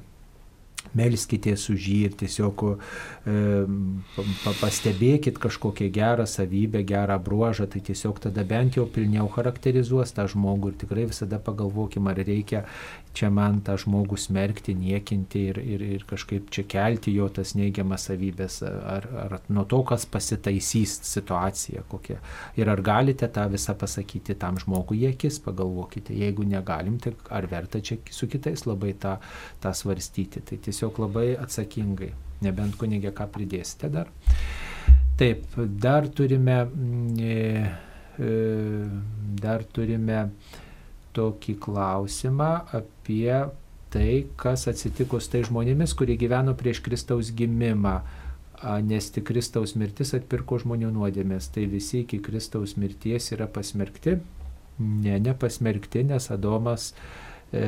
melskitės už jį ir tiesiog e, pastebėkit kažkokią gerą savybę, gerą bruožą, tai tiesiog tada bent jau pilniau charakterizuos tą žmogų ir tikrai visada pagalvokim, ar reikia čia man tą žmogų smerkti, niekinti ir, ir, ir kažkaip čia kelti jo tas neigiamas savybės, ar, ar nuo to, kas pasitaisys situaciją kokia. Ir ar galite tą visą pasakyti tam žmogui į akis, pagalvokite, jeigu negalim, tai ar verta čia su kitais labai tą, tą svarstyti. Tai tiesiog labai atsakingai, nebent kunigė ką pridėsite dar. Taip, dar turime, mm, e, e, dar turime tokį klausimą apie tai, kas atsitiko su tai žmonėmis, kurie gyveno prieš Kristaus gimimą, nes tik Kristaus mirtis atpirko žmonių nuodėmės. Tai visi iki Kristaus mirties yra pasmerkti. Ne, nepasmerkti, nes Adomas, e,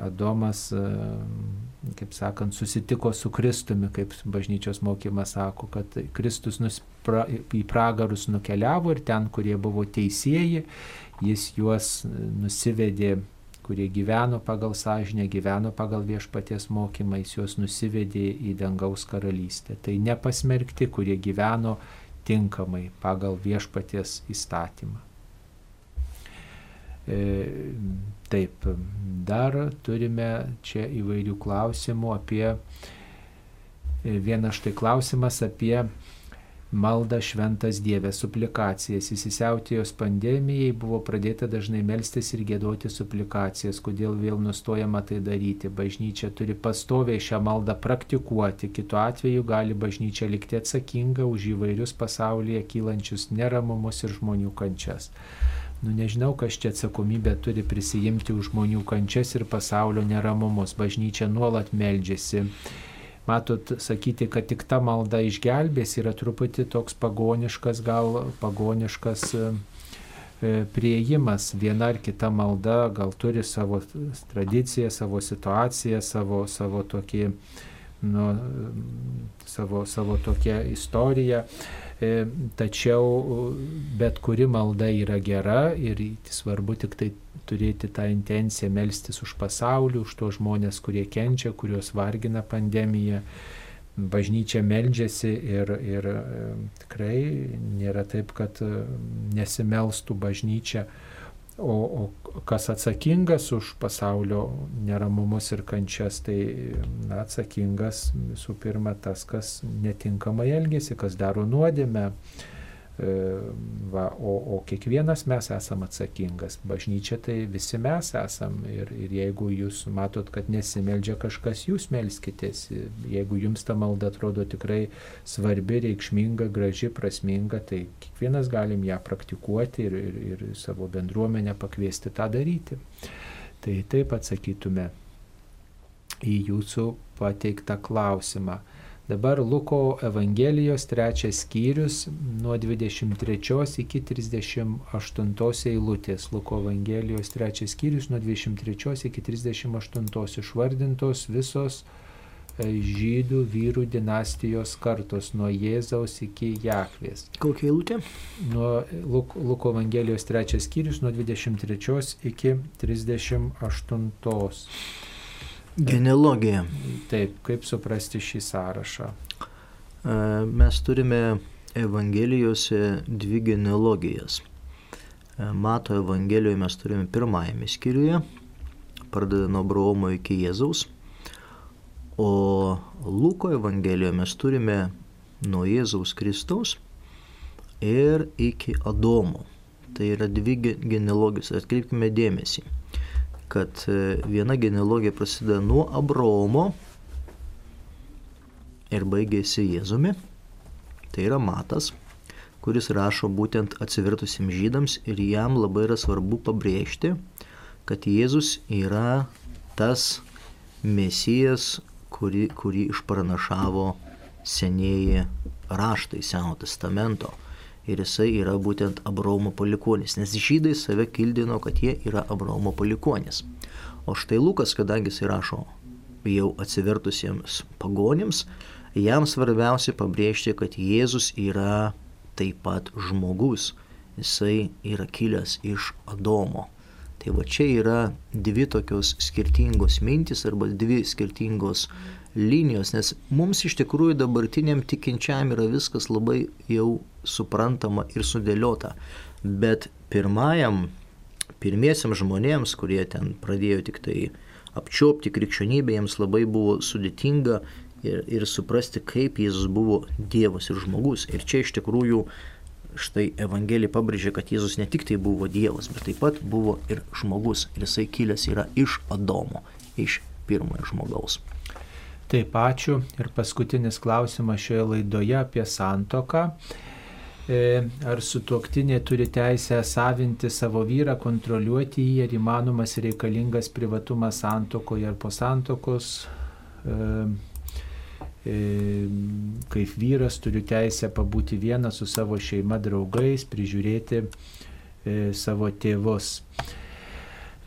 Adomas, e, kaip sakant, susitiko su Kristumi, kaip bažnyčios mokymas sako, kad Kristus nuspra, į pragarus nukeliavo ir ten, kurie buvo teisėjai, jis juos nusivedė, kurie gyveno pagal sąžinę, gyveno pagal viešpaties mokymą, jis juos nusivedė į dangaus karalystę. Tai nepasmerkti, kurie gyveno tinkamai pagal viešpaties įstatymą. E, taip, dar turime čia įvairių klausimų apie, e, vienas štai klausimas apie maldą šventas Dieve, suplikacijas. Įsisiautėjus pandemijai buvo pradėta dažnai melstis ir gėdoti suplikacijas. Kodėl vėl nustojama tai daryti? Bažnyčia turi pastoviai šią maldą praktikuoti. Kitu atveju gali bažnyčia likti atsakinga už įvairius pasaulyje kylančius neramumus ir žmonių kančias. Nu nežinau, kas čia atsakomybę turi prisijimti už žmonių kančias ir pasaulio neramumus. Bažnyčia nuolat meldžiasi matot, sakyti, kad tik ta malda išgelbės yra truputį toks pagoniškas, gal pagoniškas e, e, prieimas. Viena ar kita malda gal turi savo tradiciją, savo situaciją, savo, savo tokį, nu, savo, savo tokią istoriją. E, tačiau bet kuri malda yra gera ir svarbu tik tai turėti tą intenciją melstis už pasaulį, už tos žmonės, kurie kenčia, kuriuos vargina pandemija. Bažnyčia meldžiasi ir, ir e, tikrai nėra taip, kad e, nesimelstų bažnyčia O, o kas atsakingas už pasaulio neramumus ir kančias, tai na, atsakingas visų pirma tas, kas netinkamai elgesi, kas daro nuodėmę, va, o, o kiekvienas mes esam atsakingas. Bažnyčia tai visi mes esam. Ir, ir jeigu jūs matot, kad nesimeldžia kažkas, jūs melskitės. Jeigu jums ta malda atrodo tikrai svarbi, reikšminga, graži, prasminga, tai kiekvienas galim ją praktikuoti ir, ir, ir savo bendruomenę pakviesti tą daryti. Tai taip atsakytume į jūsų pateiktą klausimą. Dabar Luko Evangelijos trečias skyrius nuo 23 iki 38 eilutės. Luko Evangelijos trečias skyrius nuo 23 iki 38 išvardintos visos e, žydų vyrų dinastijos kartos nuo Jėzaus iki Jakvės. Kokia eilutė? Nuo Luko, Luko Evangelijos trečias skyrius nuo 23 iki 38. Genealogija. Taip, kaip suprasti šį sąrašą? E, mes turime Evangelijose dvi genealogijas. E, Mato Evangelijoje mes turime pirmajame skyriuje, pradedant nuo Abraomo iki Jėzaus, o Luko Evangelijoje mes turime nuo Jėzaus Kristaus ir iki Adomo. Tai yra dvi genealogijos. Atkreipkime dėmesį kad e, viena genealogija prasideda nuo Abraomo ir baigėsi Jėzumi. Tai yra Matas, kuris rašo būtent atsivertusiems žydams ir jam labai yra svarbu pabrėžti, kad Jėzus yra tas mesijas, kurį, kurį išpranašavo senieji raštai Seno testamento ir jisai yra būtent Abraomo palikonis, nes žydai save kildino, kad jie yra Abraomo palikonis. O štai Lukas, kadangi jisai rašo jau atsivertusiems pagonims, jam svarbiausia pabrėžti, kad Jėzus yra taip pat žmogus, jisai yra kilęs iš Adomo. Tai va čia yra dvi tokios skirtingos mintis arba dvi skirtingos linijos, nes mums iš tikrųjų dabartiniam tikinčiam yra viskas labai jau suprantama ir sudėliota. Bet pirmajam, pirmiesiam žmonėms, kurie ten pradėjo tik tai apčiopti krikščionybę, jiems labai buvo sudėtinga ir, ir suprasti, kaip Jėzus buvo Dievas ir žmogus. Ir čia iš tikrųjų štai Evangelija pabrėžia, kad Jėzus ne tik tai buvo Dievas, bet taip pat buvo ir žmogus. Ir jisai kilęs yra iš Adomo, iš pirmojo žmogaus. Taip, ačiū. Ir paskutinis klausimas šioje laidoje apie santoką. E, ar sutuoktinė turi teisę savinti savo vyrą, kontroliuoti jį, ar įmanomas reikalingas privatumas santokoje ar po santokos. E, e, kaip vyras turiu teisę pabūti vieną su savo šeima, draugais, prižiūrėti savo tėvus.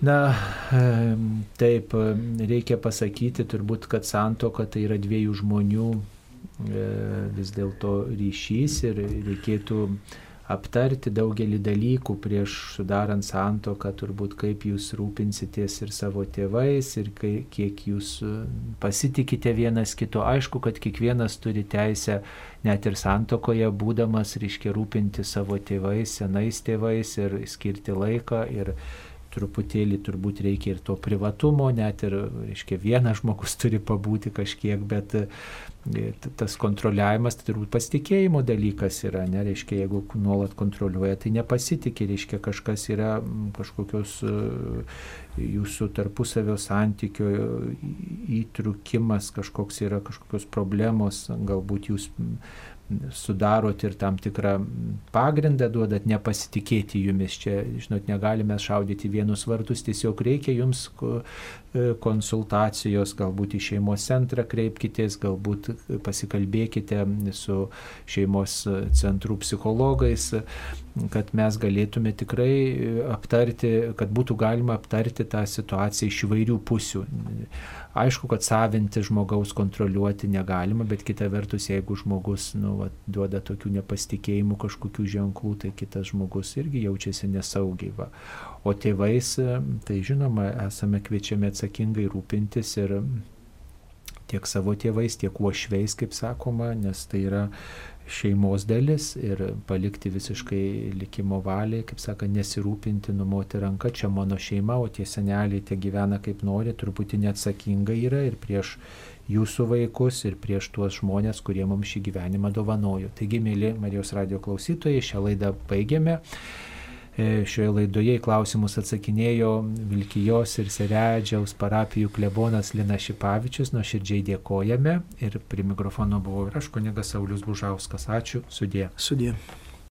Na, taip, reikia pasakyti turbūt, kad santoka tai yra dviejų žmonių e, vis dėlto ryšys ir reikėtų aptarti daugelį dalykų prieš sudarant santoką, turbūt kaip jūs rūpinsitės ir savo tėvais, ir kiek jūs e, pasitikite vienas kito. Aišku, kad kiekvienas turi teisę net ir santokoje būdamas, reiškia, rūpinti savo tėvais, senais tėvais ir skirti laiką. Ir, truputėlį turbūt reikia ir to privatumo, net ir, reiškia, vienas žmogus turi pabūti kažkiek, bet e, tas kontroliavimas tai turbūt pasitikėjimo dalykas yra, nereiškia, jeigu nuolat kontroliuoja, tai nepasitikė, reiškia, kažkas yra kažkokios e, jūsų tarpusavio santykio įtrukimas, kažkoks yra kažkokios problemos, galbūt jūs sudarot ir tam tikrą pagrindą duodat nepasitikėti jumis. Čia, žinot, negalime šaudyti vienus vartus, tiesiog reikia jums konsultacijos, galbūt į šeimos centrą kreipkitės, galbūt pasikalbėkite su šeimos centrų psichologais kad mes galėtume tikrai aptarti, kad būtų galima aptarti tą situaciją iš įvairių pusių. Aišku, kad savinti žmogaus kontroliuoti negalima, bet kita vertus, jeigu žmogus nu, va, duoda tokių nepasitikėjimų kažkokių ženklų, tai kitas žmogus irgi jaučiasi nesaugiai. Va. O tėvais, tai žinoma, esame kviečiami atsakingai rūpintis ir tiek savo tėvais, tiek uošveis, kaip sakoma, nes tai yra šeimos dalis ir palikti visiškai likimo valiai, kaip sako, nesirūpinti, numoti ranką, čia mano šeima, o tie seneliai tie gyvena kaip nori, truputį neatsakinga yra ir prieš jūsų vaikus, ir prieš tuos žmonės, kurie mums šį gyvenimą dovanojo. Taigi, mėly Marijos radio klausytojai, šią laidą baigėme. E, šioje laidoje į klausimus atsakinėjo Vilkijos ir Seredžiaus parapijų klebonas Lina Šipavičius, nuoširdžiai dėkojame ir prie mikrofono buvau ir aš, kunigas Saulis Bužauskas. Ačiū, sudė. Sudė.